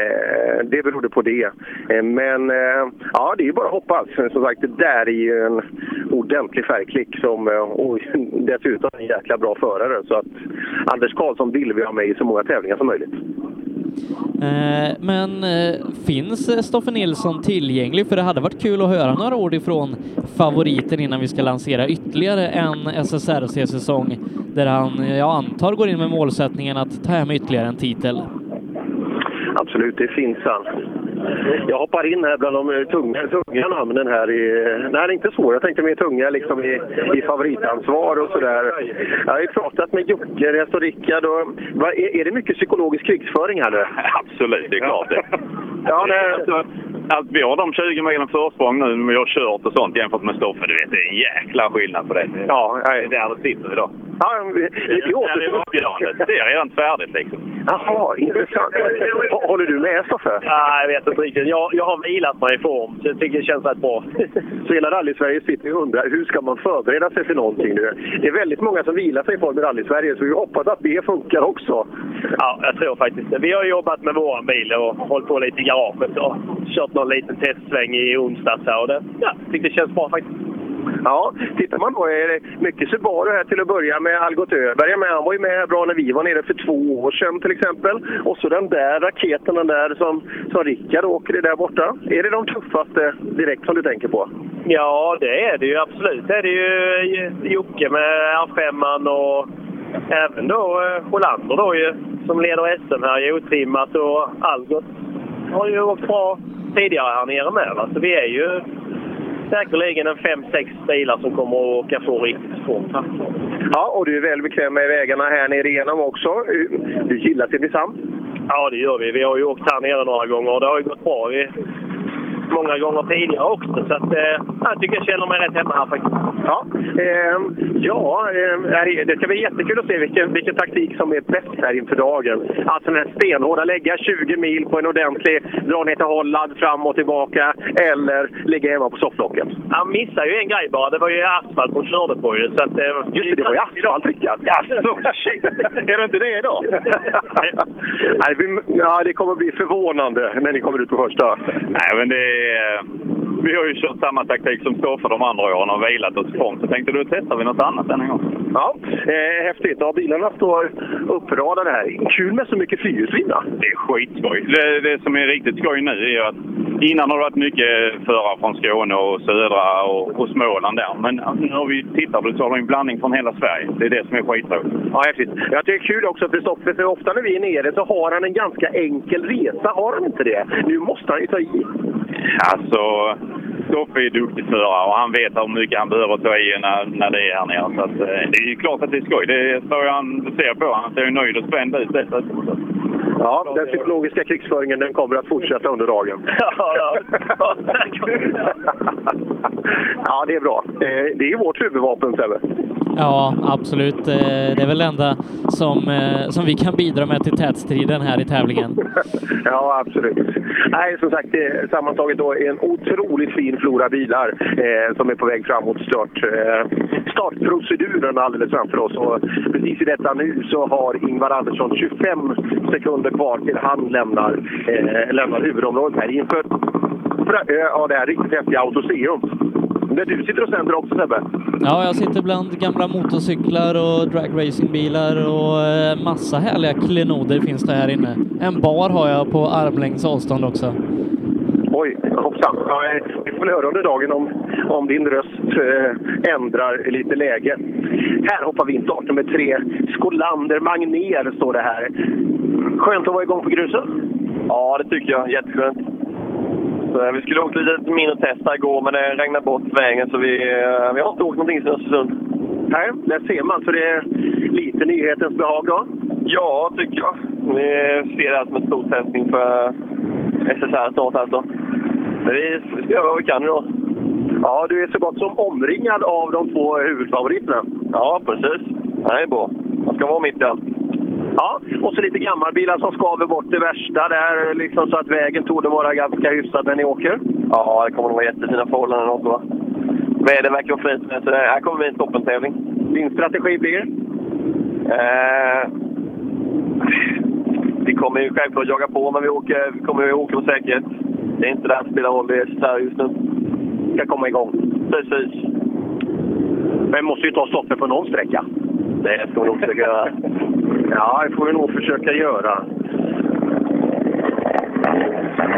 eh det berodde på det. Eh, men eh, ja, det är ju bara att hoppas. Som sagt, det där är ju en ordentlig färgklick som, eh, och dessutom en jäkla bra förare. Så att Anders Karlsson vill vi ha med i så många tävlingar som möjligt. Eh, men eh, finns eh, Stoffe Nilsson tillgänglig? För det hade varit kul att höra några ord ifrån favoriten innan vi ska lansera ytterligare en SSRC-säsong där han, jag antar, går in med målsättningen att ta hem ytterligare en titel. Absolut, det finns han. Jag hoppar in här bland de tunga, tunga namnen här. I, nej, inte så. Jag tänkte mer tunga liksom i, i favoritansvar och sådär. Jag har ju pratat med Jocke, Rest och Rickard. Och, vad, är, är det mycket psykologisk krigsföring här nu? Absolut, det är klart det. ja, nej, alltså, att vi har de 20 milen försprång nu när vi har kört och sånt jämfört med Stoffe. Du vet, det är en jäkla skillnad på det. Ja, det är där det sitter idag. Ja, Det är avgörande. Det är redan färdigt liksom. Jaha, intressant. Hå- Håller du med Stoffe? Nej, jag vet inte riktigt. Jag, jag har vilat mig i form, så jag tycker det känns rätt bra. Så hela rally-Sverige sitter och undrar hur ska man förbereda sig för någonting nu? Det är väldigt många som vilar sig i form i rally-Sverige, så vi hoppas att det funkar också. Ja, jag tror faktiskt det. Vi har jobbat med våra bil och hållit på lite i garaget och kört någon liten testsväng i onsdags här och det, ja, jag tycker det känns bra faktiskt. Ja, tittar man då är det mycket Subaru här till att börja med. Algot Öberg med. Han var ju med bra när vi var nere för två år sedan till exempel. Och så den där raketen, den där som, som Rickard åker i där borta. Är det de tuffaste direkt som du tänker på? Ja, det är det ju absolut. Det är det ju Jocke med R5 och även då eh, Olander då ju, som leder SM här i otrimmat och Algot har ju åkt bra tidigare här nere med. Va? Så vi är ju säkerligen en fem, sex bilar som kommer att åka på riktigt fort. Ja, och du är väl bekväm med vägarna här nere igenom också. Du gillar Simrishamn? Ja, det gör vi. Vi har ju åkt här nere några gånger och det har ju gått bra. Vi, många gånger tidigare också. Så att, eh, jag tycker jag känner mig rätt hemma här faktiskt. Ja, ehm, ja är- det ska bli jättekul att se vilken, vilken taktik som är bäst här inför dagen. Alltså den här stenhårda, lägga 20 mil på en ordentlig, dra ner till Holland, fram och tillbaka, eller ligga hemma på sofflocket. Han missade ju en grej bara. Det var ju asfalt hon körde på ju. Så att, eh, Just det, det var ju asfalt Rickard. Jaså, shit! Är det inte det idag? Nej, vi, ja, det kommer bli förvånande när ni kommer ut på första. Nej, men det är, vi har ju kört samma taktik som Stoffe de andra åren och vilat oss ifrån. Så tänkte du testar vi något annat än en gång. Ja, eh, häftigt. Ja, bilarna står uppradade här. Kul med så mycket fyrhjulsdrivna. Det är skitskoj. Det, det som är riktigt skoj nu är att innan har det varit mycket förare från Skåne och södra och, och Småland där. Men nu har vi tittat på det så har vi en blandning från hela Sverige. Det är det som är skitroligt. Ja, häftigt. Jag tycker det är kul också för Stoffe, för ofta när vi är nere så har han en ganska enkel resa. Har han inte det? Nu måste han ju ta i. Alltså, Stoffe är duktig förare och han vet hur mycket han behöver ta i när, när det är här nere. Så att, eh, det är ju klart att det är skoj. Det jag han ser på. Han ser ju nöjd och spänd ut dessutom. Ja, den psykologiska krigsföringen den kommer att fortsätta under dagen. Ja, ja, det är bra. Eh, Det är vårt huvudvapen, Sebbe. Ja, absolut. Eh, det är väl det enda som, eh, som vi kan bidra med till tätstriden här i tävlingen. Ja, absolut. Nej, som sagt, det är sammantaget då en otroligt fin flora bilar eh, som är på väg framåt start, eh, startproceduren alldeles framför oss. Och precis i detta nu så har Ingvar Andersson 25 sekunder kvar till han lämnar, eh, lämnar huvudområdet här inför ja, det här riktigt häftiga Autoseum. Där du sitter och sänder också Sebbe. Ja, jag sitter bland gamla motorcyklar och dragracingbilar och eh, massa härliga klenoder finns det här inne. En bar har jag på armlängds avstånd också. Oj, hoppsan. Ja, eh, vi får väl höra under dagen om, om din röst eh, ändrar lite läge. Här hoppar vi in start nummer tre. Skolander Magnér står det här. Skönt att vara igång på grusen. Ja, det tycker jag. Jätteskönt. Så, eh, vi skulle åkt lite mindre test här igår, men det regnade bort vägen så vi, eh, vi har inte åkt någonting sedan Östersund. Nej, där ser man. Så det är lite nyhetens behag då? Ja, tycker jag. Vi ser det här som en stor testning för SSR snart alltså. Men vi vi ska göra vad vi kan idag. Ja, du är så gott som omringad av de två huvudfavoriterna. Ja, precis. Det är bra. Man ska vara mitt i allt. Ja, och så lite gammalbilar som skaver bort det värsta där, liksom så att vägen torde vara ganska hyfsad när ni åker. Ja, det kommer nog vara jättefina förhållanden också va? Väder verkar vara fint, så det här kommer bli en toppentävling. Din strategi blir? Eh, vi kommer ju självklart jaga på, men vi, åker, vi kommer ju åka med säkerhet. Det är inte det som spelar roll, det är så här just nu. ska komma igång. Precis. Men måste ju ta stoppet på någon sträcka. Det ska vi nog försöka göra. Ja, det får vi nog försöka göra.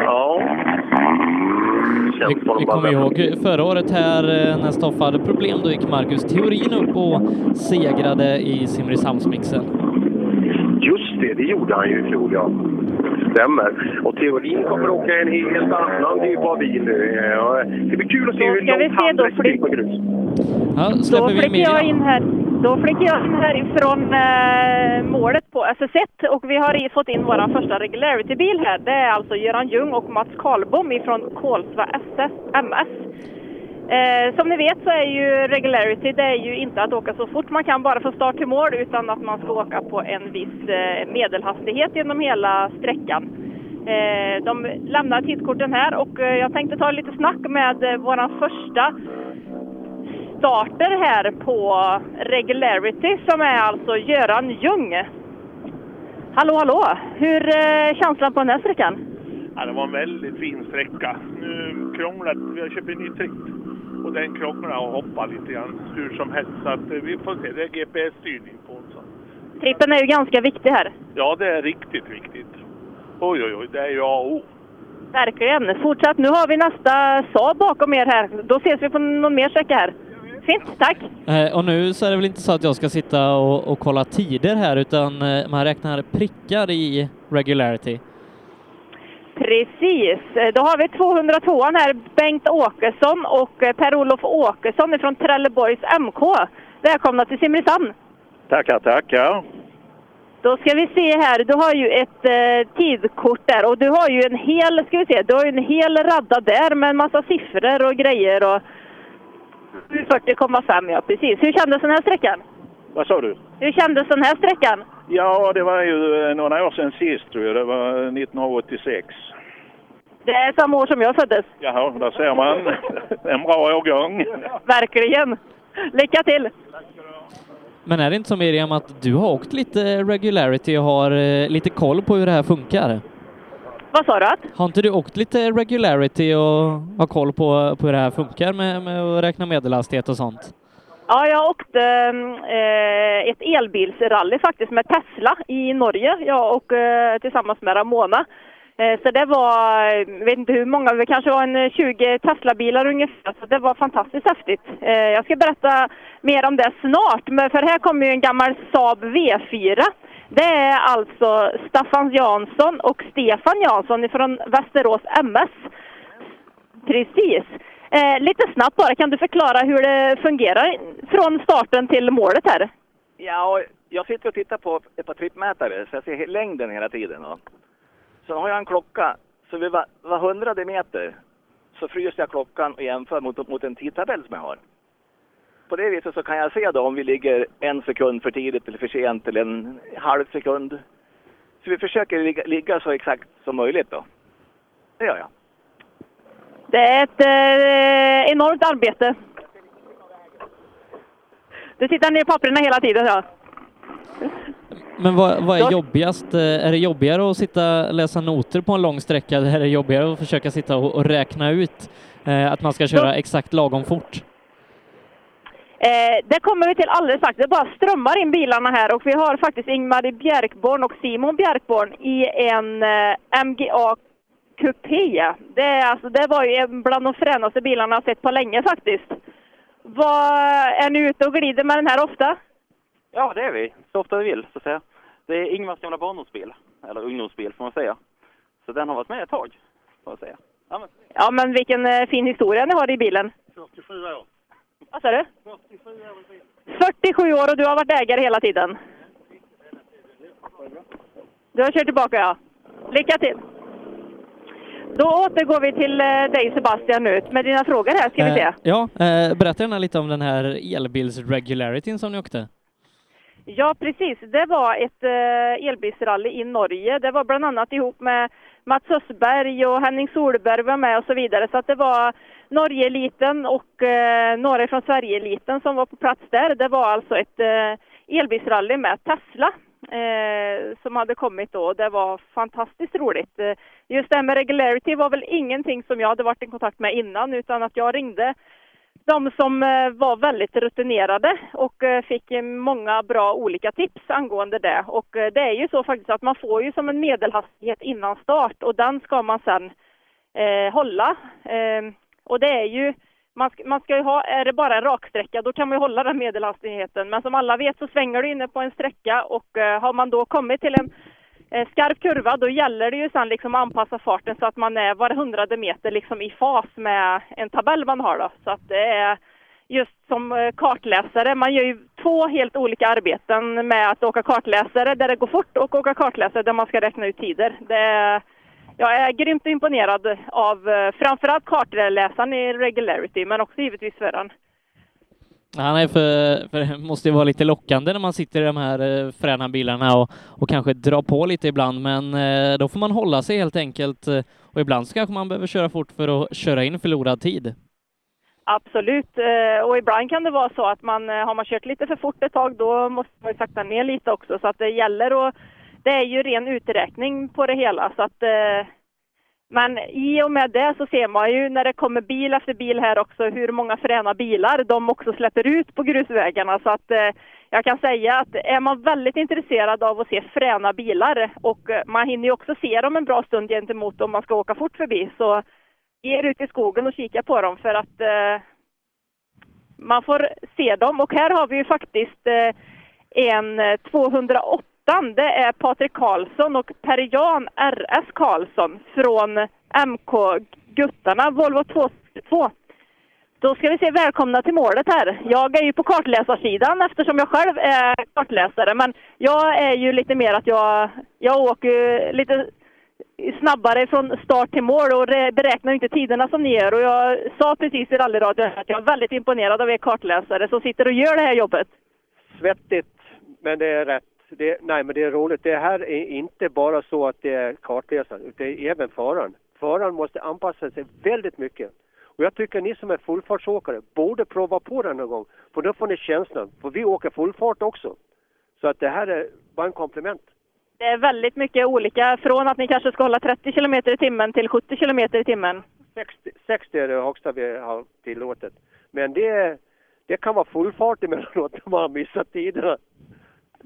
Ja. Vi, vi kommer ihåg förra året här eh, när Stoffe hade problem, då gick Marcus Theorin upp och segrade i Simrishamnsmixen. Just det, det gjorde han ju i fjol, ja. Stämmer. Och Theorin kommer åka en helt annan typ av bil nu. Ja, Det blir kul att se hur långt han räcker på grus. Ja, Då släpper vi flyger jag in här. Då flyger jag in härifrån eh, målet på SS1 och vi har fått in vår första regularity-bil här. Det är alltså Göran Ljung och Mats Karlbom ifrån Kolsva SS, MS. Eh, som ni vet så är ju regularity, det är ju inte att åka så fort man kan bara från start till mål utan att man ska åka på en viss eh, medelhastighet genom hela sträckan. Eh, de lämnar tidskorten här och eh, jag tänkte ta lite snack med eh, våran första starter här på Regularity som är alltså Göran Ljung. Hallå, hallå! Hur är känslan på den här sträckan? Ja, det var en väldigt fin sträcka. Nu krånglat, vi har köpt en ny tripp och den krånglar och hoppar lite grann hur som helst. Så att eh, vi får se, det är GPS-styrning på den. Trippen är ju ganska viktig här. Ja, det är riktigt viktigt. Oj, oj, oj, det är ju A och O. Verkligen. Fortsätt. Nu har vi nästa Saab bakom er här. Då ses vi på någon mer sträcka här. Fint, tack! Eh, och nu så är det väl inte så att jag ska sitta och, och kolla tider här, utan eh, man räknar prickar i regularity. Precis. Eh, Då har vi 202 här, Bengt Åkesson och Per-Olof Åkesson från Trelleborgs MK. Välkomna till Simrishamn! Tackar, tackar. Då ska vi se här, du har ju ett eh, tidkort där och du har ju en hel, ska vi se, du har ju en hel radda där med en massa siffror och grejer och 40,5 ja, precis. Hur kändes den här sträckan? Vad sa du? Hur kändes den här sträckan? Ja, det var ju eh, några år sedan sist tror jag. Det var 1986. Det är samma år som jag föddes. Jaha, där ser man. En bra årgång. Verkligen! Lycka till! Men är det inte så Miriam att du har åkt lite regularity och har eh, lite koll på hur det här funkar? Vad sa du? Att? Har inte du åkt lite regularity och har koll på, på hur det här funkar med, med att räkna medelhastighet och sånt? Ja, jag åkte eh, ett elbilsrally faktiskt med Tesla i Norge, jag och eh, tillsammans med Ramona. Eh, så det var, jag vet inte hur många, det kanske var en 20 Tesla-bilar ungefär, så det var fantastiskt häftigt. Eh, jag ska berätta mer om det snart, men för här kommer ju en gammal Saab V4. Det är alltså Staffan Jansson och Stefan Jansson från Västerås MS. Precis. Eh, lite snabbt bara, kan du förklara hur det fungerar från starten till målet här? Ja, jag sitter och tittar på ett par trippmätare så jag ser längden hela tiden. Och Så har jag en klocka, så vid var, var hundrade meter så fryser jag klockan och jämför mot, mot en tidtabell som jag har. På det viset så kan jag se då om vi ligger en sekund för tidigt eller för sent eller en halv sekund. Så vi försöker ligga, ligga så exakt som möjligt då. Det gör jag. Det är ett eh, enormt arbete. Du tittar ner i papperna hela tiden, ja. Men vad, vad är jobbigast? Eh, Är det jobbigare att sitta och läsa noter på en lång sträcka eller är det jobbigare att försöka sitta och, och räkna ut eh, att man ska köra exakt lagom fort? Eh, det kommer vi till alldeles strax. Det bara strömmar in bilarna här och vi har faktiskt Ingmar Bjärkborn och Simon Bjärkborn i en eh, MGA Coupé. Det, är, alltså, det var ju en bland de fränaste bilarna jag sett på länge faktiskt. Vad, är ni ute och glider med den här ofta? Ja, det är vi. Så ofta vi vill, så att säga. Det är Ingvars gamla barndomsbil, eller ungdomsbil får man säga. Så den har varit med ett tag, får man säga. Ja, men, Ja, men vilken eh, fin historia ni har i bilen. 47 år. Vad sa du? 47 år och du har varit ägare hela tiden? Du har kört tillbaka, ja. Lycka till! Då återgår vi till eh, dig Sebastian nu med dina frågor här, ska vi se. Eh, ja, eh, berätta gärna lite om den här elbils-regularityn som ni åkte. Ja, precis. Det var ett eh, elbilsrally i Norge. Det var bland annat ihop med Mats Östberg och Henning Solberg var med och så vidare. Så att det var Norge-eliten och eh, några från Sverige-eliten som var på plats där. Det var alltså ett eh, elbilsrally med Tesla eh, som hade kommit då. Det var fantastiskt roligt. Eh, Just det här med regularity var väl ingenting som jag hade varit i kontakt med innan utan att jag ringde de som eh, var väldigt rutinerade och eh, fick många bra olika tips angående det. Och eh, det är ju så faktiskt att man får ju som en medelhastighet innan start och den ska man sen eh, hålla. Eh, och det är ju, man ska, man ska ju ha, är det bara en raksträcka då kan man ju hålla den medelhastigheten. Men som alla vet så svänger du inne på en sträcka och eh, har man då kommit till en eh, skarp kurva då gäller det ju sen liksom att anpassa farten så att man är var hundrade meter liksom i fas med en tabell man har då. Så att det är just som eh, kartläsare, man gör ju två helt olika arbeten med att åka kartläsare där det går fort och åka kartläsare där man ska räkna ut tider. Det är, jag är grymt imponerad av eh, framförallt kartläsaren i regularity men också givetvis föraren. Ja, nej, för, för det måste ju vara lite lockande när man sitter i de här eh, fräna bilarna och, och kanske dra på lite ibland, men eh, då får man hålla sig helt enkelt. Och ibland så kanske man behöver köra fort för att köra in förlorad tid. Absolut, och ibland kan det vara så att man har man kört lite för fort ett tag då måste man ju sakta ner lite också så att det gäller och det är ju ren uträkning på det hela. Så att, eh, men i och med det så ser man ju när det kommer bil efter bil här också hur många fräna bilar de också släpper ut på grusvägarna. Så att eh, jag kan säga att är man väldigt intresserad av att se fräna bilar och eh, man hinner ju också se dem en bra stund gentemot om man ska åka fort förbi så ge er ut i skogen och kika på dem för att eh, man får se dem. Och här har vi ju faktiskt eh, en eh, 208 ettan det är Patrik Karlsson och Per-Jan RS Karlsson från MK Guttarna, Volvo 2. Då ska vi se, välkomna till målet här. Jag är ju på kartläsarsidan eftersom jag själv är kartläsare. Men jag är ju lite mer att jag, jag åker lite snabbare från start till mål och beräknar inte tiderna som ni gör. Och jag sa precis i rallyradion att jag är väldigt imponerad av er kartläsare som sitter och gör det här jobbet. Svettigt, men det är rätt. Det, nej, men det är roligt. Det här är inte bara så att det är kartläsaren, utan det är även föraren. Föraren måste anpassa sig väldigt mycket. Och jag tycker ni som är fullfartsåkare borde prova på det någon gång, för då får ni känslan. För vi åker fullfart också. Så att det här är bara en komplement. Det är väldigt mycket olika, från att ni kanske ska hålla 30 km i timmen till 70 km i timmen. 60, 60 är det högsta vi har tillåtet. Men det, det kan vara fullfart emellanåt när man har missat tiderna.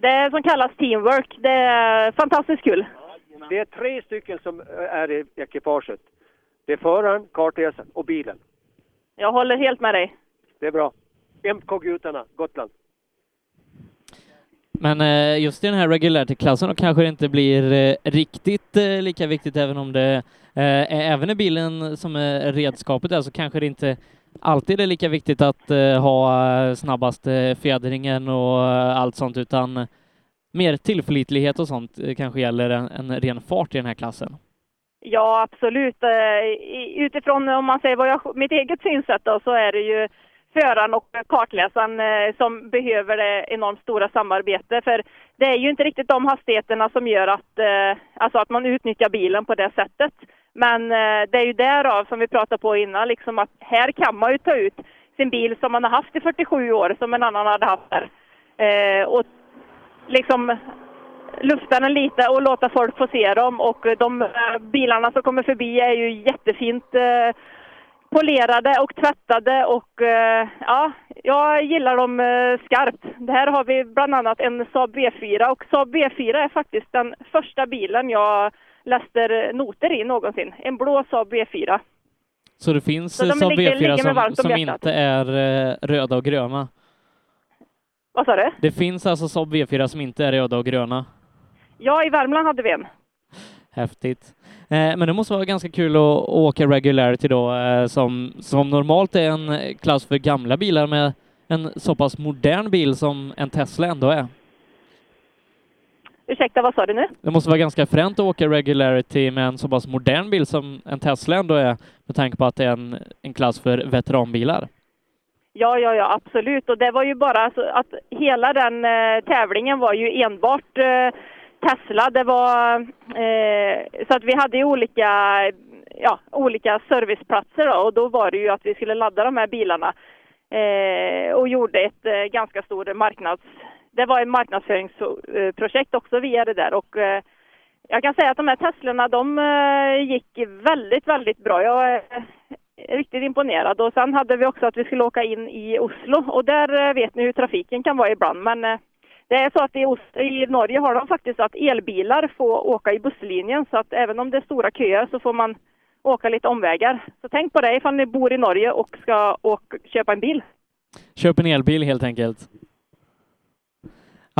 Det är som kallas teamwork. Det är fantastiskt kul. Det är tre stycken som är i ekipaget. Det är föraren, kartläsaren och bilen. Jag håller helt med dig. Det är bra. MK-gutarna, Gotland. Men eh, just i den här regularity-klassen kanske det inte blir eh, riktigt eh, lika viktigt även om det är även i bilen som är redskapet där så kanske det inte alltid är lika viktigt att eh, ha eh, snabbaste eh, fjädringen och eh, allt sånt utan mer tillförlitlighet och sånt kanske gäller en, en ren fart i den här klassen. Ja, absolut. Utifrån om man säger vad jag, mitt eget synsätt då, så är det ju föraren och kartläsaren som behöver det enormt stora samarbete. För det är ju inte riktigt de hastigheterna som gör att, alltså att man utnyttjar bilen på det sättet. Men eh, det är ju därav som vi pratade på innan, liksom att här kan man ju ta ut sin bil som man har haft i 47 år, som en annan hade haft där. Eh, och liksom lufta den lite och låta folk få se dem. Och de eh, bilarna som kommer förbi är ju jättefint eh, polerade och tvättade och eh, ja, jag gillar dem eh, skarpt. Det här har vi bland annat en Saab V4 och Saab V4 är faktiskt den första bilen jag läste noter i någonsin. En blå Saab V4. Så det finns Så de Saab ligger- ligger V4 mig varmt som, om som inte är eh, röda och gröna. Vad sa du? Det finns alltså Saab V4 som inte är röda och gröna. Ja, i Värmland hade vi en. Häftigt. Eh, men det måste vara ganska kul att att åka regularity då, eh, som, som normalt är en klass för gamla bilar med en så pass modern bil som en Tesla ändå är. Ursäkta, vad sa du nu? Det måste vara ganska fränt att åka regularity med en så pass modern bil som en Tesla ändå är, med tanke på att det är en, en klass för veteranbilar. Ja, ja, ja, absolut. Och det var ju bara så att hela den eh, tävlingen var ju enbart eh, Tesla. Det var eh, så att vi hade ju olika ja, olika serviceplatser då, och då var det ju att vi skulle ladda de här bilarna eh, och gjorde ett eh, ganska stort marknads... Det var ett marknadsföringsprojekt också via det där och eh, jag kan säga att de här Teslorna de eh, gick väldigt, väldigt bra. Jag är eh, riktigt imponerad och sen hade vi också att vi skulle åka in i Oslo och där vet ni hur trafiken kan vara ibland men det är så att i, Oslo, i Norge har de faktiskt att elbilar får åka i busslinjen så att även om det är stora köer så får man åka lite omvägar. Så tänk på det ifall ni bor i Norge och ska åka, köpa en bil. Köp en elbil helt enkelt.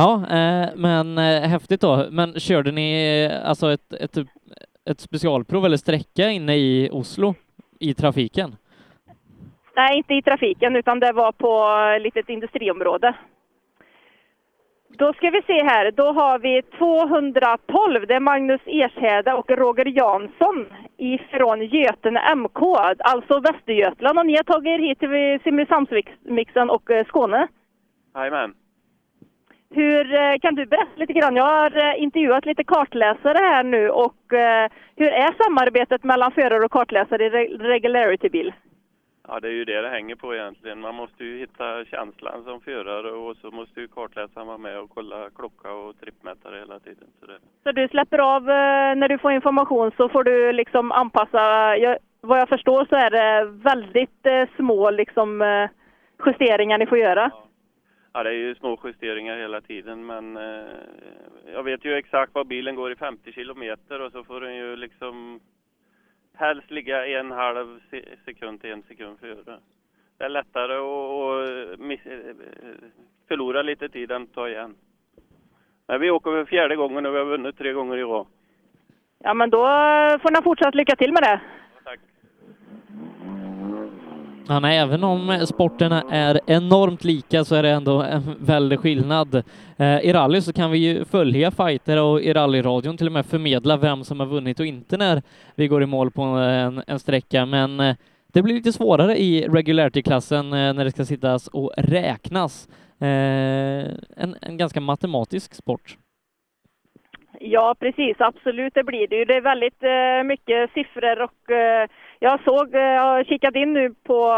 Ja, eh, men eh, häftigt då. Men körde ni eh, alltså ett, ett, ett specialprov eller sträcka inne i Oslo i trafiken? Nej, inte i trafiken utan det var på ett litet industriområde. Då ska vi se här, då har vi 212. Det är Magnus Ershäde och Roger Jansson ifrån Götene MK, alltså Västergötland. Och ni har tagit er hit till Simrishamnsmixen och Skåne. Jajamän. Hur eh, kan du berätta lite grann? Jag har eh, intervjuat lite kartläsare här nu och eh, hur är samarbetet mellan förare och kartläsare i re- regularity-bil? Ja, det är ju det det hänger på egentligen. Man måste ju hitta känslan som förare och så måste ju kartläsaren vara med och kolla klocka och trippmätare hela tiden. Så det, Så du släpper av när du får information så får du liksom anpassa. Jag, vad jag förstår så är det väldigt små liksom justeringar ni får göra. ja, Ja det är ju små justeringar hela tiden men eh, jag vet ju exakt vad bilen går i 50 kilometer och så får den ju liksom helst ligga en halv sekund till en sekund före. Det är lättare att, miss, eh, förlora lite tid än att ta igen. Men vi åker för fjärde gången och vi har vunnit tre gånger i rad. Ja, men då får ni fortsatt lycka till med det. Ja, nej, även om sporterna är enormt lika så är det ändå en väldig skillnad. Eh, I rally så kan vi ju följa fighter och i rallyradion till och med förmedla vem som har vunnit och inte när vi går i mål på en, en sträcka, men eh, det blir lite svårare i regularity-klassen eh, när det ska sittas och räknas. Eh, en, en ganska matematisk sport. Ja, precis. Absolut, det blir det ju. Det är väldigt eh, mycket siffror och eh, jag såg, eh, jag har kikat in nu på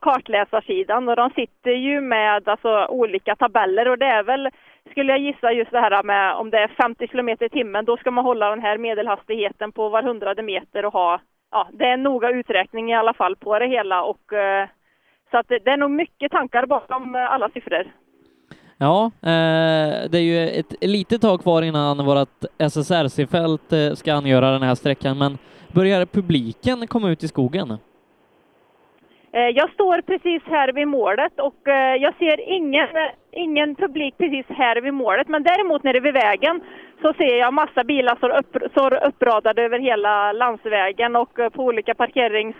kartläsarsidan och de sitter ju med alltså, olika tabeller och det är väl, skulle jag gissa just det här med om det är 50 kilometer i timmen, då ska man hålla den här medelhastigheten på var hundrade meter och ha, ja, det är en noga uträkning i alla fall på det hela och så att det, det är nog mycket tankar bakom alla siffror. Ja, eh, det är ju ett litet tag kvar innan vårt SSRC-fält eh, ska angöra den här sträckan, men börjar publiken komma ut i skogen? Eh, jag står precis här vid målet och eh, jag ser ingen, ingen publik precis här vid målet. Men däremot nere vid vägen så ser jag massa bilar som upp, står uppradade över hela landsvägen och på olika parkerings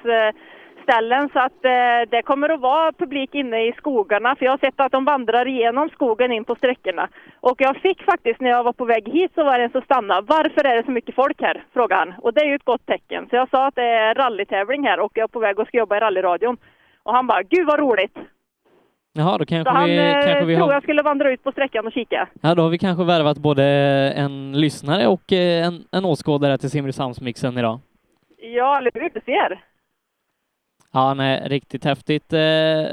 parkeringsställen. Så att eh, det kommer att vara publik inne i skogarna. För jag har sett att de vandrar igenom skogen in på sträckorna. Och jag fick faktiskt när jag var på väg hit så var det en som stannade. Varför är det så mycket folk här? frågade han. Och det är ju ett gott tecken. Så jag sa att det är rallytävling här och jag är på väg och ska jobba i rallyradion. Och han bara, gud vad roligt! Jaha, då Så kanske han vi, eh, kanske vi tror har... jag skulle vandra ut på sträckan och kika. Ja, då har vi kanske värvat både en lyssnare och eh, en, en åskådare till Simrishamnsmixen idag. Ja, eller hur? Du ser. Ja, nej, riktigt häftigt. Eh,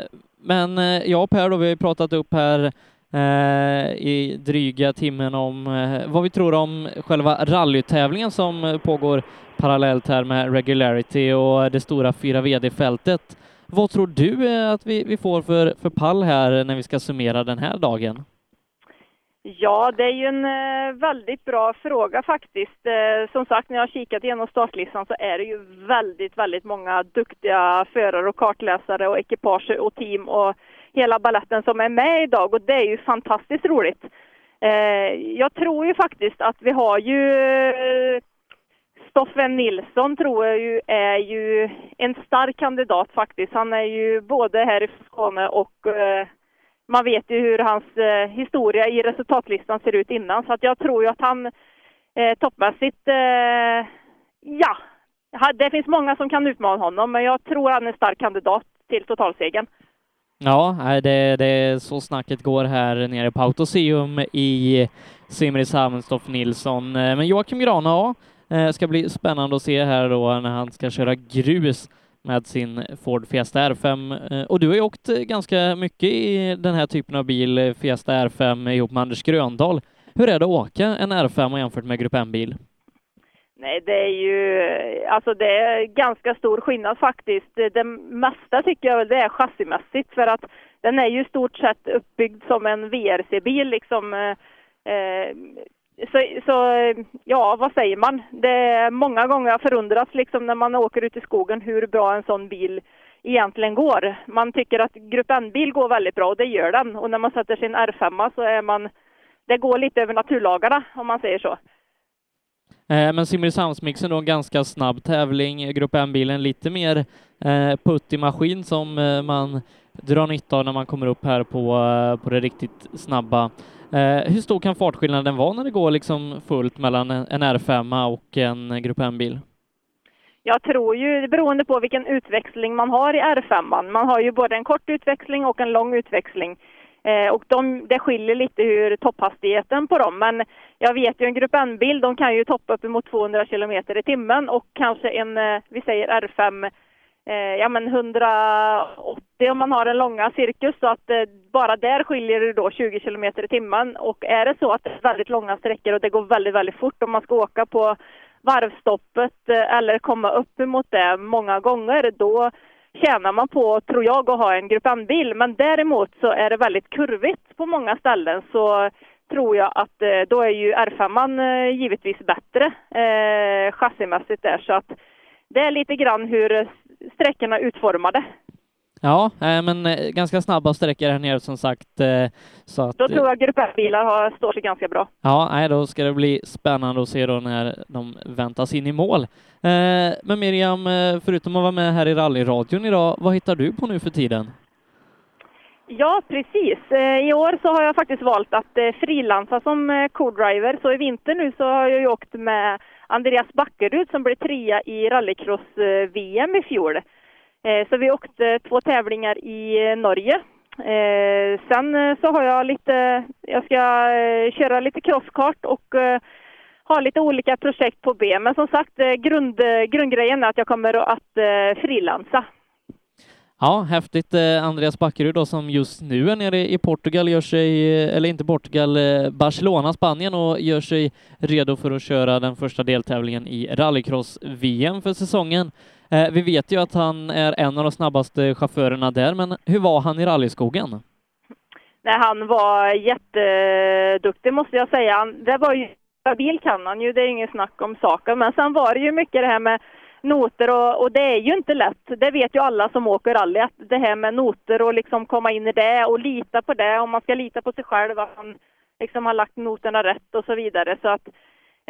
men eh, jag och Per då, vi har ju pratat upp här eh, i dryga timmen om vad vi tror om själva rallytävlingen som pågår parallellt här med regularity och det stora 4 VD-fältet. Vad tror du att vi, vi får för, för pall här när vi ska summera den här dagen? Ja, det är ju en eh, väldigt bra fråga faktiskt. Eh, som sagt, när jag har kikat igenom startlistan så är det ju väldigt, väldigt många duktiga förare och kartläsare och ekipage och team och hela balletten som är med idag och det är ju fantastiskt roligt. Eh, jag tror ju faktiskt att vi har ju Stoffen Nilsson tror jag ju är ju en stark kandidat faktiskt. Han är ju både här i Skåne och man vet ju hur hans eh, historia i resultatlistan ser ut innan. Så att jag tror ju att han eh, toppmässigt, eh, ja, det finns många som kan utmana honom, men jag tror han är en stark kandidat till totalsegern. Ja, det, det är så snacket går här nere på Autoseum i Simrishamn, Stoff Nilsson. Eh, men Joakim Grana, ja, eh, ska bli spännande att se här då när han ska köra grus med sin Ford Fiesta R5. Eh, och du har ju åkt eh, ganska mycket i den här typen av bil, eh, Fiesta R5, ihop med Anders Gröndahl. Hur är det att åka en R5 jämfört med Grupp M-bil? Nej, det är ju alltså det är ganska stor skillnad faktiskt. Det, det mesta tycker jag väl det är chassimässigt för att den är ju i stort sett uppbyggd som en VRC-bil liksom. Eh, så, så, ja, vad säger man? Det är många gånger jag förundras liksom när man åker ut i skogen hur bra en sån bil egentligen går. Man tycker att Grupp N-bil går väldigt bra och det gör den. Och när man sätter sin R5 så är man, det går lite över naturlagarna om man säger så. Eh, men Simrishamnsmixen då en ganska snabb tävling, Grupp N-bilen lite mer putt puttig maskin som eh, man drar nytta av när man kommer upp här på, på det riktigt snabba. Eh, hur stor kan fartskillnaden vara när det går liksom fullt mellan en R5 och en Grupp M-bil? Jag tror ju, beroende på vilken utväxling man har i R5, man har ju både en kort utväxling och en lång utväxling. Eh, och de, det skiljer lite hur topphastigheten på dem. Men jag vet ju en Grupp N-bil, de kan ju toppa uppemot 200 kilometer i timmen och kanske en, eh, vi säger R5, Eh, ja men 180 om man har en långa cirkus. Så att eh, bara där skiljer det då 20 kilometer i timmen. Och är det så att det är väldigt långa sträckor och det går väldigt, väldigt fort om man ska åka på varvstoppet eh, eller komma upp emot det många gånger, då tjänar man på, tror jag, att ha en Grupp N-bil. Men däremot så är det väldigt kurvigt på många ställen så tror jag att eh, då är ju R5 eh, givetvis bättre eh, chassimässigt där. Så att det är lite grann hur sträckorna utformade. Ja, men eh, ganska snabba sträckor här nere som sagt. Eh, så att, då tror jag Grupp bilar står sig ganska bra. Ja, nej, då ska det bli spännande att se då när de väntas in i mål. Eh, men Miriam, förutom att vara med här i rallyradion idag, vad hittar du på nu för tiden? Ja, precis. Eh, I år så har jag faktiskt valt att eh, frilansa som eh, co-driver. Så i vinter nu så har jag ju åkt med Andreas Backerud som blev trea i rallycross-VM i fjol. Så vi åkte två tävlingar i Norge. Sen så har jag lite, jag ska köra lite crosskart och ha lite olika projekt på B. Men som sagt, grund, grundgrejen är att jag kommer att frilansa. Ja, häftigt. Eh, Andreas Backerud då som just nu är nere i Portugal, gör sig, eh, eller inte Portugal, eh, Barcelona, Spanien och gör sig redo för att köra den första deltävlingen i rallycross-VM för säsongen. Vi vet ju att han är en av de snabbaste chaufförerna där, men hur var han i rallyskogen? Nej, han var jätteduktig måste jag säga. det var ju, bil kan han ju, det är inget snack om saken. Men sen var det ju mycket det här med noter och, och, det är ju inte lätt. Det vet ju alla som åker rally, att det här med noter och liksom komma in i det och lita på det. Om man ska lita på sig själv, att man liksom har lagt noterna rätt och så vidare. Så att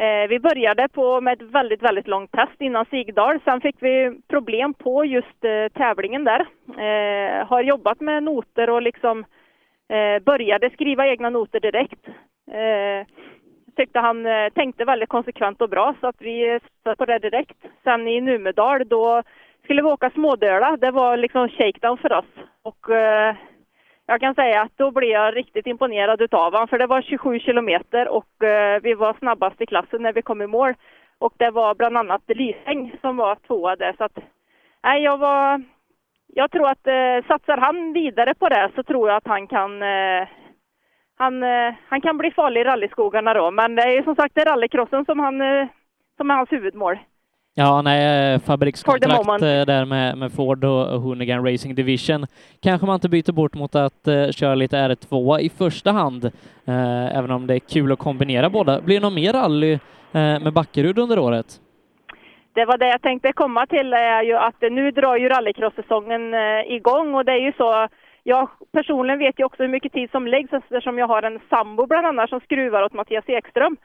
Eh, vi började på med ett väldigt, väldigt långt test innan Sigdal. Sen fick vi problem på just eh, tävlingen där. Eh, har jobbat med noter och liksom eh, började skriva egna noter direkt. Eh, Tyckte han eh, tänkte väldigt konsekvent och bra så att vi satte på det direkt. Sen i Numedal då skulle vi åka smådöla. Det var liksom shakedown för oss. Och eh, jag kan säga att då blev jag riktigt imponerad utav honom, för det var 27 kilometer och eh, vi var snabbast i klassen när vi kom i mål. Och det var bland annat Lysäng som var tvåa där, så att nej, jag var... Jag tror att eh, satsar han vidare på det så tror jag att han kan eh, han, eh, han kan bli farlig i rallyskogarna då, men det är som sagt det är rallycrossen som, han, eh, som är hans huvudmål. Ja, nej, eh, fabrikskontrakt där med, med Ford och Hoonigan Racing Division kanske man inte byter bort mot att uh, köra lite R2 i första hand, uh, även om det är kul att kombinera båda. Blir det någon mer rally uh, med Backerud under året? Det var det jag tänkte komma till, är ju att nu drar ju rallycross-säsongen igång och det är ju så jag personligen vet ju också hur mycket tid som läggs eftersom jag har en sambo bland annat som skruvar åt Mattias Ekström.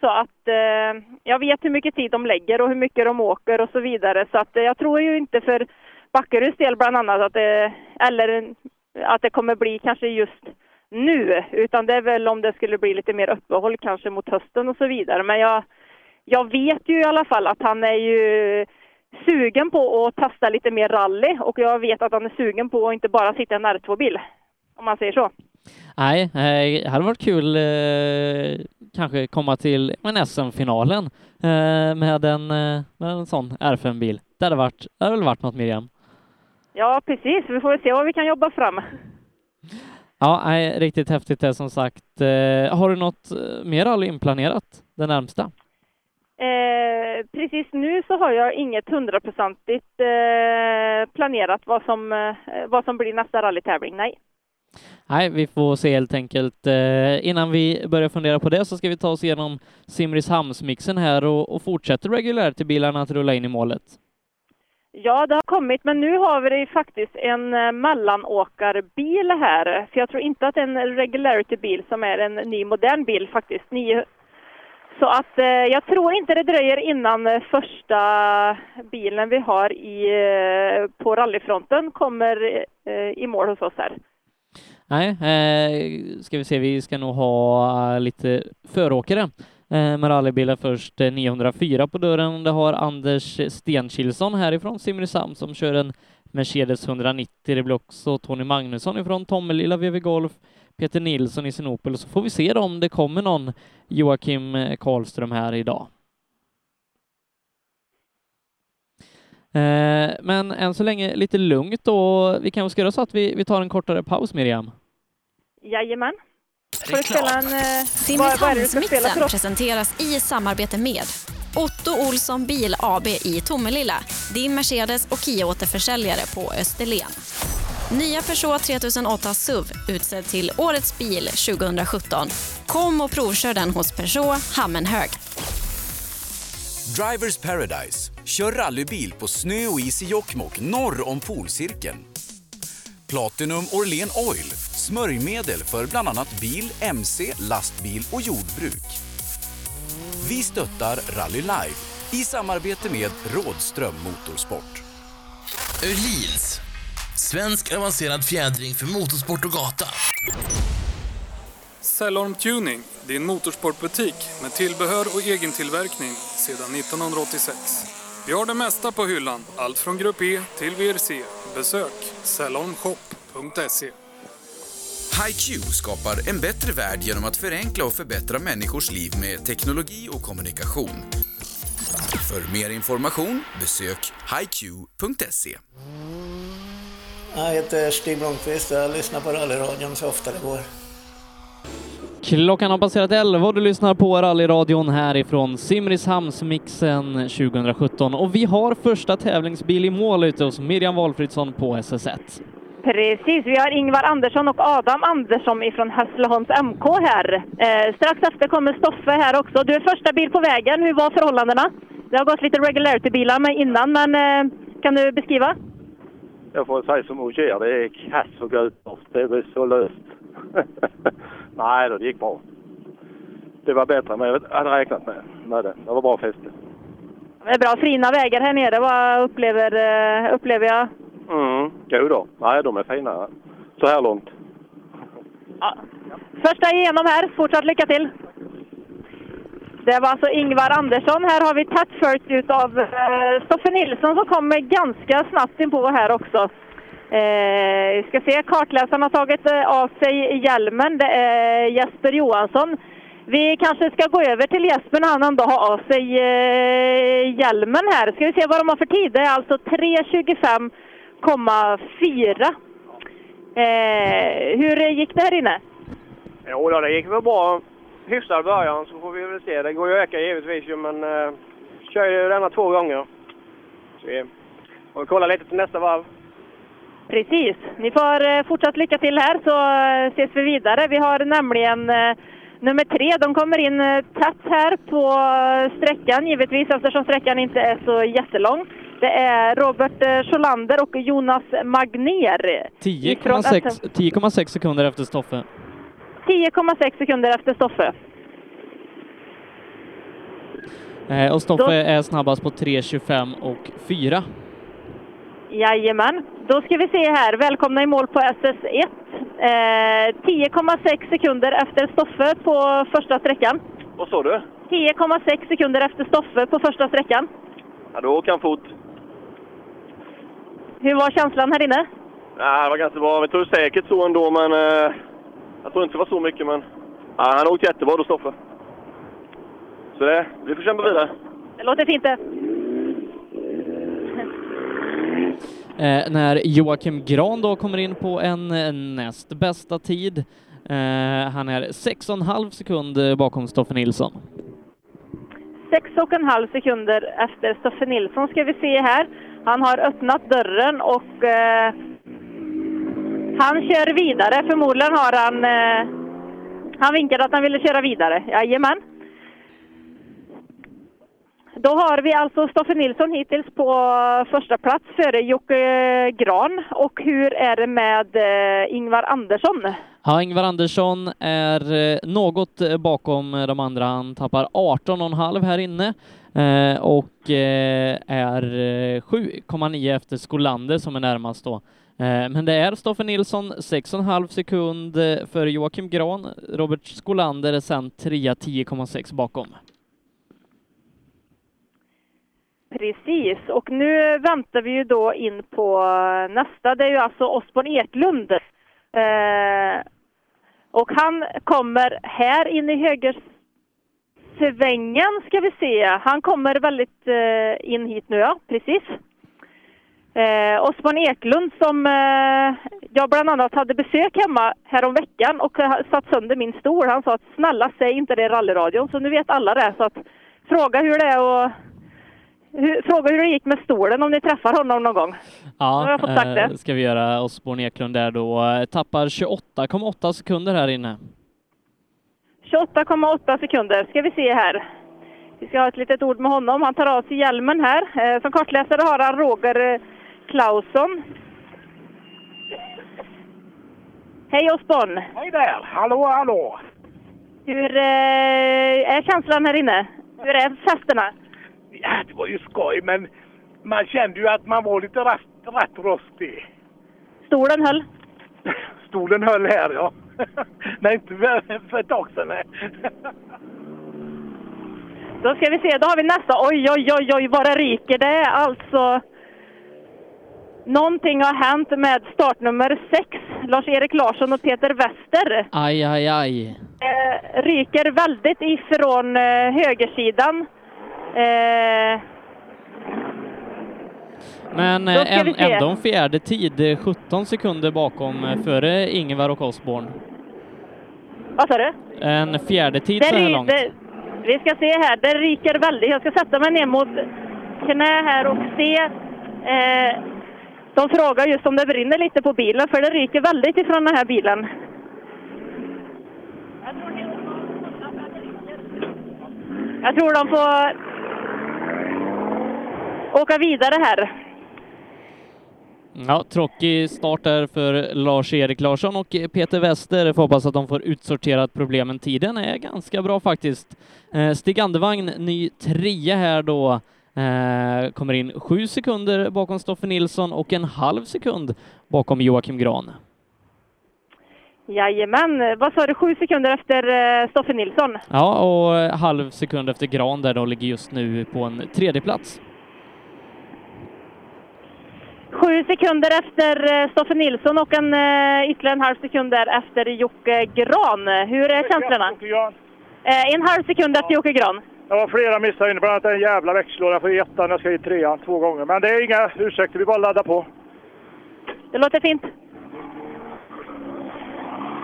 Så att eh, jag vet hur mycket tid de lägger och hur mycket de åker och så vidare. Så att eh, jag tror ju inte för Backeruds del bland annat att det, eller att det kommer bli kanske just nu, utan det är väl om det skulle bli lite mer uppehåll kanske mot hösten och så vidare. Men jag, jag vet ju i alla fall att han är ju sugen på att testa lite mer rally och jag vet att han är sugen på att inte bara sitta i en R2-bil, om man säger så. Nej, eh, det hade varit kul eh, kanske komma till SM-finalen eh, med, en, med en sån R5-bil. Det hade, varit, det hade väl varit något Miriam? Ja, precis. Vi får väl se vad vi kan jobba fram. Ja, nej, riktigt häftigt det som sagt. Eh, har du något mer rally inplanerat det närmsta? Eh, precis nu så har jag inget hundraprocentigt eh, planerat vad som, eh, vad som blir nästa rallytävling, nej. Nej, vi får se helt enkelt. Eh, innan vi börjar fundera på det så ska vi ta oss igenom Simrishamnsmixen här och, och fortsätter regularity-bilarna att rulla in i målet. Ja, det har kommit, men nu har vi faktiskt en eh, mellanåkarbil här. För jag tror inte att det är en regularity-bil som är en ny modern bil faktiskt. Så att eh, jag tror inte det dröjer innan eh, första bilen vi har i, eh, på rallyfronten kommer eh, i mål hos oss här. Nej, eh, ska vi se, vi ska nog ha eh, lite föråkare eh, med rallybilar först. 904 på dörren. Det har Anders Stenkilsson härifrån Simrishamn som kör en Mercedes 190. Det blir också Tony Magnusson ifrån Tommelilla VV Golf, Peter Nilsson i Sinopel. Så får vi se då om det kommer någon Joakim eh, Karlström här idag. Eh, men än så länge lite lugnt och vi kan väl ska göra så att vi, vi tar en kortare paus Miriam. Jajamän. Får du spela en... eh, Simrishamnsmixen presenteras i samarbete med Otto Olsson Bil AB i Tomelilla, din Mercedes och Kia-återförsäljare på Österlen. Nya Peugeot 3008 SUV utsedd till Årets bil 2017. Kom och provkör den hos Peugeot Hammenhög. Drivers Paradise. Kör rallybil på snö och is i Jokkmokk norr om polcirkeln. Platinum Orlen Oil. Smörjmedel för bland annat bil, mc, lastbil och jordbruk. Vi stöttar Rally Life i samarbete med Rådström Motorsport. Öhlins. Svensk avancerad fjädring för motorsport och gata. Cellorm Tuning, din motorsportbutik med tillbehör och egen tillverkning sedan 1986. Vi har det mesta på hyllan, allt från Grupp E till VRC. Besök cellormshop.se. HiQ skapar en bättre värld genom att förenkla och förbättra människors liv med teknologi och kommunikation. För mer information besök hiq.se. Jag heter Stig Blomqvist och jag lyssnar på rallyradion så ofta det går. Klockan har passerat 11 och du lyssnar på rallyradion härifrån Simrishamnsmixen 2017 och vi har första tävlingsbil i mål ute hos Miriam Valfridsson på SS1. Precis, vi har Ingvar Andersson och Adam Andersson ifrån Hässleholms MK här. Eh, strax efter kommer Stoffe här också. Du är första bil på vägen. Hur var förhållandena? Det har gått lite regularity-bilar med innan, men eh, kan du beskriva? Jag får säga som Ogier, det är kass och guttorp. Det blir så löst. Nej då, det gick bra. Det var bättre än jag hade räknat med. med det. det var bra fäste. Det är bra fina vägar här nere. Vad upplever, eh, upplever jag? Mm, jo då. Nej, de är fina så här långt. Första igenom här. Fortsatt lycka till! Det var alltså Ingvar Andersson. Här har vi tätt följt utav eh, Stoffe Nilsson som kommer ganska snabbt in på här också. Eh, vi ska se, kartläsaren har tagit eh, av sig hjälmen. Det är Jesper Johansson. Vi kanske ska gå över till Jesper när han ändå har av sig eh, hjälmen här. Ska vi se vad de har för tid. Det är alltså 3.25,4. Eh, hur gick det här inne? Jo, det gick väl bra. Hyfsad början så får vi väl se. Det går ju att öka givetvis ju, men uh, kör ju denna två gånger. Så vi får kolla lite till nästa varv. Precis. Ni får eh, fortsatt lycka till här så eh, ses vi vidare. Vi har nämligen eh, nummer tre. De kommer in eh, tätt här på eh, sträckan givetvis eftersom sträckan inte är så jättelång. Det är Robert eh, Scholander och Jonas Magner. ifrån 10,6 10,6 sekunder efter Stoffe. 10,6 sekunder efter Stoffe. Eh, och Stoffe Då- är snabbast på 3.25 och 4. Jajamän. Då ska vi se här. Välkomna i mål på SS1. Eh, 10,6 sekunder efter Stoffe på första sträckan. Vad sa du? 10,6 sekunder efter Stoffe på första sträckan. Ja, då åker han fort. Hur var känslan här inne? Ja, det var ganska bra. Vi tog säkert så ändå, men eh, Jag tror inte det var så mycket, men ja, han har åkt jättebra då, Stoffe. Så det, vi får kämpa vidare. Det låter fint det. Eh, när Joakim Gran då kommer in på en eh, näst bästa tid. Eh, han är 6,5 sekund bakom Stoffe Nilsson. Sex och en halv sekunder efter Stoffe Nilsson ska vi se här. Han har öppnat dörren och eh, han kör vidare. Förmodligen har han... Eh, han vinkade att han ville köra vidare. Jajamän. Då har vi alltså Stoffe Nilsson hittills på första plats före Jocke Gran. Och hur är det med eh, Ingvar Andersson? Ja, Ingvar Andersson är eh, något eh, bakom de andra. Han tappar 18,5 här inne och är 7,9 efter Skolander som är närmast då. Eh, men det är Stoffe Nilsson 6,5 sekund eh, för före Joakim Gran. Robert Skolander är sen trea 10,6 bakom. Precis, och nu väntar vi ju då in på eh, nästa. Det är ju alltså Osborn Eklund. Eh, och han kommer här in i högersvängen ska vi se. Han kommer väldigt eh, in hit nu, ja, precis. Eh, Osborn Eklund som eh, jag bland annat hade besök hemma härom veckan och satt sönder min stol. Han sa att snälla säg inte det i rallyradion. Så nu vet alla det. Så att fråga hur det är och hur, fråga hur det gick med stolen om ni träffar honom någon gång. Ja, eh, ska vi göra. Osborn Eklund där då. Eh, Tappar 28,8 sekunder här inne. 28,8 sekunder ska vi se här. Vi ska ha ett litet ord med honom. Han tar av sig hjälmen här. Eh, Som kartläsare har han Roger eh, Clausson. Hej Osborn! Hej där! Hallå, hallå! Hur eh, är känslan här inne? Hur är festerna? Ja, det var ju skoj, men man kände ju att man var lite rast, rätt rostig. Stolen höll? Stolen höll här, ja. Nej, inte för, för ett tag sedan. nej. Då ska vi se, då har vi nästa. Oj, oj, oj, oj, vad det ryker. Det är alltså... Någonting har hänt med startnummer 6, Lars-Erik Larsson och Peter Wester. Aj, aj, aj. Eh, ryker väldigt ifrån eh, högersidan. Eh, Men eh, en, ändå en fjärde tid, eh, 17 sekunder bakom eh, före Ingvar och Osborn. vad sa du? En fjärde tid så här långt. det, vi ska se här, det ryker väldigt. Jag ska sätta mig ner mot knä här och se. Eh, de frågar just om det brinner lite på bilen, för det ryker väldigt ifrån den här bilen. Jag tror de får åka vidare här. Ja, tråkig start där för Lars-Erik Larsson och Peter Wester får hoppas att de får utsorterat problemen. Tiden är ganska bra faktiskt. Eh, Stig Andevagn, ny trea här då, eh, kommer in sju sekunder bakom Stoffe Nilsson och en halv sekund bakom Joakim Gran. Jajamän, vad sa du, sju sekunder efter eh, Stoffe Nilsson? Ja, och eh, halv sekund efter Gran där då ligger just nu på en tredje plats. Sju sekunder efter eh, Stoffe Nilsson och en, eh, ytterligare en halv sekund där efter Jocke Gran. Hur är känslorna? En halv sekund efter Jocke Gran. Det var flera missar inne, bland annat en jävla växellåda för ettan. Jag ska i trean två gånger. Men det är inga ursäkter, vi bara laddar på. Det låter fint.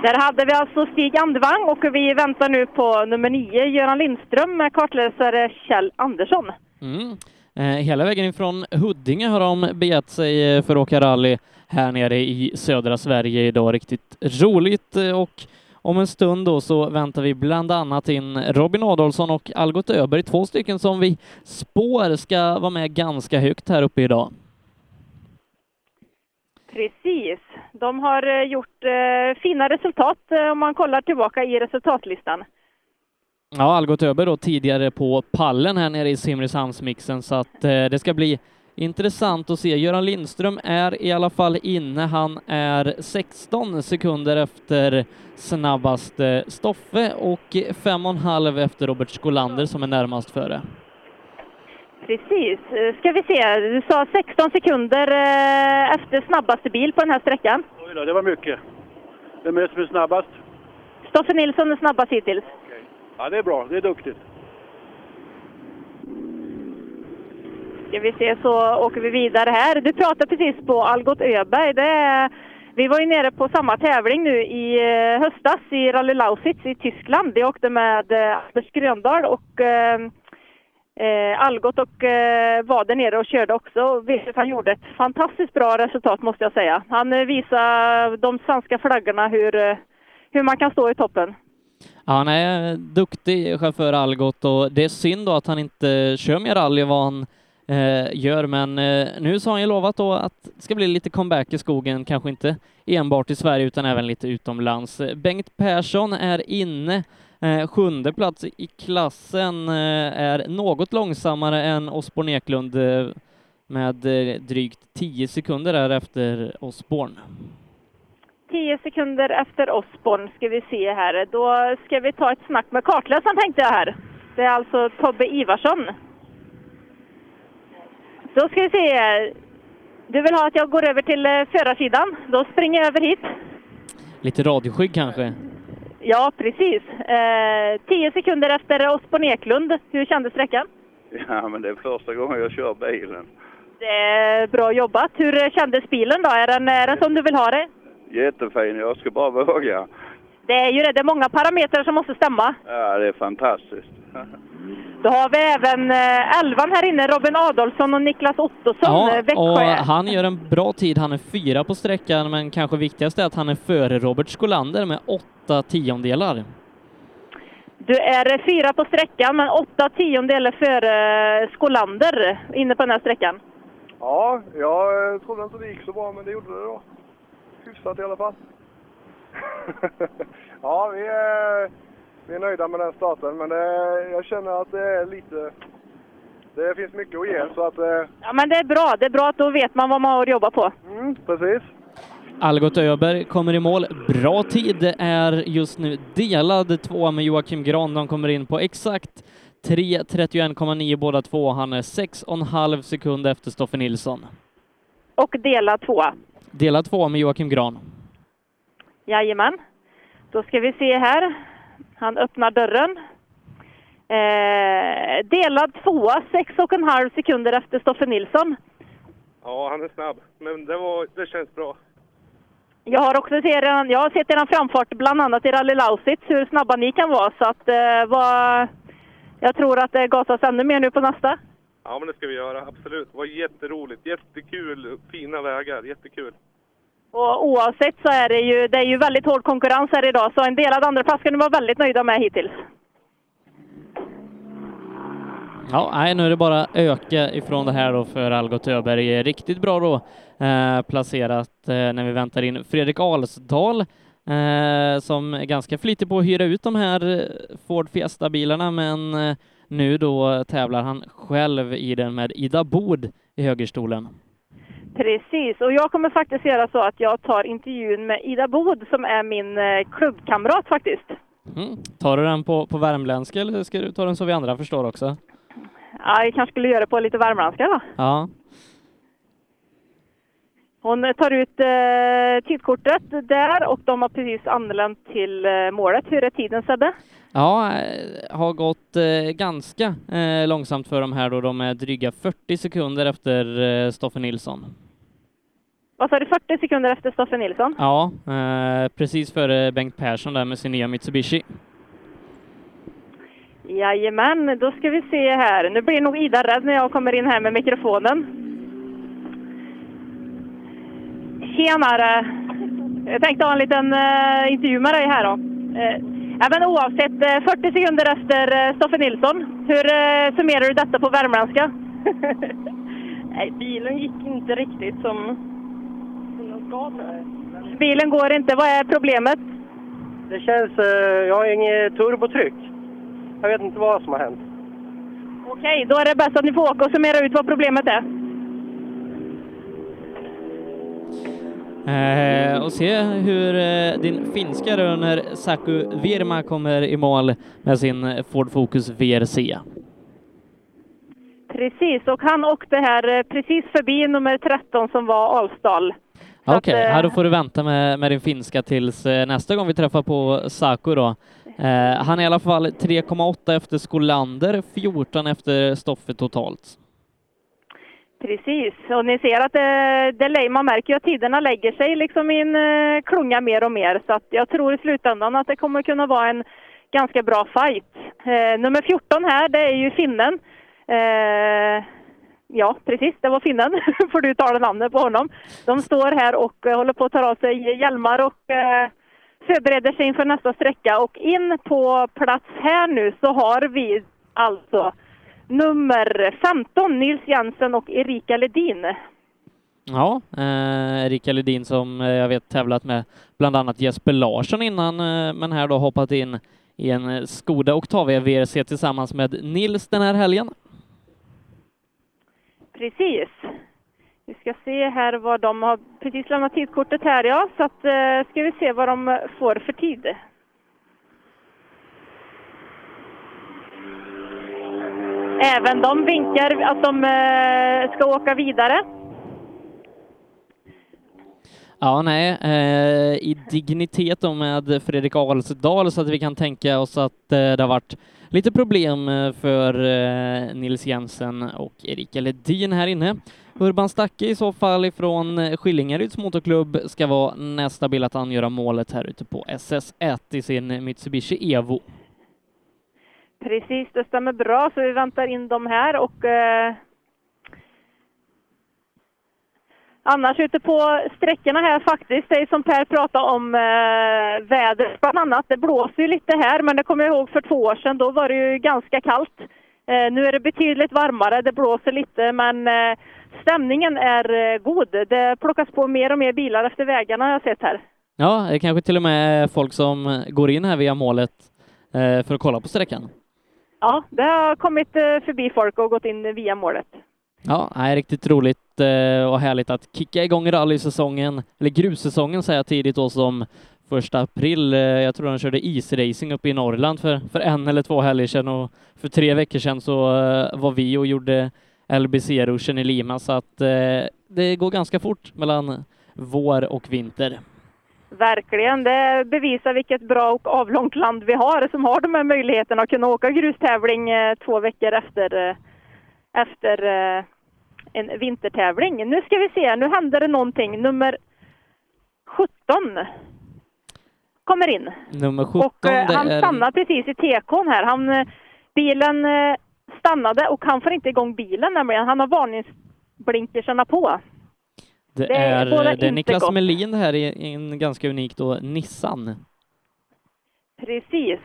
Där hade vi alltså Stig Andevang och vi väntar nu på nummer nio, Göran Lindström med kartläsare Kjell Andersson. Mm. Eh, hela vägen ifrån Huddinge har de begett sig eh, för att åka rally här nere i södra Sverige idag. Riktigt roligt eh, och om en stund då så väntar vi bland annat in Robin Adolfsson och Algot Öberg, två stycken som vi spår ska vara med ganska högt här uppe idag. Precis. De har eh, gjort eh, fina resultat eh, om man kollar tillbaka i resultatlistan. Ja, Algot Öberg då tidigare på pallen här nere i Simrishamnsmixen så att eh, det ska bli intressant att se. Göran Lindström är i alla fall inne. Han är 16 sekunder efter snabbaste Stoffe och fem och en halv efter Robert Skolander som är närmast före. Precis. Ska vi se, du sa 16 sekunder eh, efter snabbaste bil på den här sträckan. Oj då, det var mycket. Vem är det som är snabbast? Stoffe Nilsson är snabbast hittills. Ja, det är bra. Det är duktigt. Ska vi se så åker vi vidare här. Du pratade precis på Algot Öberg. Det är, vi var ju nere på samma tävling nu i eh, höstas i Rally Lausitz i Tyskland. Vi åkte med eh, Anders Gröndahl och eh, eh, Algot och eh, var där nere och körde också. Vilket han gjorde ett fantastiskt bra resultat måste jag säga. Han eh, visade de svenska flaggorna hur, hur man kan stå i toppen. Ja, han är duktig chaufför Algot och det är synd då att han inte kör mer rally vad han Eh, gör, men eh, nu så har han ju lovat då att det ska bli lite comeback i skogen, kanske inte enbart i Sverige utan även lite utomlands. Bengt Persson är inne, eh, sjunde plats i klassen, eh, är något långsammare än Osborn Eklund eh, med eh, drygt 10 sekunder där efter Osborn. 10 sekunder efter Osborn ska vi se här. Då ska vi ta ett snack med kartläsaren tänkte jag här. Det är alltså Tobbe Ivarsson. Då ska vi se. Du vill ha att jag går över till eh, förarsidan? Då springer jag över hit. Lite radioskygg kanske? Ja, precis. Eh, 10 sekunder efter Osborn Eklund. Hur kändes sträckan? Ja, men det är första gången jag kör bilen. Det är bra jobbat. Hur eh, kändes bilen då? Är den, är den som du vill ha det? Jättefin, jag ska bara våga. Det är ju det. Det är många parametrar som måste stämma. Ja, det är fantastiskt. Då har vi även eh, elvan här inne, Robin Adolfsson och Niklas Ottosson, Ja, eh, Växjö. och han gör en bra tid. Han är fyra på sträckan, men kanske viktigast är att han är före Robert Skolander med åtta tiondelar. Du är eh, fyra på sträckan, men åtta tiondelar före eh, Skolander inne på den här sträckan. Ja, jag eh, trodde inte det gick så bra, men det gjorde det då. Hyfsat i alla fall. ja, vi är, vi är nöjda med den starten, men det, jag känner att det är lite... Det finns mycket att ge, så att... eh, Ja, men det är bra. Det är bra att då vet man vad man har att jobba på. Mm, precis. Algot Öberg kommer i mål. Bra tid är just nu delad tvåa med Joakim Gran. De kommer in på exakt 3.31,9 båda två. Han är 6,5 sekund efter Stoffe Nilsson. Och dela tvåa. Delad tvåa med Joakim Gran. Jajamän. Då ska vi se här. Han öppnar dörren. Eh, delad tvåa, sex och en halv sekunder efter Stoffe Nilsson. Ja, han är snabb, men det, var, det känns bra. Jag har också sett er, jag har sett er framfart bland annat i Rally Lausitz, hur snabba ni kan vara. Så att, eh, vad, jag tror att det gasas ännu mer nu på nästa. Ja, men det ska vi göra, absolut. Det var jätteroligt, jättekul, fina vägar, jättekul. Och oavsett så är det ju, det är ju väldigt hård konkurrens här idag, så en delad andraplats kan du vara väldigt nöjda med hittills. Ja, nej, nu är det bara öka ifrån det här då för Algot Öberg. Riktigt bra då eh, placerat eh, när vi väntar in Fredrik Alsdal eh, som är ganska flitig på att hyra ut de här Ford Fiesta-bilarna, men eh, nu då tävlar han själv i den med Ida Bod i högerstolen. Precis, och jag kommer faktiskt göra så att jag tar intervjun med Ida Bod som är min eh, klubbkamrat faktiskt. Mm. Tar du den på, på värmländska eller ska du ta den så vi andra förstår också? Ja, jag kanske skulle göra det på lite värmländska då. Ja. Hon eh, tar ut eh, tidkortet där och de har precis anlänt till eh, målet. Hur är tiden Sebbe? Ja, eh, har gått eh, ganska långsamt för dem här då. De är dryga 40 sekunder efter Stoffe Nilsson. Vad sa du, 40 sekunder efter Stoffe Nilsson? Ja, eh, precis före Bengt Persson där med sin nya Mitsubishi. Jajamän, då ska vi se här. Nu blir nog Ida rädd när jag kommer in här med mikrofonen. Tjenare! Jag tänkte ha en liten uh, intervju med dig här då. Uh, även oavsett, uh, 40 sekunder efter uh, Stoffe Nilsson. Hur uh, summerar du detta på värmländska? Nej, bilen gick inte riktigt som, ska. Bilen går inte. Vad är problemet? Det känns... eh, jag har inget turbotryck. Jag vet inte vad som har hänt. Okej, då är det bäst att ni får åka och summera ut vad problemet är. Eh, och se hur eh, din finska runner Saku Virma kommer i mål med sin Ford Focus VRC. Precis, och han åkte här eh, precis förbi nummer 13 som var Alsdal. Okej, att, eh, ja, då får du vänta med, med din finska tills eh, nästa gång vi träffar på Saku då. Eh, han är i alla fall 3,8 efter Skolander, 14 efter Stoffe totalt. Precis, och ni ser att det, det, lä- man märker ju att tiderna lägger sig liksom i en eh, klunga mer och mer. Så att jag tror i slutändan att det kommer kunna vara en ganska bra fight. Eh, nummer 14 här, det är ju finnen. Eh, ja, precis, det var finnen. Får du tala namnet på honom. De står här och eh, håller på att ta av sig hjälmar och eh, förbereder sig inför nästa sträcka. Och in på plats här nu så har vi alltså nummer 15, Nils Jensen och Erika Ledin. Ja, eh, Erika Ledin som eh, jag vet tävlat med bland annat Jesper Larsson innan, eh, men här då hoppat in i en Skoda Octavia VRC tillsammans med Nils den här helgen. Precis. Vi ska se här vad de har precis lämnat tidkortet här ja, så att eh, ska vi se vad de får för tid. Även de vinkar att de eh, ska åka vidare. Ja, nej, eh, i dignitet då med Fredrik Alsdal så att vi kan tänka oss att eh, det har varit lite problem eh, för eh, Nils Jensen och Erika Ledin här inne. Urban Stacke i så fall ifrån eh, Skillingaryds motorklubb ska vara nästa bil att angöra målet här ute på SS1 i sin Mitsubishi Evo. Precis, det stämmer bra, så vi väntar in dem här och eh, Annars ute på sträckorna här faktiskt, det är som Per pratade om eh, vädret bland annat. Det blåser ju lite här, men det kommer jag ihåg för två år sedan, då var det ju ganska kallt. Eh, nu är det betydligt varmare, det blåser lite, men eh, stämningen är eh, god. Det plockas på mer och mer bilar efter vägarna har jag sett här. Ja, det kanske till och med är folk som går in här via målet eh, för att kolla på sträckan. Ja, det har kommit eh, förbi folk och gått in via målet. Ja, nej, riktigt roligt eh, och härligt att kicka igång rallysäsongen, eller grussäsongen säger jag tidigt då som första april. Eh, Jag tror han körde isracing uppe i Norrland för, för en eller två helger sedan och för tre veckor sedan så eh, var vi och gjorde LBC-ruschen i Lima så att eh, det går ganska fort mellan vår och vinter. Verkligen, det bevisar vilket bra och avlångt land vi har som har de här möjligheterna att kunna åka grustävling eh, två veckor efter, eh, efter en vintertävling. Nu ska vi se, nu händer det någonting. Nummer 17 kommer in. Nummer 17, Och eh, han är... stannar precis i tekon här. Han, eh, bilen eh, stannade och han får inte igång bilen nämligen. Han har varningsblinkersarna på. Det Det är är, båda det är Niklas gott. Melin här i i en ganska unik då, Nissan. Precis.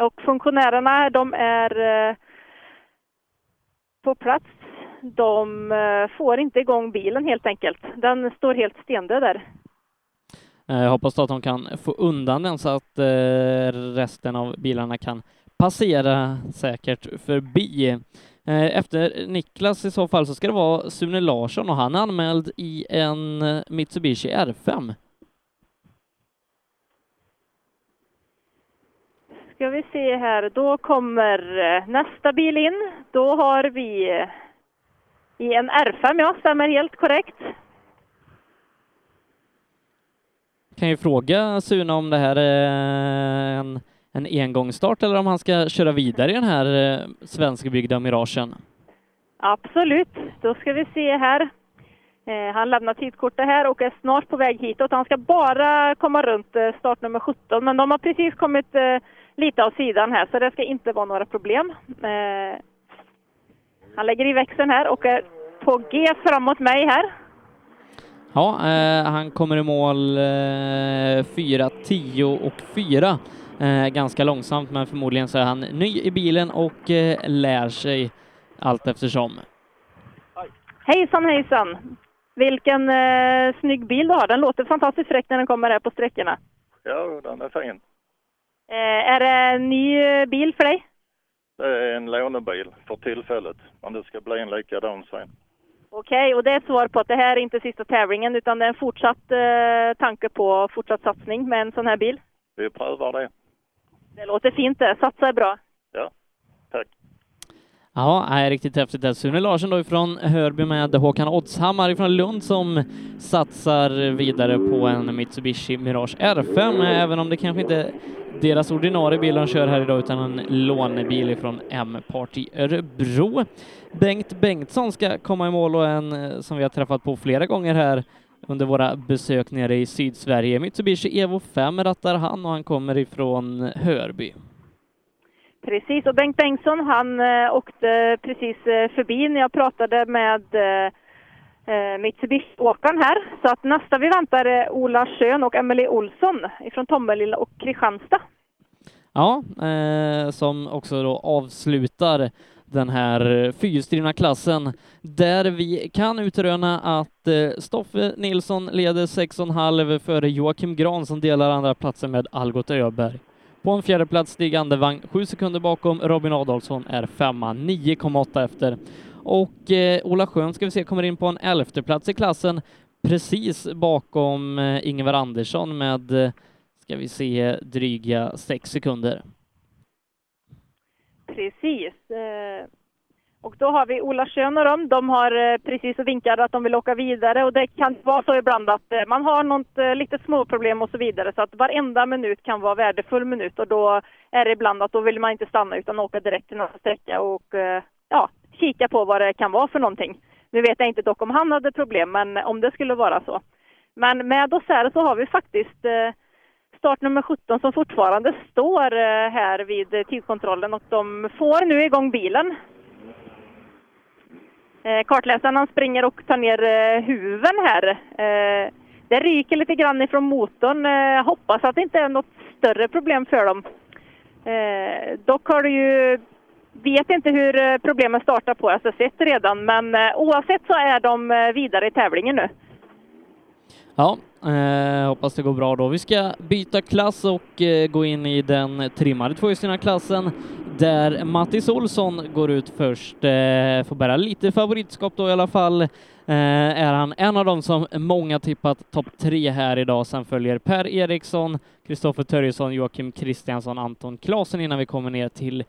Och funktionärerna, de är eh, på plats. De eh, får inte igång bilen helt enkelt. Den står helt stendöd där. Eh, Jag hoppas då att de kan få undan den så att eh, resten av bilarna kan passera säkert förbi. Efter Niklas i så fall så ska det vara Sune Larsson och han är anmäld i en Mitsubishi R5. Ska vi se här, då kommer nästa bil in. Då har vi i en R5, ja, stämmer helt korrekt. Kan ju fråga Sune om det här är en, en engångsstart eller om han ska köra vidare i den här eh, svenskbyggda Miragen. Absolut. Då ska vi se här. Eh, han lämnar tidkortet här och är snart på väg hitåt. Han ska bara komma runt eh, startnummer 17, men de har precis kommit lite av sidan här, så det ska inte vara några problem. Han lägger i växeln här och är på G framåt mig här. Ja, eh, han kommer i mål eh, 4, 10 och 4. Eh, ganska långsamt, men förmodligen så är han ny i bilen och eh, lär sig allt eftersom. Hejsan hejsan! Vilken eh, snygg bil du har. Den låter fantastiskt fräck när den kommer här på sträckorna. Ja, den är fin. Eh, är det en ny eh, bil för dig? Det är en lånebil för tillfället, men det ska bli en likadan sen. Okej, och det är ett svar på att det här är inte sista tävlingen utan det är en fortsatt eh, tanke på fortsatt satsning med en sån här bil. Vi prövar det. Det låter fint det. Satsa är bra. Ja, tack. Ja, är riktigt häftigt där. Sune Larsson då ifrån Hörby med Håkan Oddshammar ifrån Lund som satsar vidare på en Mitsubishi Mirage R5, även om det kanske inte är deras ordinarie bil de kör här idag utan en lånebil ifrån M-Party Örebro. Bengt Bengtsson ska komma i mål och en eh, som vi har träffat på flera gånger här under våra besök nere i Sydsverige. Mitsubishi Evo 5 rattar han och han kommer ifrån Hörby. Precis, och Bengt Bengtsson han eh, åkte precis eh, förbi när jag pratade med eh, eh, Mitsubishi-åkaren här. Så att nästa vi väntar är Ola Schön och Emelie Olsson ifrån Tomelilla och Kristianstad. Ja, eh, som också då avslutar den här fyrhjulsdrivna klassen där vi kan utröna att eh, Stoffe Nilsson leder 6,5 före Joakim Gran som delar andra platsen med Algot Öberg. På en fjärde plats Stig Andevang, sju sekunder bakom Robin Adolfsson är femma, 9,8 efter. Och eh, Ola Schön ska vi se kommer in på en elfte plats i klassen precis bakom eh, Ingvar Andersson med, eh, ska vi se, dryga sex sekunder. Precis. Eh, och då har vi Ola Schön och dem. De har eh, precis vinkat att de vill åka vidare och det kan vara så ibland att eh, man har något eh, lite litet småproblem och så vidare. Så att varenda minut kan vara värdefull minut och då är det ibland att då vill man inte stanna utan åka direkt till nästa sträcka och ja, kika på vad det kan vara för någonting. Nu vet jag inte dock om han hade problem, men om det skulle vara så. Men med Auxerre så har vi faktiskt start nummer 17 som fortfarande står här vid tidkontrollen och de får nu igång bilen. Eh, kartläsaren han springer och tar ner eh, huven här. Eh, det ryker lite grann ifrån motorn. Eh, hoppas att det inte är något större problem för dem. Eh, dock har du ju vet inte hur problemet problemen startar på SS1 redan, men eh, oavsett så är de eh, vidare i tävlingen nu. Ja, eh, hoppas det går bra då. Vi ska byta klass och eh, gå in i den trimmade tvåhjulsdrivna klassen där Mattis Olsson går ut först. Eh, får bära lite favoritskap då i alla fall. Eh, är han en av dem som många tippat topp tre här idag. Sen följer Per Eriksson, Kristoffer Törjesson, Joakim Kristiansson, Anton Klasen innan vi kommer ner till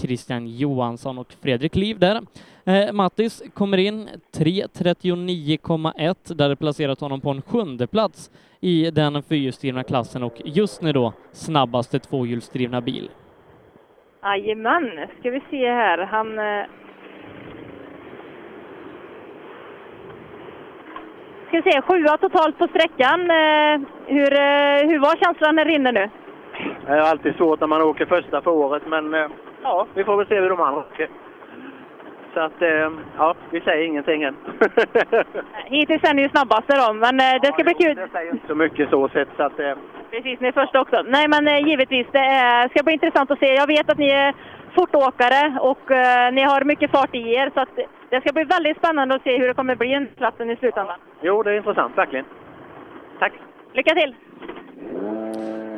Christian Johansson och Fredrik Liv där. Eh, Mattis kommer in 3.39,1 där det placerat honom på en sjunde plats i den fyrhjulsdrivna klassen och just nu då snabbaste tvåhjulsdrivna bil. Jajamän, ska vi se här. Han... eh, Ska vi se, sjua totalt på sträckan. Eh, Hur, eh, hur var känslan när det rinner nu? Det är alltid svårt när man åker första för året, men eh, ja, vi får väl se hur de andra åker. Så att, eh, ja, vi säger ingenting än. Hittills är ni ju snabbaste då, men eh, det ska bli kul. Det säger inte så mycket så sett, så att... Eh, Precis, ni är första också. Nej, men givetvis, det ska bli intressant att se. Jag vet att ni är fortåkare och ni har mycket fart i er, så att det ska bli väldigt spännande att se hur det kommer bli i klassen i slutändan. jo, det är intressant, verkligen. Tack! Lycka till!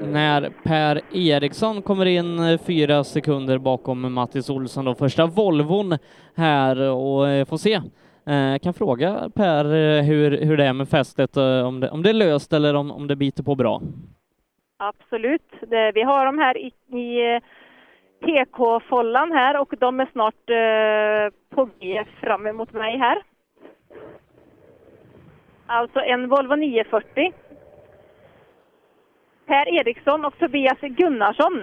När Per Eriksson kommer in eh, fyra sekunder bakom Mattis Olsson då, första Volvon här och eh, får se. Eh, kan fråga Per hur, hur det är med fästet, om det, om det är löst eller om, om det biter på bra. Absolut. Det, vi har dem här i, i eh, TK-follan här och de är snart eh, på G fram emot mig här. Alltså en Volvo 940. Per Eriksson och Tobias Gunnarsson.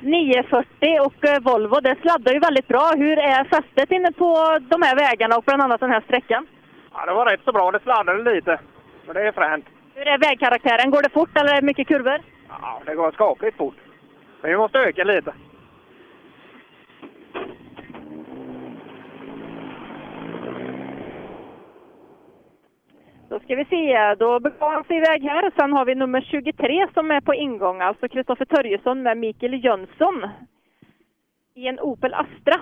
940 och eh, Volvo, det sladdar ju väldigt bra. Hur är fästet inne på de här vägarna och bland annat den här sträckan? Ja, det var rätt så bra. Det sladdade lite. Men det är fränt. Hur är vägkaraktären? Går det fort eller är det mycket kurvor? Ja, det går skapligt fort. Men vi måste öka lite. Då ska vi se, då begav han sig iväg här. Sen har vi nummer 23 som är på ingång, alltså Kristoffer Törjesson med Mikael Jönsson i en Opel Astra.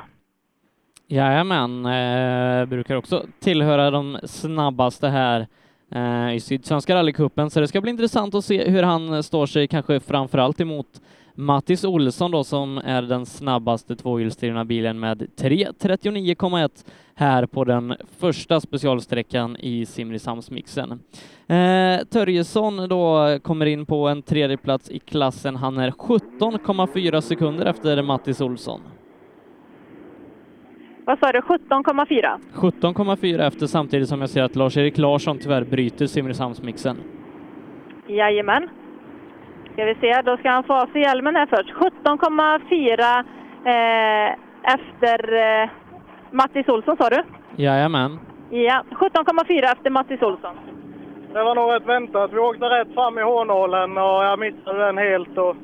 Jajamän, eh, brukar också tillhöra de snabbaste här eh, i Sydsvenska rallycupen, så det ska bli intressant att se hur han eh, står sig, kanske framförallt emot Mattis Olsson då som är den snabbaste tvåhjulsdrivna bilen med 3.39,1 här på den första specialsträckan i Simrishamnsmixen. Eh, Törjesson då kommer in på en tredje plats i klassen. Han är 17,4 sekunder efter Mattis Olsson. Vad sa du, 17,4? 17,4 efter samtidigt som jag ser att Lars-Erik Larsson tyvärr bryter Simrishamnsmixen. Jajamän. Ska vi se, då ska han få av sig hjälmen här först. 17,4 eh, efter eh, Mattis Olsson sa du? Jajamän. Ja, 17,4 efter Mattis Olsson. Det var nog rätt väntat. Vi åkte rätt fram i hårnålen och jag missade den helt. Och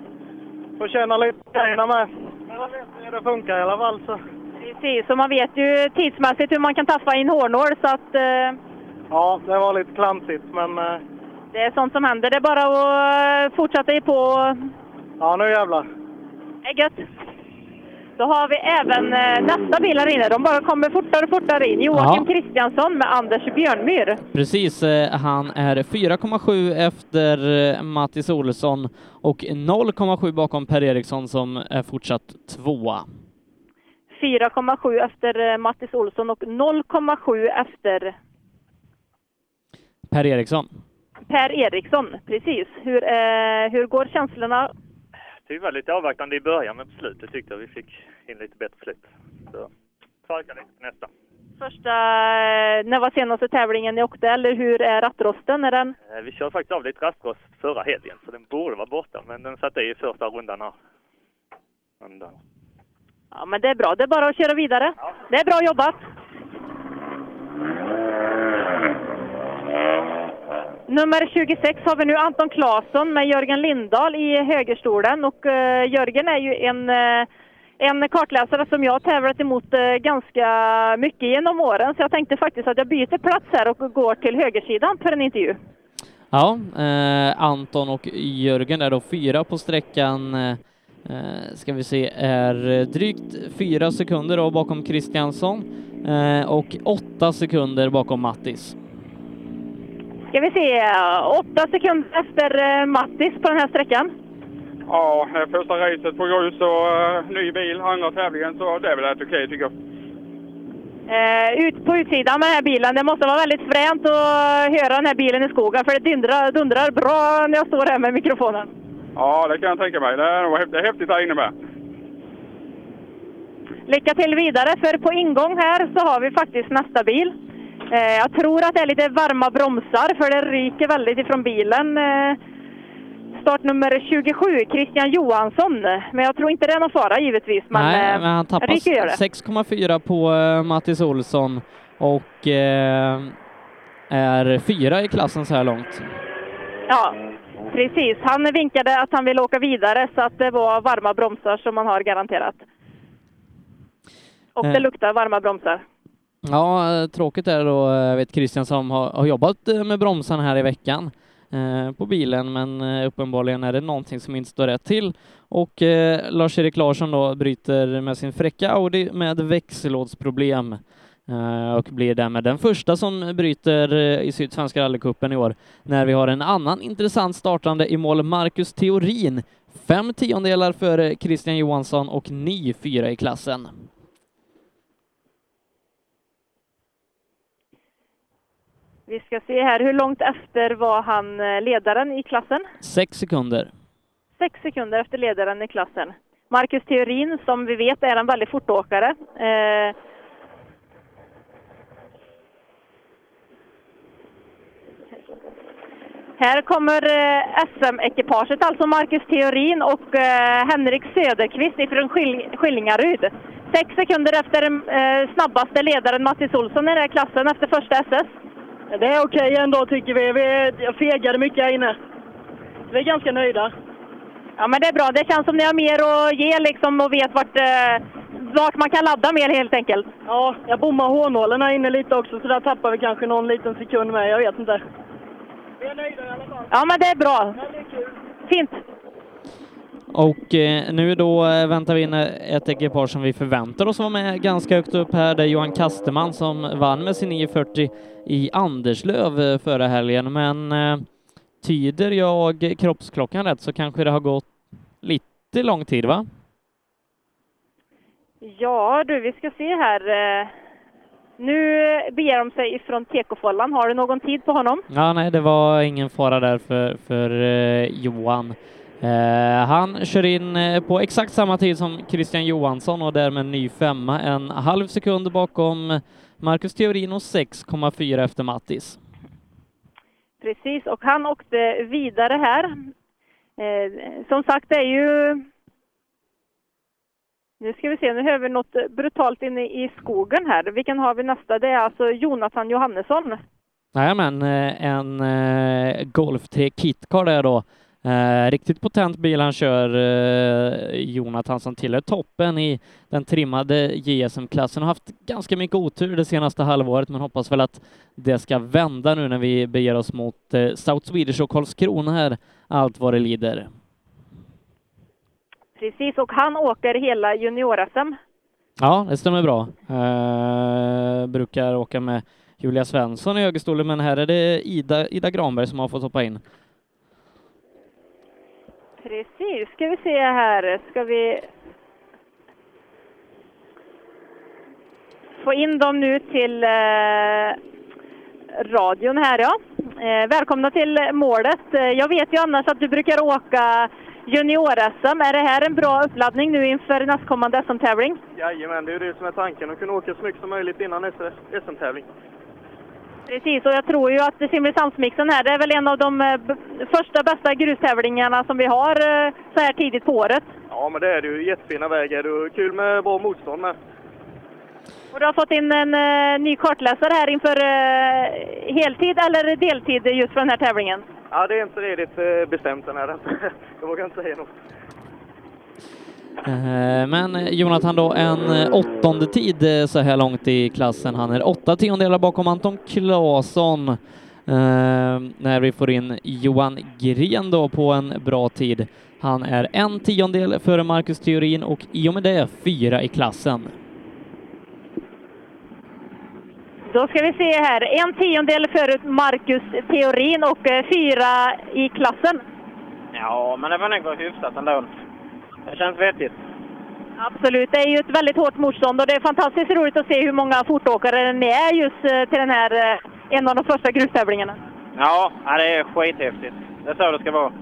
får känna lite grejerna med. Men jag vet hur det funkar i alla fall. Så. Precis, och man vet ju tidsmässigt hur man kan taffa i en hårnål så att eh, Ja, det var lite klantigt men... eh, det är sånt som händer. Det är bara att fortsätta i på. Ja, nu jävlar. Det är gött. Då har vi även eh, nästa bil här inne. De bara kommer fortare och fortare in. Joakim Kristiansson med Anders Björnmyr. Precis, eh, han är 4,7 efter eh, Mattis Olsson och 0,7 bakom Per Eriksson som är fortsatt tvåa. 4,7 efter Mattis Olsson och 0,7 efter Per Eriksson. Per Eriksson. Precis. Hur, eh, hur går känslorna? Det var lite avvaktande i början, men på slutet tyckte jag vi fick in lite bättre slut. Så tveka lite på nästa. Första, eh, när var senaste tävlingen ni åkte eller hur är rattrosten? Är den? Eh, Vi körde faktiskt av lite rastrost förra helgen, så den borde vara borta, men den satt i första rundan här. Ja, men det är bra. Det är bara att köra vidare. Det är bra jobbat. Nummer 26 har vi nu Anton Claesson med Jörgen Lindahl i högerstolen. Och eh, Jörgen är ju en, eh, en kartläsare som jag har tävlat emot eh, ganska mycket genom åren. Så jag tänkte faktiskt att jag byter plats här och går till högersidan för en intervju. Ja, eh, Anton och Jörgen är då fyra på sträckan. Eh, ska vi se, är drygt fyra sekunder då bakom Kristiansson eh, och åtta sekunder bakom Mattis. Ska vi se, eh, åtta sekunder efter eh, Mattis på den här sträckan. Ja, är första racet på grus och uh, ny bil, andra tävlingen, så det är väl rätt okej tycker jag. Eh, ut på utsidan med den här bilen. Det måste vara väldigt fränt att höra den här bilen i skogen för det dundrar, dundrar bra när jag står här med mikrofonen. Ja, det kan jag tänka mig. Det är, det är häftigt där inne med. Lycka till vidare för på ingång här så har vi faktiskt nästa bil. Eh, jag tror att det är lite varma bromsar för det ryker väldigt ifrån bilen. Eh, startnummer 27, Christian Johansson. Men jag tror inte det är någon fara givetvis. Men, Nej, eh, men han tappar ryker gör det. 6,4 på eh, Mattis Olsson och är fyra i klassen så här långt. Ja, precis. Han vinkade att han ville åka vidare så att det var varma bromsar som man har garanterat. Och det luktar varma bromsar. Ja, eh, tråkigt är det då, eh, jag vet Christian som har, har jobbat eh, med bromsarna här i veckan eh, på bilen, men uppenbarligen är det någonting som inte står rätt till. Och eh, Lars-Erik Larsson då bryter med sin fräcka Audi med växellådsproblem eh, och blir därmed den första som bryter i Sydsvenska rallycupen i år, när vi har en annan intressant startande i mål, Marcus Theorin, fem tiondelar före Christian Johansson och ny fyra i klassen. Vi ska se här, hur långt efter var han eh, ledaren i klassen? Sex sekunder. Sex sekunder efter ledaren i klassen. Marcus Theorin, som vi vet är en väldigt fortåkare. Eh, här kommer eh, SM-ekipaget, alltså Marcus Theorin och eh, Henrik Söderqvist ifrån Skil- Skillingaryd. Sex sekunder efter eh, snabbaste ledaren Mattis Olsson i den här klassen efter första SS. Det är okej ändå tycker vi. Vi fegade mycket här inne. Vi är ganska nöjda. Ja, men det är bra. Det känns som ni har mer att ge liksom och vet vart, eh, vart man kan ladda mer helt enkelt. Ja, jag bommar hårnålen här inne lite också så där tappar vi kanske någon liten sekund med. Jag vet inte. Vi är nöjda i alla fall. Ja, men det är bra. Fint. Och eh, nu då eh, väntar vi in ett ekipage som vi förväntar oss vara med ganska högt upp här. Det är Johan Kasterman som vann med sin 940 i Anderslöv eh, förra helgen, men eh, tyder jag kroppsklockan rätt så kanske det har gått lite lång tid, va? Ja du, vi ska se här. Eh, Nu beger de sig ifrån tekofållan. Har du någon tid på honom? Ja, nej, det var ingen fara där för, för eh, Johan. Eh, han kör in eh, på exakt samma tid som Christian Johansson och därmed ny femma, en halv sekund bakom Marcus Theorin och 6,4 efter Mattis. Precis, och han åkte vidare här. Eh, som sagt, det är ju... Nu ska vi se, nu hör vi något brutalt inne i skogen här. Vilken har vi nästa? Det är alltså Jonathan Johannesson. Jajamän, en Golf 3 Kitcar där då. Eh, riktigt potent bil han kör, eh, Jonathan, som tillhör toppen i den trimmade JSM-klassen. Har haft ganska mycket otur det senaste halvåret, men hoppas väl att det ska vända nu när vi beger oss mot eh, South Swedish och Karlskrona här, allt vad det lider. Precis, och han åker hela junior-SM. Ja, det stämmer bra. Eh, brukar åka med Julia Svensson i högerstolen, men här är det Ida, Ida Granberg som har fått hoppa in. Precis, ska vi se här. Ska vi få in dem nu till eh, radion här ja. Eh, välkomna till målet. Eh, jag vet ju annars att du brukar åka junior-SM. Är det här en bra uppladdning nu inför nästkommande SM-tävling? Jajamän, det är ju det som är tanken. Att kunna åka så mycket som möjligt innan nästa SM-tävling. Precis, och jag tror ju att Simrishamnsmixen här, det är väl en av de eh, första bästa grustävlingarna som vi har eh, så här tidigt på året. Ja, men det är det ju. Jättefina vägar och kul med bra motstånd med. Och du har fått in en eh, ny kartläsare här inför heltid eller deltid just för den här tävlingen. Ja, det är inte eh, bestämt än. är det inte. Jag vågar inte säga något. Eh, Men Jonathan då, en eh, åttonde tid eh, så här långt i klassen. Han är åtta tiondelar bakom Anton Claesson. Eh, När vi får in Johan Gren då på en bra tid. Han är en tiondel före Marcus Theorin och i och med det fyra i klassen. Då ska vi se här, en tiondel före Marcus Theorin och eh, fyra i klassen. Ja, men det var nog hyfsat ändå. Det känns vettigt. Absolut, det är ju ett väldigt hårt motstånd och det är fantastiskt roligt att se hur många fortåkare det är just eh, till den här, eh, en av de första grustävlingarna. Ja, ja, det är skithäftigt. Det är så det ska vara.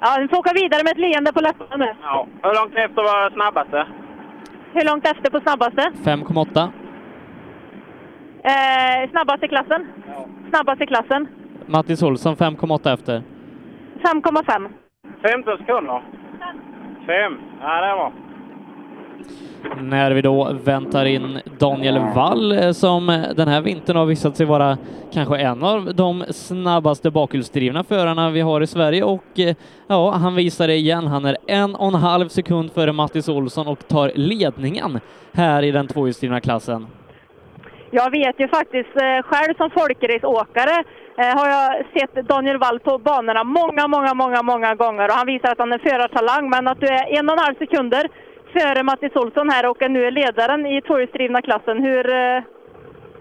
Ja, ni får åka vidare med ett leende på läpparna nu. Ja. Hur långt efter var snabbaste? Hur långt efter på snabbaste? 5,8. Eh, snabbaste klassen? Snabbaste klassen? Mattis Olsson 5,8 efter. 5,5. 15 sekunder. Fem. Ja, det bra. När vi då väntar in Daniel Wall eh, som eh, den här vintern har visat sig vara kanske en av de snabbaste bakhjulsdrivna förarna vi har i Sverige och eh, ja, han visar det igen. Han är en och en halv sekund före Mattis Olsson och tar ledningen här i den tvåhjulsdrivna klassen. Jag vet ju faktiskt själv som folkraceåkare har jag sett Daniel Wall på banorna många, många, många, många gånger och han visar att han är förartalang. Men att du är en och en halv sekunder före Mattis Olsson här och nu är ledaren i tvåhjulsdrivna klassen. Hur, eh,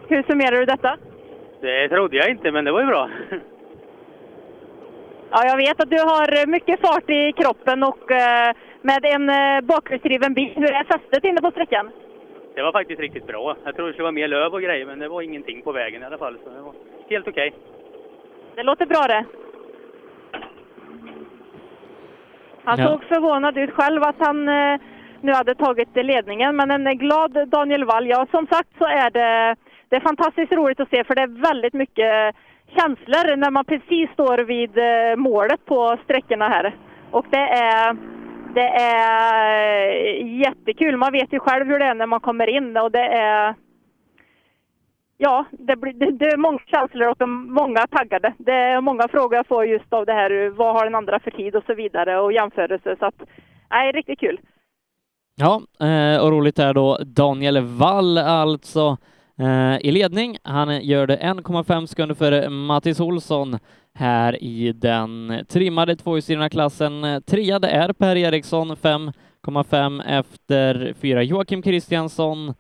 hur summerar du detta? Det trodde jag inte, men det var ju bra. Ja, jag vet att du har mycket fart i kroppen och eh, med en eh, bakhjulsdriven bil. Hur är fästet inne på sträckan? Det var faktiskt riktigt bra. Jag trodde det skulle vara mer löv och grejer, men det var ingenting på vägen i alla fall. Så det var helt okej. Det låter bra det. Han Ja. såg förvånad ut själv att han eh, nu hade tagit ledningen, men en glad Daniel Wall. Ja, som sagt så är det, det är fantastiskt roligt att se för det är väldigt mycket känslor när man precis står vid eh, målet på sträckorna här. Och det är, det är jättekul. Man vet ju själv hur det är när man kommer in och det är Ja, det, blir, det, det är många känslor och många taggade. Det är många frågor jag får just av det här, vad har den andra för tid och så vidare och jämförelse. Så att, nej, riktigt kul. Ja, eh, och roligt är då Daniel Wall alltså eh, i ledning. Han gör det 1,5 sekunder före Mattis Olsson här i den trimmade tvåhjulsdrivna klassen. Trea det är Per Eriksson 5,5 efter fyra Joakim Kristiansson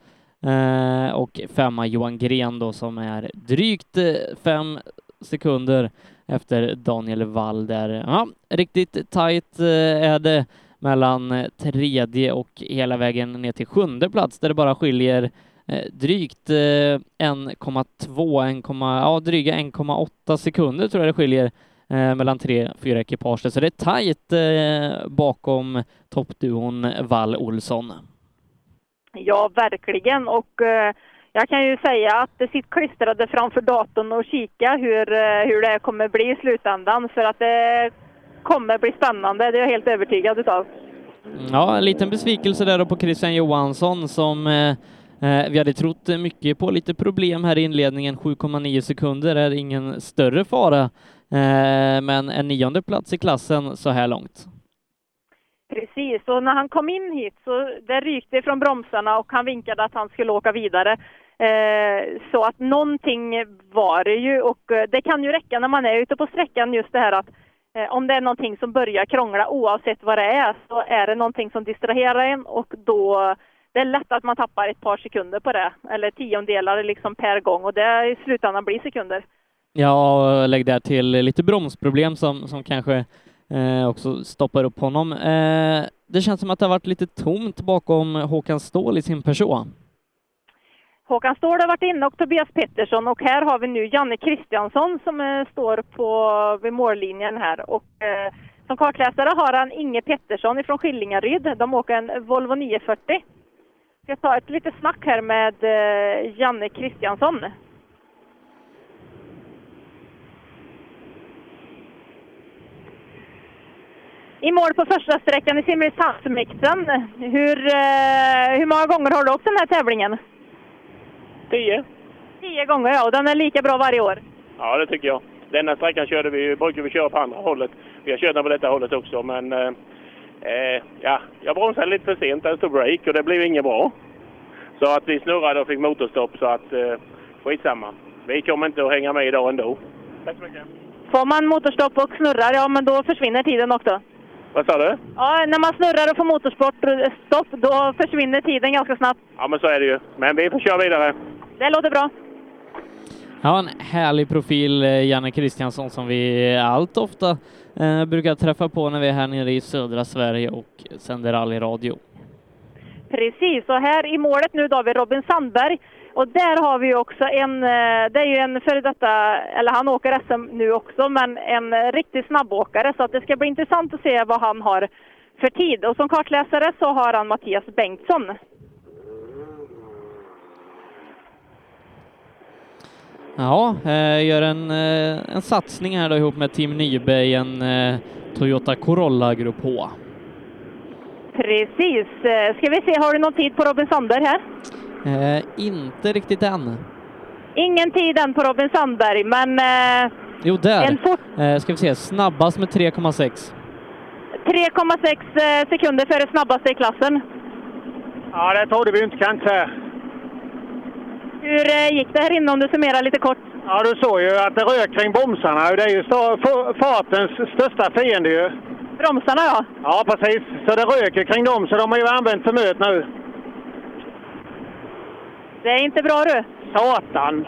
eh, och femma Johan Gren då som är drygt eh, fem sekunder efter Daniel Wall där. Ja, riktigt tajt eh, är det mellan eh, tredje och hela vägen ner till sjunde plats där det bara skiljer drygt 1,2, ja dryga 1,8 sekunder tror jag det skiljer mellan tre, fyra ekipage. Så det är tajt bakom toppduon Wall-Olsson. Ja, verkligen. Och eh, jag kan ju säga att det sitter klistrade framför datorn och kika hur, eh, hur det kommer bli i slutändan. För att det kommer bli spännande, det är jag helt övertygad utav. Ja, en liten besvikelse där då på Christian Johansson som eh, eh vi hade trott mycket på. Lite problem här i inledningen, 7,9 sekunder är ingen större fara, eh, men en nionde plats i klassen så här långt. Precis, och när han kom in hit så det rykte från bromsarna och han vinkade att han skulle åka vidare. Eh, så att någonting var det ju och eh, det kan ju räcka när man är ute på sträckan just det här att eh, om det är någonting som börjar krångla oavsett vad det är så är det någonting som distraherar en och då det är lätt att man tappar ett par sekunder på det eller tiondelar liksom per gång och det i slutändan blir sekunder. Ja, och lägg där till lite bromsproblem som, som kanske eh, också stoppar upp honom. Eh, det känns som att det har varit lite tomt bakom Håkan Ståhl i sin person. Håkan Ståhl har varit inne och Tobias Pettersson och här har vi nu Janne Kristiansson som eh, står på, vid mållinjen här. Och, eh, som kartläsare har han Inge Pettersson ifrån Skillingaryd. De åker en Volvo 940. Jag ska ta ett litet snack här med eh, Janne Kristiansson. I mål på första sträckan i Simrishamnsmixen. Hur, eh, hur många gånger har du åkt den här tävlingen? Tio. Tio gånger ja, och den är lika bra varje år. Ja, det tycker jag. Denna sträckan körde vi, brukar vi köra på andra hållet. Vi har kört den på detta hållet också, men eh, eh, ja, jag bromsade lite för sent. Det stod break och det blev inget bra. Så att vi snurrade och fick motorstopp, så att eh, skitsamma. Vi kommer inte att hänga med idag ändå. Tack så mycket. Får man motorstopp och snurrar, ja men då försvinner tiden också. Vad sa du? Ja, när man snurrar och får motorsportstopp, då försvinner tiden ganska snabbt. Ja, men så är det ju. Men vi får köra vidare. Det låter bra. Ja, en härlig profil, eh, Janne Kristiansson, som vi allt ofta eh, brukar träffa på när vi är här nere i södra Sverige och sänder rallyradio. Precis, och här i målet nu då har vi Robin Sandberg. Och där har vi ju också en, eh, det är ju en före detta, eller han åker SM nu också, men en riktig snabbåkare. Så att det ska bli intressant att se vad han har för tid. Och som kartläsare så har han Mattias Bengtsson. Ja, eh, gör en, eh, en satsning här då ihop med Team Nyberg, Toyota Corolla Grupp H. Precis. Ska vi se, har du någon tid på Robin Sandberg här? Eh, inte riktigt än. Ingen tid än på Robin Sandberg, men eh, Jo, där. En fort- Eh, ska vi se, snabbast med 3,6. 3,6 eh, sekunder före snabbaste i klassen. Ja, det trodde vi inte kanske. Hur eh, gick det här inne om du summerar lite kort? Ja, du såg ju att det rök kring bromsarna. Det är ju stå- f- fartens största fiende ju. Bromsarna ja. Ja, precis. Så det röker kring dem, så de har ju använt för mycket nu. Det är inte bra du. Satan!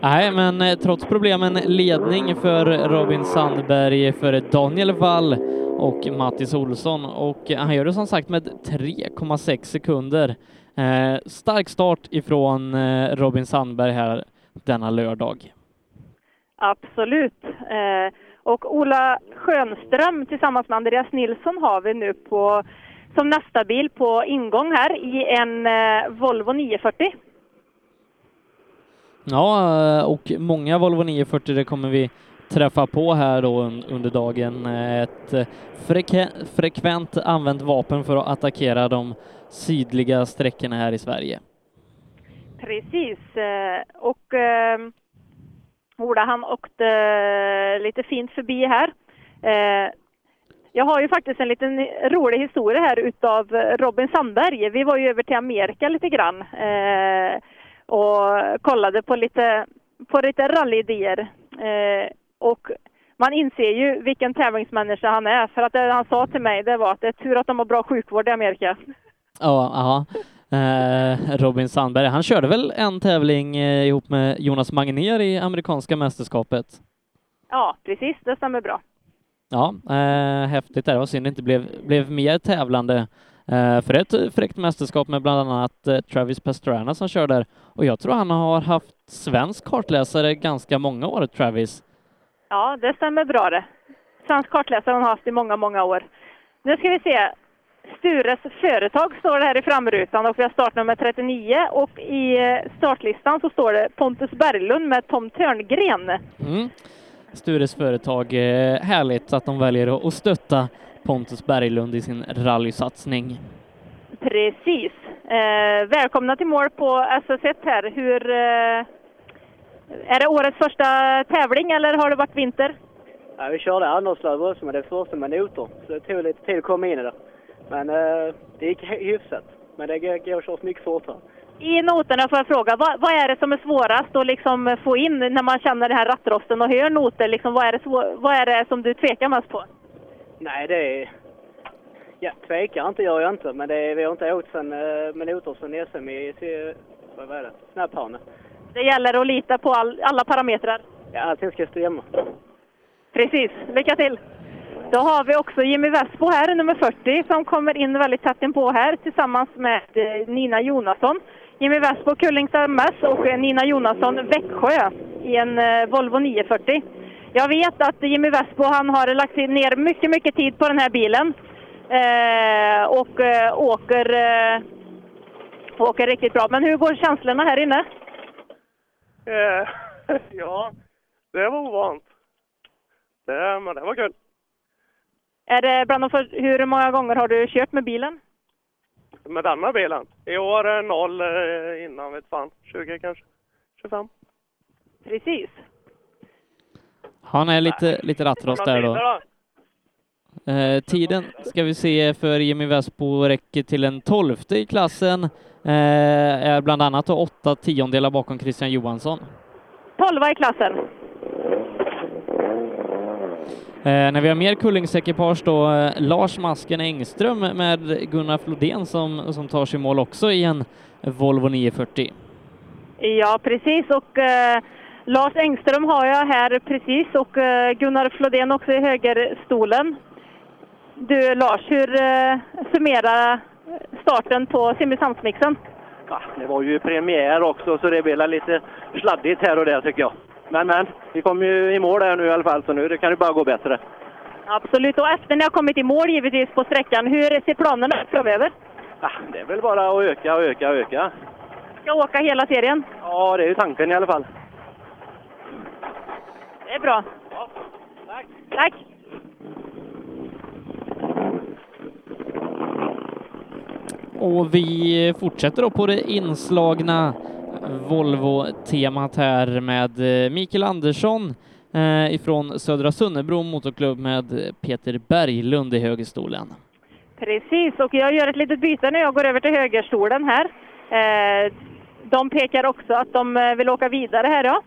Nej, men eh, trots problemen ledning för Robin Sandberg för Daniel Wall och Mattis Olsson och han gör det som sagt med 3,6 sekunder. Eh, stark start ifrån eh, Robin Sandberg här denna lördag. Absolut. Eh, och Ola Schönström tillsammans med Andreas Nilsson har vi nu på, som nästa bil på ingång här i en eh, Volvo 940. Ja, eh, och många Volvo 940 det kommer vi träffa på här då un- under dagen. Eh, Ett freke- frekvent använt vapen för att attackera de sydliga sträckorna här i Sverige. Precis. Och Ola han åkte lite fint förbi här. Jag har ju faktiskt en liten rolig historia här utav Robin Sandberg. Vi var ju över till Amerika lite grann eh, och kollade på lite, på lite rallyidéer. Eh, och man inser ju vilken tävlingsmänniska han är. För att det han sa till mig det var att det är tur att de har bra sjukvård i Amerika. Ja, ja. Eh, Robin Sandberg, han körde väl en tävling eh, ihop med Jonas Magnér i amerikanska mästerskapet? Ja, precis. Det stämmer bra. Ja, eh, häftigt där. Det var synd det inte blev, blev mer tävlande. Eh, för ett fräckt mästerskap med bland annat eh, Travis Pastrana som kör där. Och jag tror han har haft svensk kartläsare ganska många år, Travis. Ja, det stämmer bra det. Svensk kartläsare har han haft i många, många år. Nu ska vi se. Stures företag står det här i framrutan och vi har startnummer 39 och i eh, startlistan så står det Pontus Berglund med Tom Törngren. Mm. Stures företag, eh, härligt att de väljer att- stötta Pontus Berglund i sin rallysatsning. Precis. Eh, välkomna till mål på SS1 här. Hur, eh, är det årets första tävling eller har det varit vinter? Ja, vi körde Anderslöv också, men det är första med noter. Så det tog lite tid att komma in i det. Men eh, det gick hy- hyfsat. Men det går att köra mycket fortare. I noterna får jag fråga, vad, vad är det som är svårast att liksom få in när man känner den här rattrosten och hör noter? Liksom, vad, är det svår, vad är det som du tvekar mest på? Nej, det är... Ja, tvekar inte gör jag inte, men det är, vi har inte åkt sen, eh, med noter sen SM i... Vad var det? Snapphane. Det gäller att lita på all, alla parametrar. Ja, allting ska stämma. Precis, lycka till! Då har vi också Jimmy Vespo här, nummer 40, som kommer in väldigt tätt inpå här tillsammans med eh, Nina Jonasson. Jimmy Vespo, Kullings MS och eh, Nina Jonasson, Växjö i en eh, Volvo 940. Jag vet att Jimmy Vespo han har lagt ner mycket, mycket tid på den här bilen eh, och eh, åker, eh, åker riktigt bra. Men hur går känslorna här inne? Eh, ja, det var ovant. Det, men det var kul. Är det bland de för, hur många gånger har du kört med bilen? Med denna bilen? I år noll eh, innan, vet fan. 20 kanske. 25. Precis. Han är lite, lite rattrost där då. Eh, tiden ska vi se för Jimmy Vespo räcker till en tolfte i klassen. Eh, är bland annat åtta tiondelar bakom Christian Johansson. 12 i klassen. Eh, när vi har mer Kullingsekipage då, eh, Lars Masken Engström med Gunnar Flodén som, som tar sig mål också i en Volvo 940. Ja, precis. Och eh, Lars Engström har jag här precis och eh, Gunnar Flodén också i högerstolen. Du Lars, hur eh, summerar starten på Simrishamnsmixen? Ja, det var ju premiär också så det blev lite sladdigt här och där tycker jag. Men men, vi kom ju i mål här nu i alla fall så nu det kan det bara gå bättre. Absolut. Och efter ni har kommit i mål givetvis på sträckan, hur ser planerna ut framöver? Ja, det är väl bara att öka och öka och öka. Ska åka hela serien? Ja, det är ju tanken i alla fall. Det är bra. tack. Tack. Och vi fortsätter då på det inslagna Volvo-temat här med eh, Mikael Andersson eh, ifrån Södra Sunnebro Motorklubb med Peter Berglund i högerstolen. Precis, och jag gör ett litet byte när jag går över till högerstolen här. Eh, de pekar också att de vill åka vidare här ja.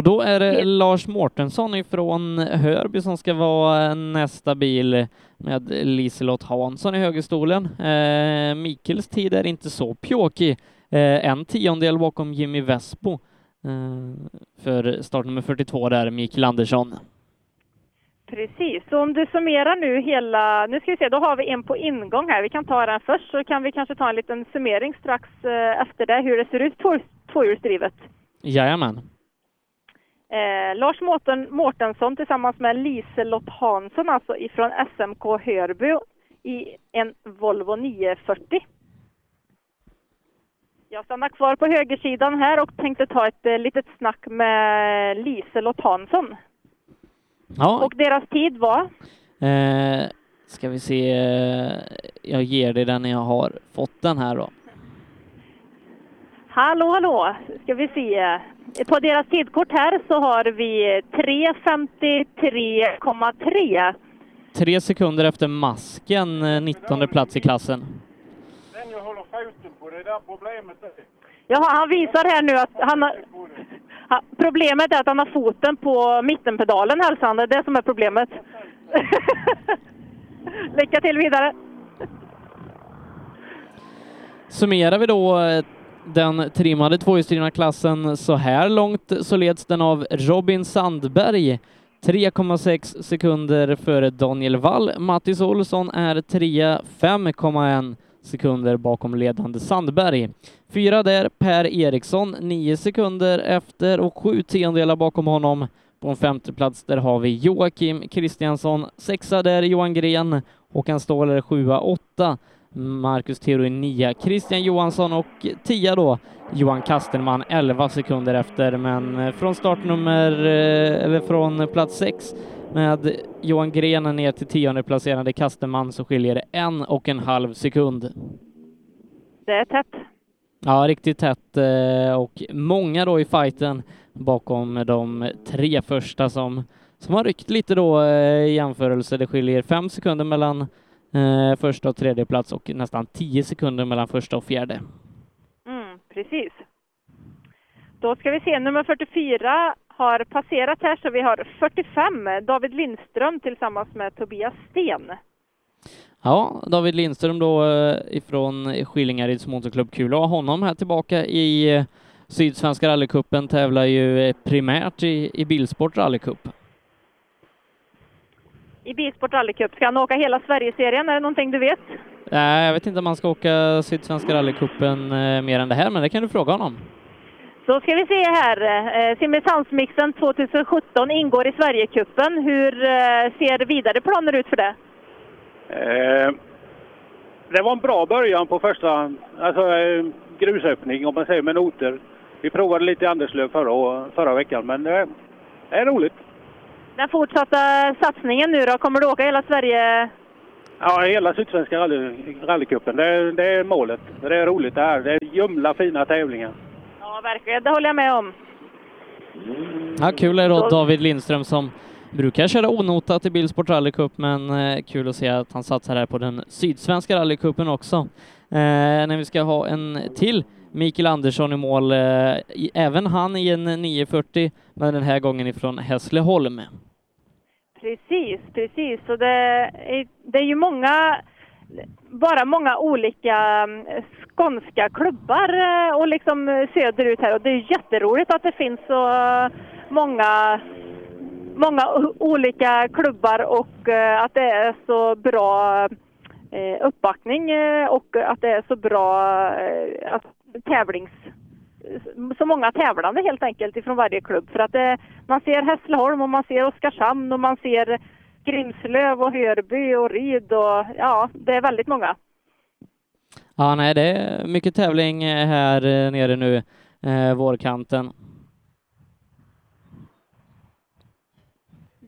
Och då är det Lars Mårtensson ifrån Hörby som ska vara nästa bil med Liselott Hansson i högerstolen. Eh, Mikels tid är inte så pjåkig. Eh, en tiondel bakom Jimmy Vespo eh, för startnummer 42 där, Mikael Andersson. Precis, så om du summerar nu hela, nu ska vi se, då har vi en på ingång här. Vi kan ta den först så kan vi kanske ta en liten summering strax eh, efter det, hur det ser ut två- tvåhjulsdrivet. Jajamän. Eh, Lars Mårten, Mårtensson tillsammans med Liselott Hansson, alltså ifrån SMK Hörby i en Volvo 940. Jag stannar kvar på högersidan här och tänkte ta ett eh, litet snack med Liselott Hansson. Ja, Och deras tid var? eh, ska vi se, jag ger dig den när jag har fått den här då. Hallå, hallå! Ska vi se. På deras tidkort här så har vi 3.53,3. Tre sekunder efter masken, eh, 19 plats i klassen. Den jag håller foten på, det är där problemet är. Jaha, han visar här nu att han har... ha- Problemet är att han har foten på mittenpedalen, hälsar han. Det är det som är problemet. Lycka till vidare! Summerar vi då eh, den trimmade tvåhjulsdrivna klassen så här långt så leds den av Robin Sandberg 3,6 sekunder före Daniel Wall. Mattis Olsson är trea 5,1 sekunder bakom ledande Sandberg. Fyra där Per Eriksson, 9 sekunder efter och sju tiondelar bakom honom. På en femteplats där har vi Joakim Kristiansson, sexa där Johan Gren, Håkan Ståhler sjua, åtta Marcus Theorin nia, Christian Johansson och tia då Johan Kastenman 11 sekunder efter, men eh, från startnummer, eh, eller från plats sex med Johan Gren ner till tionde placerade Kastenman så skiljer det en och en halv sekund. Det är tätt. Ja, riktigt tätt eh, och många då i fighten bakom de tre första som, som har ryckt lite då i jämförelse. Det skiljer fem sekunder mellan eh, första och tredje plats och nästan 10 sekunder mellan första och fjärde. Mm, precis. Då ska vi se, nummer 44 har passerat här, så vi har 45, David Lindström tillsammans med Tobias Sten. Ja, David Lindström då eh, ifrån Skillingaryds motorklubb. Kul att ha honom här tillbaka i eh, Sydsvenska rallycupen. Tävlar ju eh, primärt i, i Bilsport rallycup. I Bilsport rallycup, ska han åka hela Sverigeserien? Är det någonting du vet? Nej, jag vet inte om han ska åka Sydsvenska rallycupen eh, mer än det här, men det kan du fråga honom. Då ska vi se här. Eh, Simrishamnsmixen 2017 ingår i Sverigecupen. Hur eh, ser vidare planer ut för det? Eh, det var en bra början på första alltså, eh, grusöppning om man säger med noter. Vi provade lite i Anderslöv förra, förra veckan men det är roligt. Den fortsatta satsningen nu då, kommer du åka hela Sverige? Ja, hela Sydsvenska rally, rallycupen. Det, är- det är målet. Det är roligt det här. Det är ljumla fina tävlingar. Ja, verkligen. Det håller jag med om. Ja, kul är då David Lindström som brukar köra onotat i Bilsport rallycup, men eh, kul att se att han satsar här på den Sydsvenska rallycupen också. Eh, när vi ska ha en till Mikael Andersson i mål, eh, även han i en 940, men den här gången ifrån Hässleholm. Precis, precis. Så det är, det är ju många, bara många olika mm, skånska klubbar eh, och liksom söderut här och det är jätteroligt att det finns så många, många olika klubbar eh, och att det är så bra uppbackning och att det är så bra att tävlings så många tävlande helt enkelt ifrån varje klubb. För att det, man ser Hässleholm och man ser Oskarshamn och man ser Grimslöv och Hörby och Ryd och ja, det är väldigt många. Ja, nej, det är mycket tävling eh, här eh, nere nu, eh, vårkanten.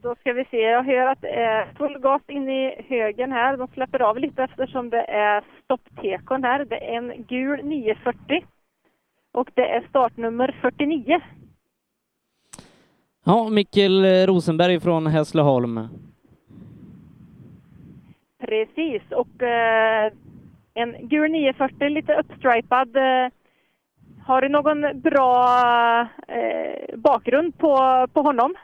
Då ska vi se, jag hör att det är full gas in i högen här. De släpper av lite eftersom det är stopptekon här. Det är en gul 940 och det är startnummer 49. Ja, Mikkel eh, Rosenberg från Hässleholm. Precis, och eh, en gul 940 lite uppstripad. Eh, har du någon bra eh, bakgrund på, på honom?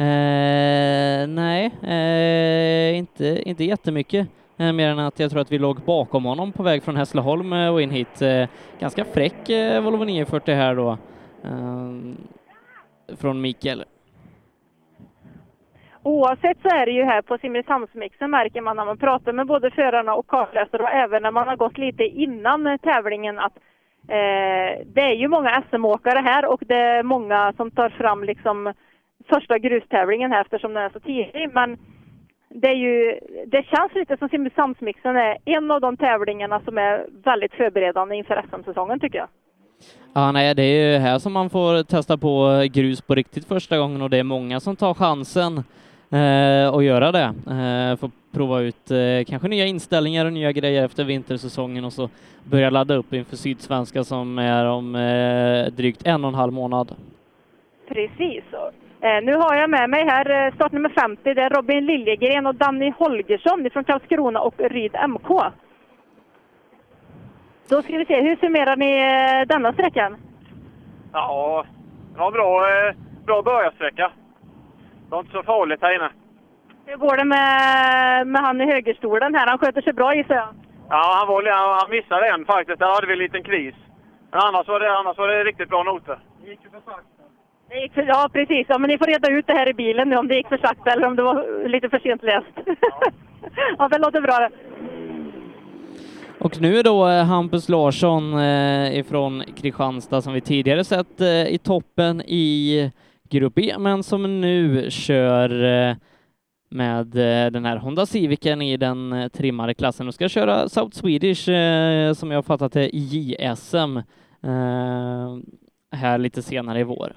Eh, nej, eh, inte, inte jättemycket. Eh, mer än att jag tror att vi låg bakom honom på väg från Hässleholm eh, och in hit. Eh, ganska fräck eh, Volvo 940 här då. Eh, från Mikael. Oavsett så är det ju här på Simrishamnsmixen märker man när man pratar med både förarna och kartläsare och även när man har gått lite innan tävlingen att eh, det är ju många SM-åkare här och det är många som tar fram liksom första grustävlingen här eftersom den är så tidig. Men det, är ju, det känns lite som Simrishamnsmixen är en av de tävlingarna som är väldigt förberedande inför SM-säsongen tycker jag. Ja, nej, det är ju här som man får testa på grus på riktigt första gången och det är många som tar chansen eh, att göra det. Eh, får prova ut eh, kanske nya inställningar och nya grejer efter vintersäsongen och så börja ladda upp inför Sydsvenska som är om eh, drygt en och en halv månad. Precis. Eh, nu har jag med mig här eh, startnummer 50, det är Robin Liljegren och Danny Holgersson från Karlskrona och Ryd MK. Då ska vi se, hur summerar ni eh, denna sträckan? Ja, det var bra, eh, bra börjarsträcka. Det var inte så farligt här inne. Hur går det med, med han i högerstolen här? Han sköter sig bra gissar jag. Ja, han, var, han, han missade en faktiskt. Där hade vi en liten kris. Men annars var det, annars var det riktigt bra noter. Det gick för, ja, precis. Ja, men ni får reda ut det här i bilen nu om det gick för sakta eller om det var lite för sent läst. Ja, det låter bra det. Och nu är då eh, Hampus Larsson eh, ifrån Kristianstad som vi tidigare sett eh, i toppen i Grupp E, men som nu kör med den här Honda Civicen i den trimmade klassen och ska köra South Swedish, som jag fattat det, i JSM här lite senare i vår.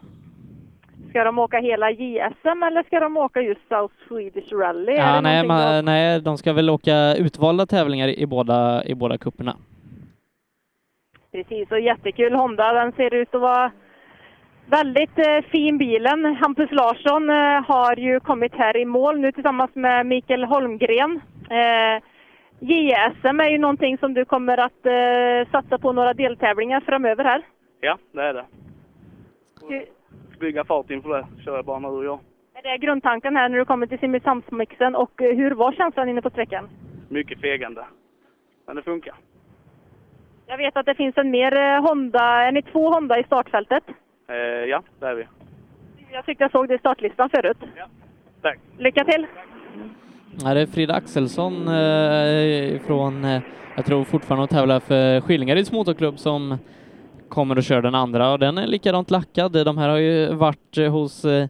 Ska de åka hela JSM eller ska de åka just South Swedish Rally? Ja, nej, någonting ma, då- nej, de ska väl åka utvalda tävlingar i båda, i båda kupperna. Precis, och jättekul Honda. Den ser ut att vara väldigt eh, fin bilen. Hampus Larsson eh, har ju kommit här i mål nu tillsammans med Mikael Holmgren. Eh, JSM är ju någonting som du kommer att eh, satsa på några deltävlingar framöver här. Ja, det är det. Hur- Bygga fart inför det. Kör jag bara nu och jag. Är det grundtanken här när du kommer till Simrishamnsmixen och eh, hur var känslan inne på sträckan? Mycket fegande. Men det funkar. Jag vet att det finns en mer eh, Honda, är ni två Honda i startfältet? Eh, ja, det är vi. Jag tyckte jag såg det i startlistan förut. Tack. Lycka till! Ja, det är Frida Axelsson eh, från, eh, jag tror fortfarande att tävlar för Skillingaryds motorklubb som kommer och kör den andra och den är likadant lackad. De här har ju varit eh, hos eh,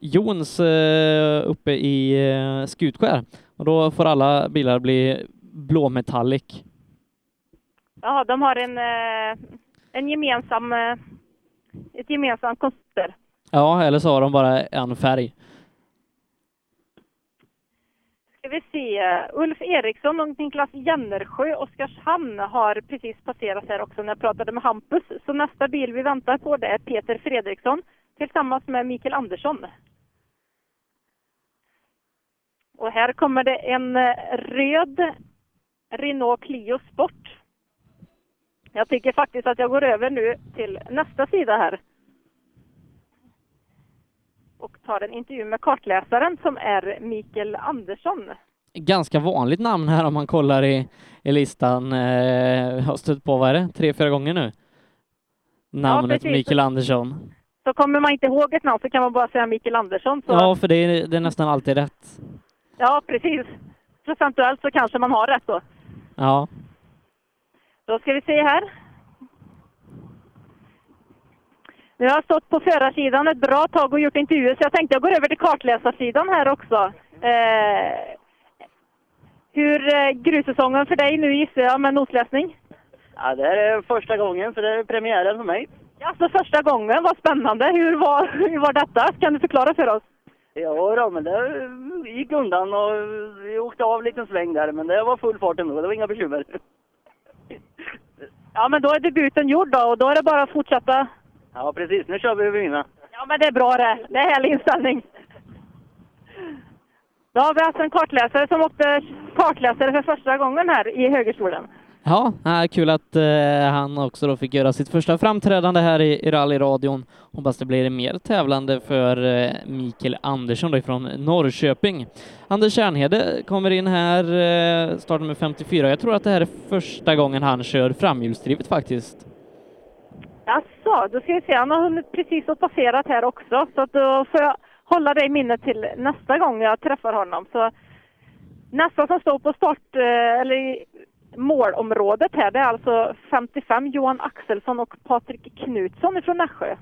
Jons eh, uppe i Skutskär och då får alla bilar bli blåmetallic. Ja, de har en, en gemensam, ett gemensamt koncept. Ja, eller så har de bara en färg. Ska vi se, Ulf Eriksson och Niklas Jennersjö, Oskarshamn, har precis passerat här också när jag pratade med Hampus. Så nästa bil vi väntar på det är Peter Fredriksson tillsammans med Mikael Andersson. Och här kommer det en eh, röd Renault Clio Sport. Jag tycker faktiskt att jag går över nu till nästa sida här. Och tar en intervju med kartläsaren som är Mikael Andersson. Ganska vanligt namn här om man kollar i, i listan. Eh, jag har stött på, vad är det, tre, fyra gånger nu? Namnet precis. Mikael Andersson. Så kommer man inte ihåg ett namn så kan man bara säga Mikael Andersson. Så, Ja, för det är, det är nästan alltid rätt. ja, precis. Procentuellt så kanske man har rätt då. Ja. Då ska vi se här. Nu har jag stått på förarsidan ett bra tag och gjort intervjuer så jag tänkte jag går över till kartläsarsidan här också. Eh, hur eh, grussäsongen för dig nu gissar jag med notläsning? Ja, det är första gången, för det är premiären för mig. Alltså första gången, vad spännande. Hur var, hur var detta? Kan du förklara för oss? Ja, då, men det gick undan och vi åkte av en liten sväng där, men det var full fart ändå. Det var inga bekymmer. Ja, men då är debuten gjord då och då är det bara att fortsätta. Ja, precis. Nu kör vi över vinna. Ja, men det är bra det. Det är härlig inställning. Då har vi alltså en kartläsare som åkte kartläsare för första gången här i högerstolen. Ja, kul att eh, han också då fick göra sitt första framträdande här i, i rallyradion. Hoppas det blir mer tävlande för eh, Mikael Andersson då ifrån Norrköping. Anders Kärnhede kommer in här, eh, startar med 54. Jag tror att det här är första gången han kör framhjulsdrivet faktiskt så, då ska vi se. Han har hunnit precis och passerat här också, så att då får jag hålla det i minnet till nästa gång jag träffar honom. Så nästa som står på start, eh, eller i målområdet här, det är alltså 55 Johan Axelsson och Patrik Knutsson ifrån Nässjö.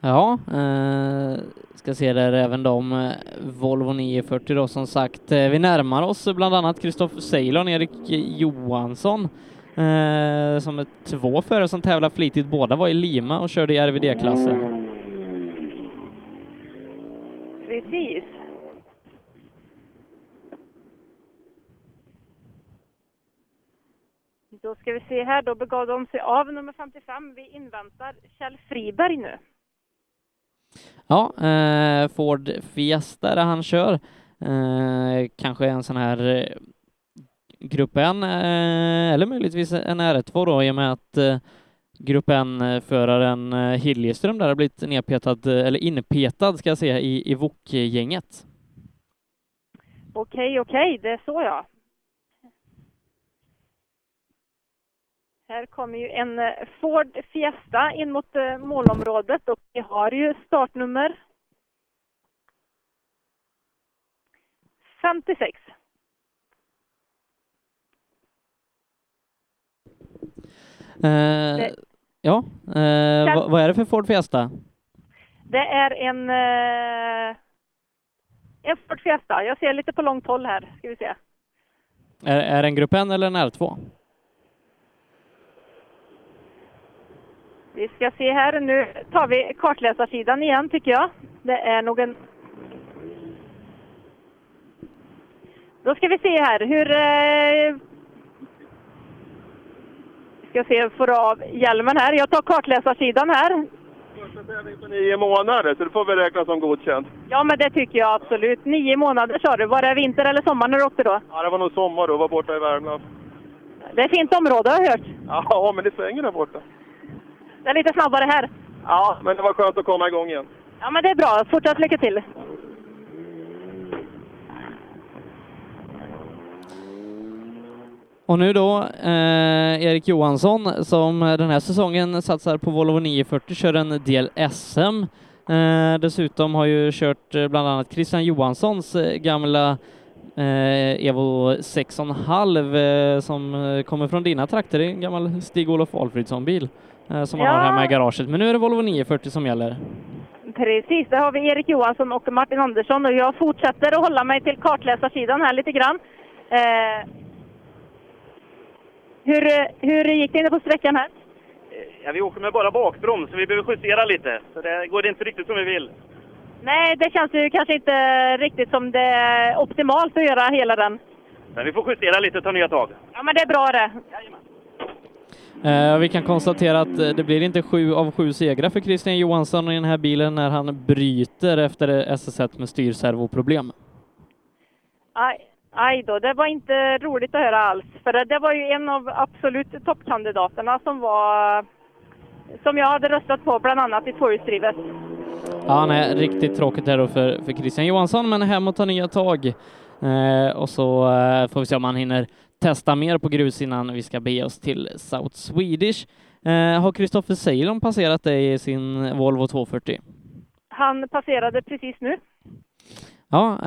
Ja, eh, ska se där även de eh, Volvo 940 då som sagt. Eh, vi närmar oss bland annat Kristoffer Ceylon, Erik Johansson eh, som är två förare som tävlar flitigt. Båda var i Lima och körde i RVD-klassen. Precis. Då ska vi se här, då begav de sig av nummer 55. Vi inväntar Kjell Friberg nu. Ja, eh, Ford Fiesta där han kör. Eh, kanske en sån här eh, Grupp N, eh, eller möjligtvis en R2 då, i och med att eh, Grupp N-föraren eh, eh, Hiljeström där har blivit nedpetad, eh, eller inpetad ska jag säga, i, i VOK-gänget. Okej, okej, det är så ja. Här kommer ju en eh, Ford Fiesta in mot eh, målområdet och vi har ju startnummer 56. Eh, ja, eh, vad, vad är det för Ford Fiesta? Det är en, eh, en Ford Fiesta. Jag ser lite på långt håll här, ska vi se. Är, är det en Grupp N eller en R2? Vi ska se här, nu tar vi kartläsarsidan igen tycker jag. Det är nog en... Då ska vi se här, hur... Eh... Ska se, får av hjälmen här. Jag tar kartläsarsidan här. Första tävling på nio månader, så det får vi räkna som godkänt. Ja, men det tycker jag absolut. Nio månader sa du. Var det vinter eller sommar när du åkte då? Ja, det var nog sommar då, var borta i Värmland. Det är fint område har jag hört. Ja, men det svänger där borta. Det är lite snabbare här. Ja, men det var skönt att komma igång igen. Ja, men det är bra. Fortsatt lycka till. Och nu då eh, Erik Johansson som den här säsongen satsar på Volvo 940, kör en del SM. Eh, dessutom har ju kört eh, bland annat Christian Johanssons eh, gamla eh, Evo 6,5 eh, som eh, kommer från dina trakter, det är en gammal Stig-Olof Alfredsson-bil eh, som har Ja. hemma i garaget. Men nu är det Volvo 940 som gäller. Precis, där har vi Erik Johansson och Martin Andersson och jag fortsätter att hålla mig till kartläsarsidan här lite grann. Eh, hur, hur gick det inne på sträckan här? Ja, vi åker med bara bakbroms, så vi behöver justera lite. Så det går inte riktigt som vi vill. Nej, det känns ju kanske inte riktigt som det är optimalt att göra hela den. Men vi får justera lite och ta nya tag. Ja, men det är bra det. Eh, vi kan konstatera att eh, det blir inte sju av sju segrar för Christian Johansson i den här bilen när han bryter efter SS1 med styrservoproblem. Aj, aj då, det var inte roligt att höra alls. För det, det var ju en av absolut toppkandidaterna som var som jag hade röstat på, bland annat i tvåhjulsdrivet. Ja, nej, riktigt tråkigt här då för, för Christian Johansson, men hem och ta nya tag. Eh, och så eh, får vi se om han hinner testa mer på grus innan vi ska bege oss till South Swedish. Eh, har Kristoffer Ceylon passerat dig i sin Volvo 240? Han passerade precis nu. Ja,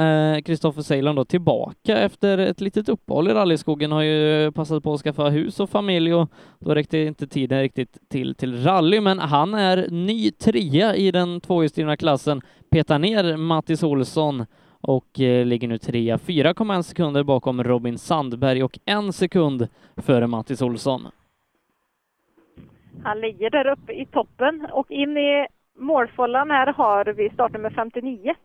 Kristoffer Ceylon då tillbaka efter ett litet uppehåll i rallyskogen har ju passat på att skaffa hus och familj och då räckte inte tiden riktigt till till rally, men han är ny trea i den tvåhjulsdrivna klassen, petar ner Mattis Olsson och eh, ligger nu trea, 4,1 sekunder bakom Robin Sandberg och en sekund före Mattis Olsson. Han ligger där uppe i toppen och in i målfållan här har vi startnummer 59.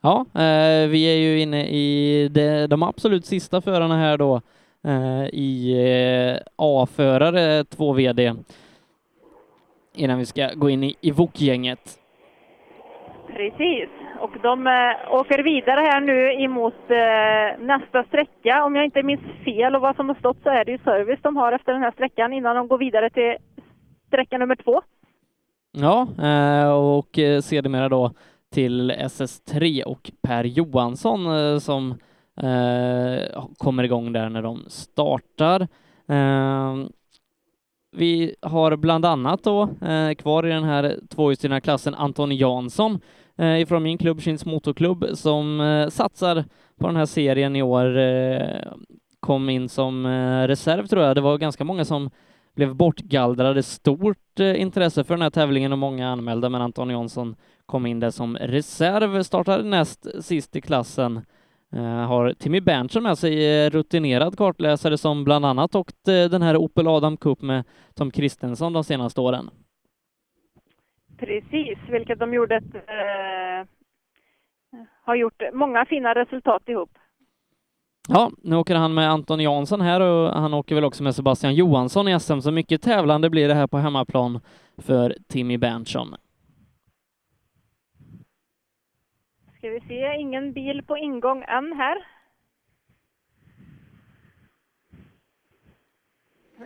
Ja, eh, vi är ju inne i de, de absolut sista förarna här då eh, i A-förare 2 VD innan vi ska gå in i, i VOK-gänget. Precis, och de äh, åker vidare här nu emot äh, nästa sträcka. Om jag inte minns fel och vad som har stått så är det ju service de har efter den här sträckan innan de går vidare till sträcka nummer två. Ja, äh, och sedermera då till SS3 och Per Johansson som kommer igång där när de startar. Ehm, vi har bland annat då eh, kvar i den här tvåhjulsdrivna klassen Anton Jansson Eh, ifrån min klubb, Kins Motorklubb, som eh, satsar på den här serien i år. Eh, kom in som eh, reserv tror jag. Det var ganska många som blev bortgallrade. Stort eh, intresse för den här tävlingen och många anmälda, men Anton Jansson kom in där som reserv, startade näst sist i klassen. Eh, har Timmy Berntsen med sig, eh, rutinerad kartläsare som bland annat åkt eh, den här Opel Adam Cup med Tom Kristensson de senaste åren. Precis, vilket de gjorde ett, eh, har gjort många fina resultat ihop. Ja, nu åker han med Anton Jansson här och han åker väl också med Sebastian Johansson i SM, så mycket tävlande blir det här på hemmaplan för Timmy Berntsson. Ska vi se, ingen bil på ingång än här.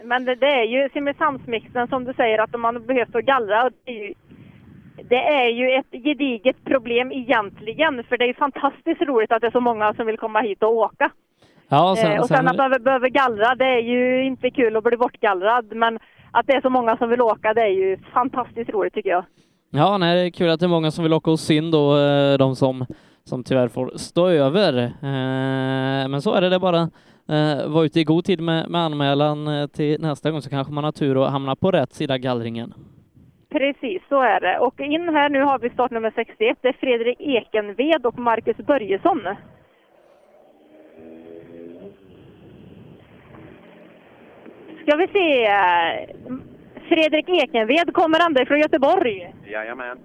Men det, det är ju Simrishamnsmixen som du säger att man behövt att gallra. och Det är ju, Det är ju ett gediget problem egentligen, för det är ju fantastiskt roligt att det är så många som vill komma hit och åka. Ja, sen, eh, och sen, sen, att behöva, behöva gallra, det är ju inte kul att bli bortgallrad, men att det är så många som vill åka, det är ju fantastiskt roligt tycker jag. ja, nej, det är kul att det är många som vill åka och synd då, eh, de som, som tyvärr får stå över. Eh, Men så är det, det bara eh, vara ute i god tid med, med anmälan eh, till nästa gång så kanske man har tur och hamnar på rätt sida gallringen. Precis, så är det. Och in här nu har vi startnummer 61. Det är Fredrik Ekenved och Marcus Börjesson. Ska vi se. Fredrik Ekenved kommer ända från Göteborg. Jajamän.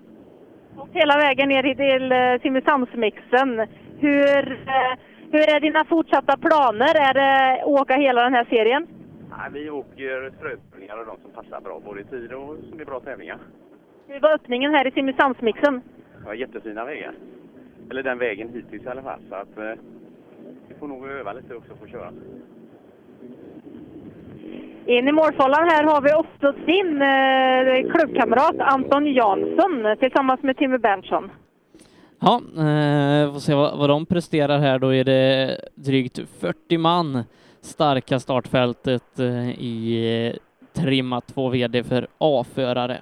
Och hela vägen ner till eh, Simrishamnsmixen. Hur, eh, hur är dina fortsatta planer? Är det åka hela den här serien? Nej, vi åker strötävlingar och de som passar bra, både i tid och som är bra tävlingar. Hur var öppningen här i Simrishamnsmixen? Det var jättefina vägar. Eller den vägen hittills i alla fall. Så att, eh, vi får nog öva lite också på att köra. In i målfållan här har vi också din eh, klubbkamrat Anton Jansson tillsammans med Timmy Berntsson. Ja, eh, får se vad, vad de presterar här. Då är det drygt 40 man starka startfältet eh, i eh, trimma 2 VD för A-förare.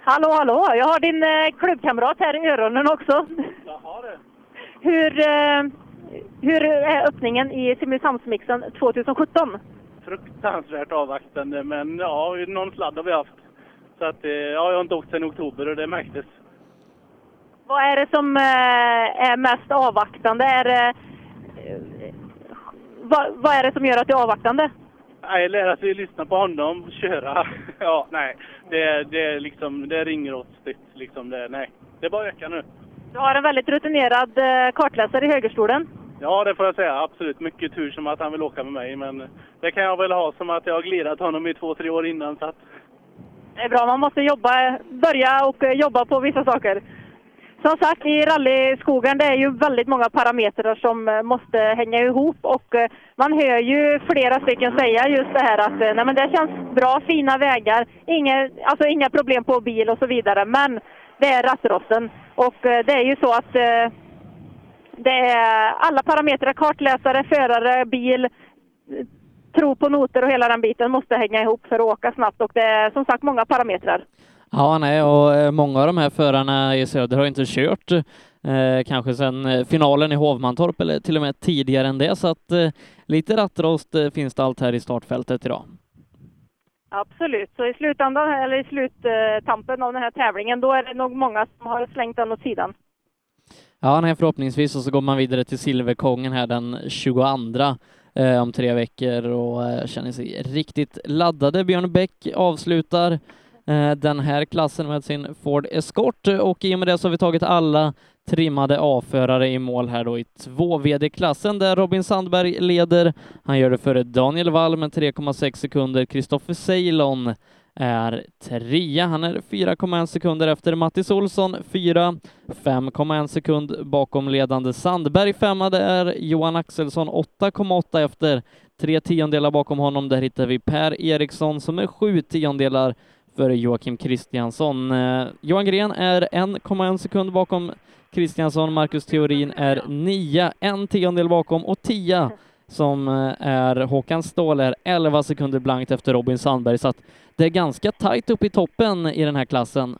Hallå, hallå! Jag har din eh, klubbkamrat här i öronen också. Jaha du. Hur, eh, hur är öppningen i Simrishamnsmixen 2017? Fruktansvärt avvaktande, men ja, någon sladd har vi haft. Så att, eh, ja, jag har inte åkt sedan oktober och det märktes. Vad är det som eh, är mest avvaktande? Är det, eh, vad, vad är det som gör att det är avvaktande? Nej, lära sig lyssna på honom, köra. Ja, nej. Det, det, är liksom, det ringer rostigt. Liksom det, nej. Det är bara att öka nu. Du har en väldigt rutinerad eh, kartläsare i högerstolen. Ja, det får jag säga. Absolut. Mycket tur som att han vill åka med mig. Men det kan jag väl ha som att jag har glidat honom i två, tre år innan. Så att... Det är bra, man måste jobba, börja och jobba på vissa saker. Som sagt, i rallyskogen det är ju väldigt många parametrar som eh, måste hänga ihop och eh, man hör ju flera stycken säga just det här att eh, nej, men det känns bra, fina vägar, inga, alltså inga problem på bil och så vidare. Men det är rattrosten och det är ju så att det är alla parametrar, kartläsare, förare, bil, tro på noter och hela den biten måste hänga ihop för att åka snabbt och det är som sagt många parametrar. Ja, nej, och eh, många av de här förarna i söder har inte kört eh, kanske sedan eh, finalen i Hovmantorp eller till och med tidigare än det, så att eh, lite rattrost eh, finns det allt här i startfältet idag. Absolut, så i slutändan, eller i sluttampen av den här tävlingen, då är det nog många som har slängt den åt sidan. Ja, nej, förhoppningsvis och så går man vidare till Silverkongen här den 22 eh, om tre veckor och känner sig riktigt laddade. Björn Bäck avslutar Eh, den här klassen med sin Ford Escort och i och med det så har vi tagit alla trimmade A-förare i mål här då i 2 VD-klassen där Robin Sandberg leder. Han gör det före Daniel Wall med 3,6 sekunder. Kristoffer Ceylon är trea. Han är 4,1 sekunder efter Mattis Olsson, fyra. 5,1 sekund bakom ledande Sandberg, femma. Det är Johan Axelsson, 8,8 efter. Tre tiondelar bakom honom, där hittar vi Per Eriksson som är sju tiondelar före Joakim Kristiansson. Eh, Johan Gren är 1,1 sekund bakom Kristiansson. Marcus Theorin är nia, en tiondel bakom och tia som eh, är Håkan Ståhl är 11 sekunder blankt efter Robin Sandberg, så att det är ganska tajt upp i toppen i den här klassen.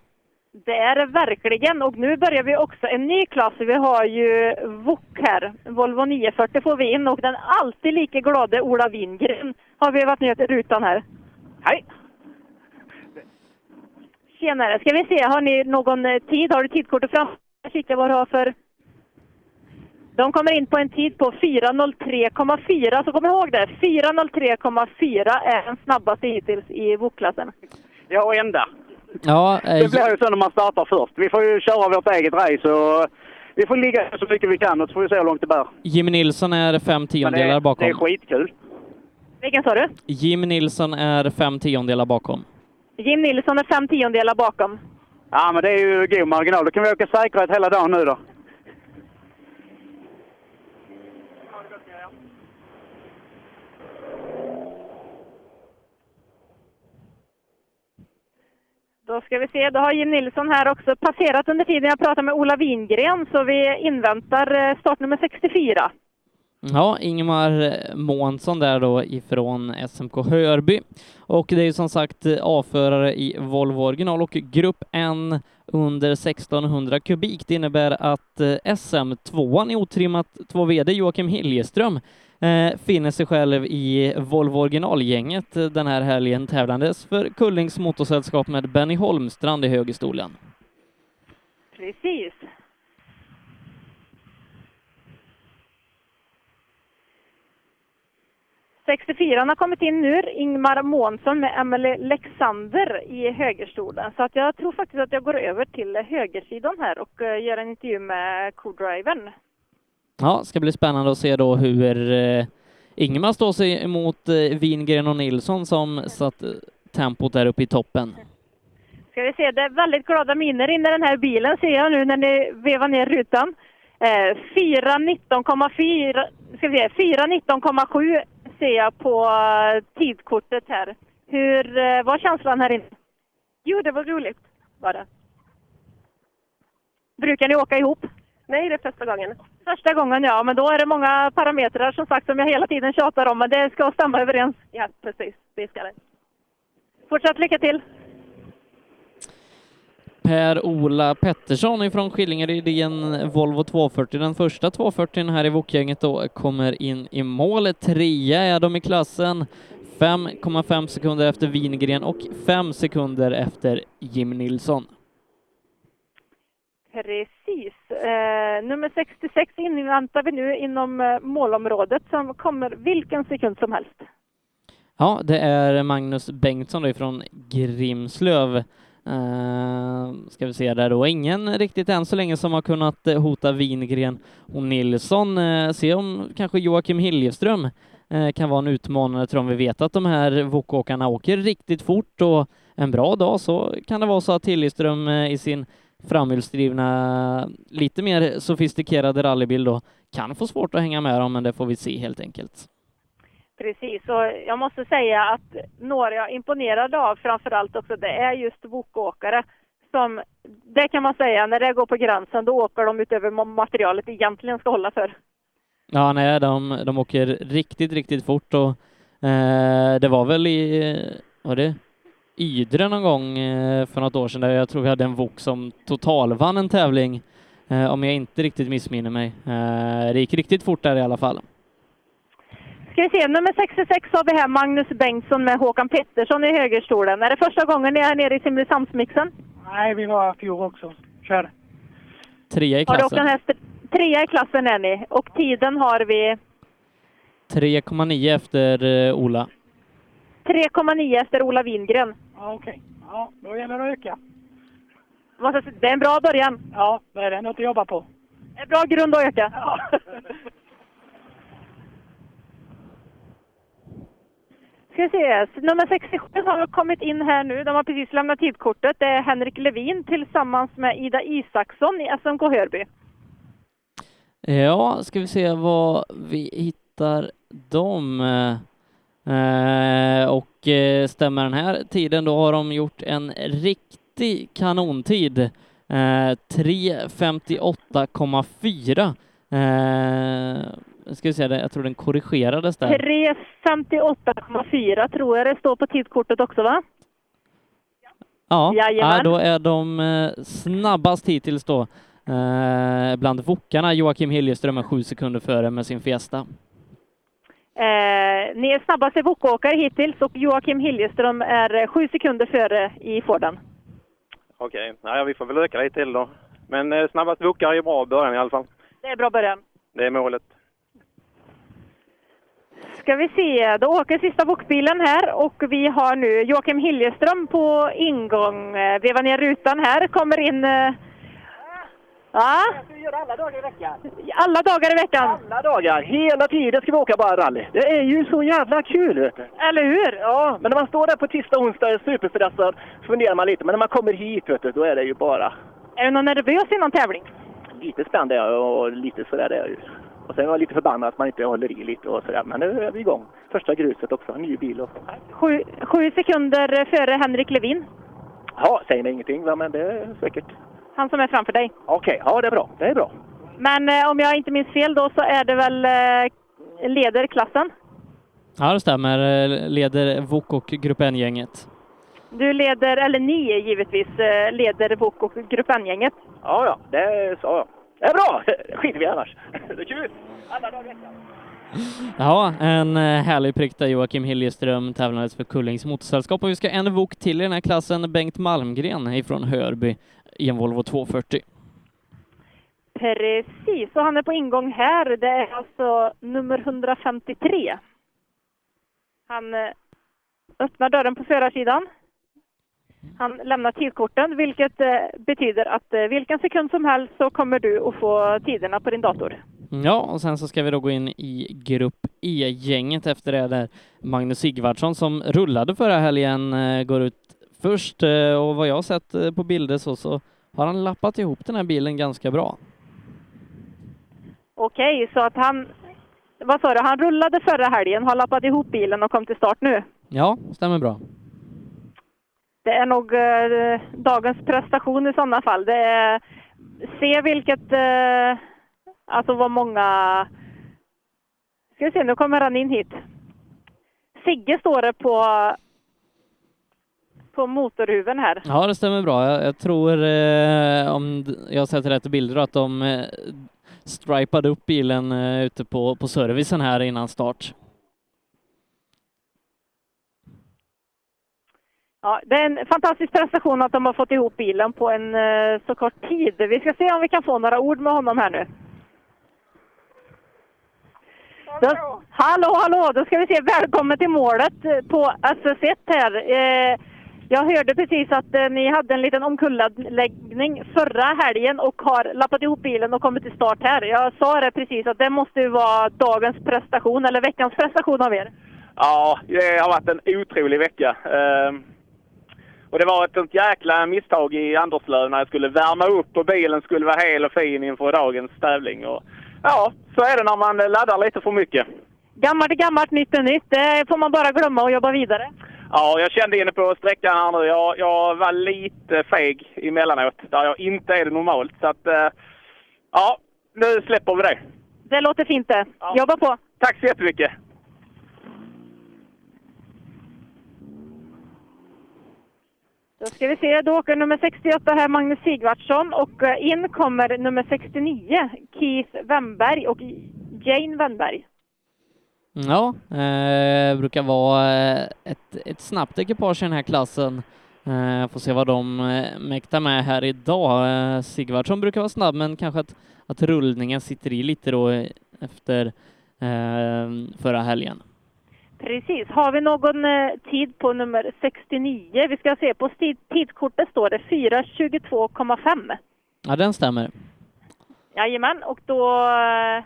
Det är det verkligen och nu börjar vi också en ny klass. Vi har ju VOK här, Volvo 940 får vi in och den alltid lika glade Ola Wingren har vi varit ner till rutan här. Hej! Tjenare, ska vi se, har ni någon eh, tid? Har du tidkortet fram? Kika vad du har för... De kommer in på en tid på 4.03,4, så kom ihåg det. 4.03,4 är den snabbaste hittills i VOK-klassen. Ja, och ända. Ja, eh, Det blir ju så när man startar först. Vi får ju köra vårt eget race och vi får ligga så mycket vi kan och så får vi se hur långt det bär. Jimmy Nilsson är fem tiondelar det, bakom. det är skitkul. Vilken sa du? Jim Nilsson är fem tiondelar bakom. Jim Nilsson är fem tiondelar bakom. Ja, men det är ju god marginal. Då kan vi åka säkerhet hela dagen nu då. Då ska vi se, då har Jim Nilsson här också passerat under tiden jag pratar med Ola Wingren, så vi inväntar eh, startnummer 64. Ja, Ingemar Månsson där då ifrån SMK Hörby. Och det är ju som sagt avförare i Volvo original och grupp N under 1600 kubik. Det innebär att SM2an i otrimmat 2 VD Joakim Hiljeström eh, finner sig själv i Volvo originalgänget den här helgen tävlandes för Kullings motorsällskap med Benny Holmstrand i högerstolen. Precis. ...64 har kommit in nu, Ingmar Månsson med Emelie Lexander i högerstolen. Så att jag tror faktiskt att jag går över till högersidan här och eh, gör en intervju med co-drivern. Ja, ska bli spännande att se då hur eh, Ingemar står sig emot eh, Wingren och Nilsson som satt tempot där uppe i toppen. Ska vi se, det är väldigt glada miner inne i den här bilen ser jag nu när ni vevar ner rutan. Eh, 4.19,4, ska vi se, 4.19,7 ser jag på eh, tidkortet här. Hur eh, var känslan här inne? Jo, det var roligt var det. Brukar ni åka ihop? Nej, det är första gången. Första gången, ja. Men då är det många parametrar som sagt som jag hela tiden tjatar om, men det ska stämma överens. Ja, precis. Det ska det. Fortsatt lycka till! Per-Ola Pettersson ifrån Skillingaryd i en Volvo 240. Den första 240 här i Wok-gänget då kommer in i mål. Trea är de i klassen. 5,5 sekunder efter Wingren och 5 sekunder efter Jim Nilsson. Precis. Eh, nummer 66 inväntar vi nu inom eh, målområdet som kommer vilken sekund som helst. Ja, det är Magnus Bengtsson då ifrån Grimslöv. Uh, ska vi se där då. Ingen riktigt än så länge som har kunnat eh, hota Wingren och Nilsson. Uh, se om kanske Joakim Hiljeström uh, kan vara en utmanare tror dem. Vi vet att de här vokåkarna åker riktigt fort och en bra dag så kan det vara så att Hiljeström i sin framhjulsdrivna, lite mer sofistikerade rallybil då kan få svårt att hänga med dem, men det får vi se helt enkelt. Precis, och jag måste säga att några jag är imponerad av framförallt också, det är just wokåkare. som, det kan man säga, när det går på gränsen, då åker de utöver vad materialet egentligen ska hålla för. Ja, nej, de, de åker riktigt, riktigt fort och eh, det var väl i, var det Ydre någon gång eh, för något år sedan där jag tror vi hade en Wok som totalvann en tävling, eh, om jag inte riktigt missminner mig. Eh, det gick riktigt fort där i alla fall. Ska vi se, nummer 66 har vi här Magnus Bengtsson med Håkan Pettersson i högerstolen. Är det första gången ni är nere i Simrishamnsmixen? Nej, vi var fjol också. Kör. Trea i Har klassen. en häst? Trea i klassen är ni och tiden har vi 3,9 efter eh, Ola. 3,9 efter Ola Wingren. Ja, okej. Ja, då gäller det att öka. Det är en bra början. Ja, det är det. Något att jobba på. En bra grund att öka. Ska vi se, nummer 67 har kommit in här nu. De har precis lämnat tidkortet. Det är Henrik Levin tillsammans med Ida Isaksson i SMK Hörby. Ja, ska vi se vad vi hittar dem. Eh, och eh, stämmer den här tiden, då har de gjort en riktig kanontid. Eh, 3.58,4. Ska vi se, jag tror den korrigerades där. 3.58,4 tror jag det står på tidkortet också va? Ja, ja, då är de eh, snabbast hittills då. Eh, bland Wokarna, Joakim Hiljeström är sju sekunder före med sin Fiesta. Eh, ni är snabbaste Wok-åkare hittills och Joakim Hiljeström är eh, sju sekunder före i Forden. Okej, okay. vi får väl öka lite till då. Men eh, snabbast vokare är bra början i alla fall. Det är bra början. Det är målet. Ska vi se, då åker sista Wok-bilen här och vi har nu Joakim Hiljeström på ingång. Eh, Vevar ner rutan här, kommer in... eh, Ja, Vi gör alla dagar i veckan. alla dagar i veckan. Alla dagar, hela tiden ska vi åka bara rally. Det är ju så jävla kul vet du. Eller hur? Ja, men när man står där på tisdag och onsdag och är superstressad så funderar man lite. Men när man kommer hit vet du, då är det ju bara Är du någon nervös innan tävling? lite spänd är jag och lite sådär är jag ju. Och sen var jag lite förbannad att man inte håller i lite och sådär. Men nu är vi igång. Första gruset också, ny bil och Sju, sju sekunder före Henrik Levin. Ja, säger ni ingenting, va? men det är säkert. Han som är framför dig. Okej, ja det är bra. Det är bra. Men eh, om jag inte minns fel då så är det väl eh, leder klassen? Ja, det stämmer. Eh, Leder VOK och Grupp N-gänget. Du leder, eller ni givetvis, eh, leder VOK och Grupp N-gänget. Ja, ja, det sa jag. Det är bra! Skiter vi annars. Det är kul! Alla dagar i veckan. Ja, en eh, härlig prick där Joakim Hiljeström tävlandes för Kullings motorsällskap och vi ska en VOK till i den här klassen, Bengt Malmgren ifrån Hörby i en Volvo 240. Precis, och han är på ingång här. Det är alltså nummer 153. Han eh, öppnar dörren på förarsidan. Han lämnar tidkorten, vilket eh, betyder att eh, vilken sekund som helst så kommer du att få tiderna på din dator. Ja, och sen så ska vi då gå in i Grupp E-gänget efter det där Magnus Sigvardsson som rullade förra helgen eh, går ut först och vad jag har sett på bilder så, så har han lappat ihop den här bilen ganska bra. Okej, så att han... Vad sa du? Han rullade förra helgen, har lappat ihop bilen och kom till start nu. Ja, stämmer bra. Det är nog eh, dagens prestation i sådana fall. Det är, se vilket, eh, alltså vad många, ska vi se, nu kommer han in hit. Sigge står det på, på motorhuven här. Ja, det stämmer bra. Jag, jag tror, eh, om jag har sett rätt bilder, att de eh, stripade upp bilen eh, ute på, på servicen här innan start. Ja, det är en fantastisk prestation att de har fått ihop bilen på en eh, så kort tid. Vi ska se om vi kan få några ord med honom här nu. Då, hallå, hallå! Då ska vi se. Välkommen till målet eh, på SS1 här. Eh, jag hörde precis att eh, ni hade en liten omkullaläggning förra helgen och har lappat ihop bilen och kommit till start här. Jag sa det precis att det måste ju vara dagens prestation, eller veckans prestation av er. Ja, det har varit en otrolig vecka. Ehm, och det var ett sånt jäkla misstag i Anderslöv när jag skulle värma upp och bilen skulle vara hel och fin inför dagens tävling. Och, ja, så är det när man laddar lite för mycket. Gammalt är gammalt, nytt är nytt. Det får man bara glömma och jobba vidare. Ja, jag kände inne på sträckan här nu. Jag, jag var lite feg emellanåt, där jag inte är det normalt. Så att, eh, ja, nu släpper vi det. Det låter fint det. Jobba på! Tack så jättemycket! Då ska vi se, då åker nummer 68 här Magnus Sigvardsson och eh, in kommer nummer 69 Keith Wennberg och Jane Wennberg. Mm, ja, eh, brukar vara eh, ett, ett snabbt ekipage i den här klassen. Eh, får se vad de eh, mäktar med här idag. Eh, Sigvardsson brukar vara snabb, men kanske att, att rullningen sitter i lite då efter eh, förra helgen. Precis. Har vi någon eh, tid på nummer 69? Vi ska se, på tid, tidskortet står det 4.22,5. Ja, den stämmer. Jajamän, och då eh,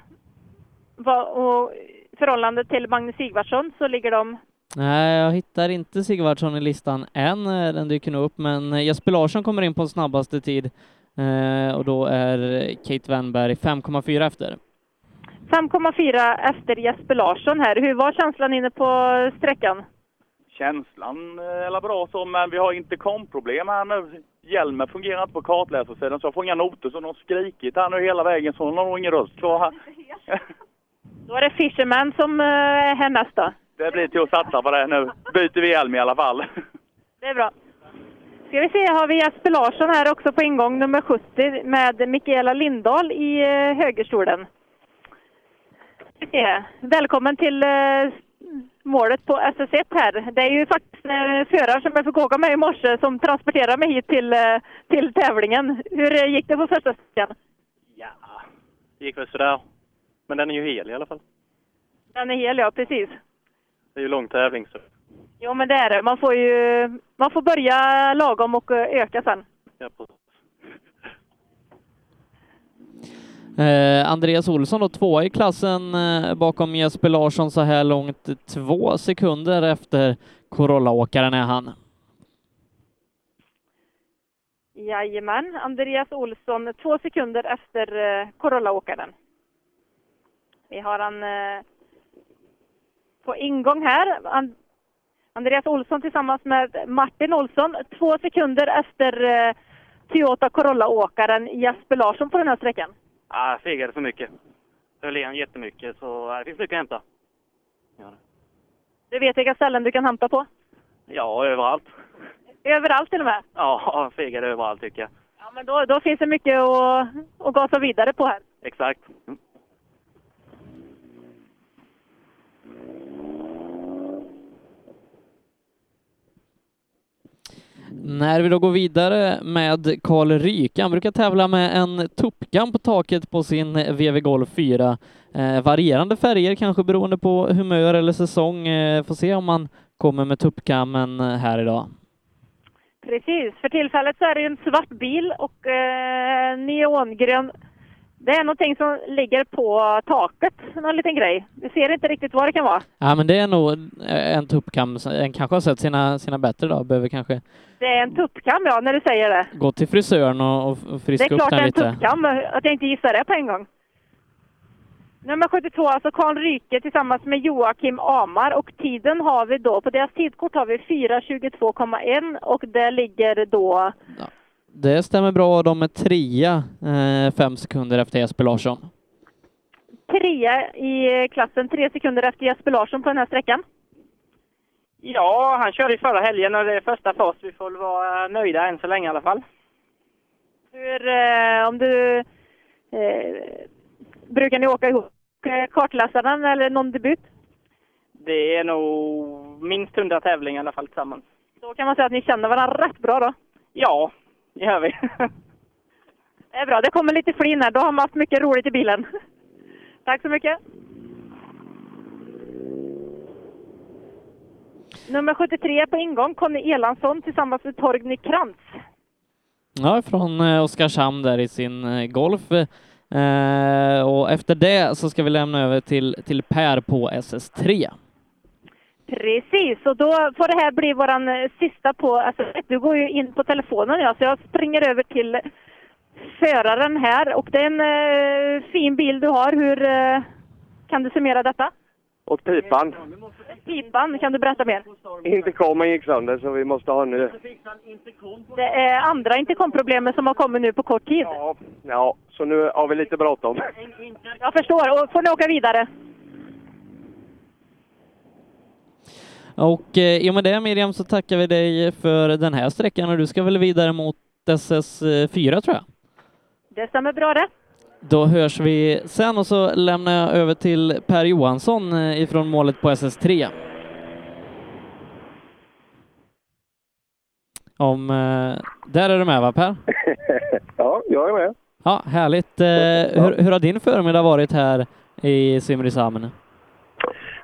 och förhållande till Magnus Sigvardsson så ligger de Nej, jag hittar inte Sigvardsson i listan än. Eh, Den dyker nog upp, men eh, Jesper Larsson kommer in på snabbaste tid eh, och då är Kate Wennberg 5,4 efter. 5,4 efter Jesper Larsson här. Hur var känslan inne på sträckan? Känslan är väl bra så, men vi har intercomproblem här nu. Hjälmen fungerar inte på kartläsarsidan så jag får inga noter så de har skrikit här nu hela vägen så hon har nog ingen röst kvar här. Då är det Fisherman som eh, är härnäst då. Det blir till att satsa på det nu. Byter vi hjälm i alla fall. Det är bra. Ska vi se, har vi Jesper Larsson här också på ingång, nummer 70 med Mikaela Lindahl i eh, högerstolen. Välkommen till eh, målet på SS1 här. Det är ju faktiskt eh, föraren som jag fick åka med i morse som transporterade mig hit till, eh, till tävlingen. Hur gick det på första sträckan? Det gick väl sådär. Men den är ju hel i alla fall. Den är hel, ja precis. Det är ju lång tävling så. Jo men det är det. Man får ju man får börja lagom och öka sen. Ja, precis. Eh, Andreas Olsson då tvåa i klassen eh, bakom Jesper Larsson så här långt. Två sekunder efter Corolla-åkaren är han. Jajamän, Andreas Olsson två sekunder efter eh, Corolla-åkaren. Vi har han eh, på ingång här. And Andreas Olsson tillsammans med Martin Olsson. Två sekunder efter eh, Toyota Corolla-åkaren Jesper Larsson på den här sträckan. Ja, jag fegade för mycket. Höll igen jättemycket, så äh, det finns mycket att hämta. Du vet vilka ställen du kan hämta på? Ja, överallt. Överallt till och med. Ja, fegade överallt tycker jag. Ja, men då, då finns det mycket att, att gasa vidare på här. Exakt. När vi då går vidare med Karl Ryk, han brukar tävla med en tuppkam på taket på sin VW Golf 4. Eh, varierande färger kanske beroende på humör eller säsong. Eh, får se om man kommer med tuppkammen eh, här idag. Precis. För tillfället så är det ju en svart bil och eh, neongrön. Det är någonting som ligger på taket, någon liten grej. Vi ser inte riktigt vad det kan vara. Ja, men det är nog en tuppkam. En kanske har sett sina, sina bättre då, behöver kanske Det är en tuppkam, ja, när du säger det. gå till frisören och, och Det är friska upp klart det den är en lite. tuppkam, att jag inte gissar det på en gång. Nummer 72, alltså Karl Ryke tillsammans med Joakim Amar och tiden har vi då, på deras tidkort har vi 4.22,1 och det ligger då Det stämmer bra. De är trea, eh, fem sekunder efter Jesper Larsson. trea i klassen, tre sekunder efter Jesper Larsson på den här sträckan. Ja, han körde ju förra helgen och det är första för oss. Vi får väl vara nöjda än så länge i alla fall. Hur, eh, om du, eh, brukar ni åka ihop eh, kartläsaren eller någon debut? Det är nog minst 100 tävlingar i alla fall tillsammans. Då kan man säga att ni känner varandra rätt bra då. Ja, det gör vi. Det är bra, det kommer lite flin här. Då har man haft mycket roligt i bilen. Tack så mycket. Nummer 73 på ingång, Conny Elansson tillsammans med Torgny Krantz. Ja, från eh, Oskarshamn där i sin eh, Golf. Eh, och efter det så ska vi lämna över till, till Per på SS3. Precis, och då får det här bli våran eh, sista på... Alltså, du går ju in på telefonen ja, så jag springer över till föraren här. Och det är en eh, fin bil du har. Hur eh, kan du summera detta? Och pipan. Pipan, kan du berätta mer? Intercomen gick sönder så vi måste ha ny. Det är andra intercomproblemen som har kommit nu på kort tid. Ja, så nu har vi lite bråttom. Jag förstår. Och får ni åka vidare? Och eh, i och med det Miriam så tackar vi dig för den här sträckan och du ska väl vidare mot SS4 tror jag. Det stämmer bra det. Då hörs vi sen och så lämnar jag över till Per Johansson eh, ifrån målet på SS3. Om, eh, där är du med va Per? Ja, jag är med. Ja, härligt. Hur, hur har din förmiddag varit här i Simrishamn?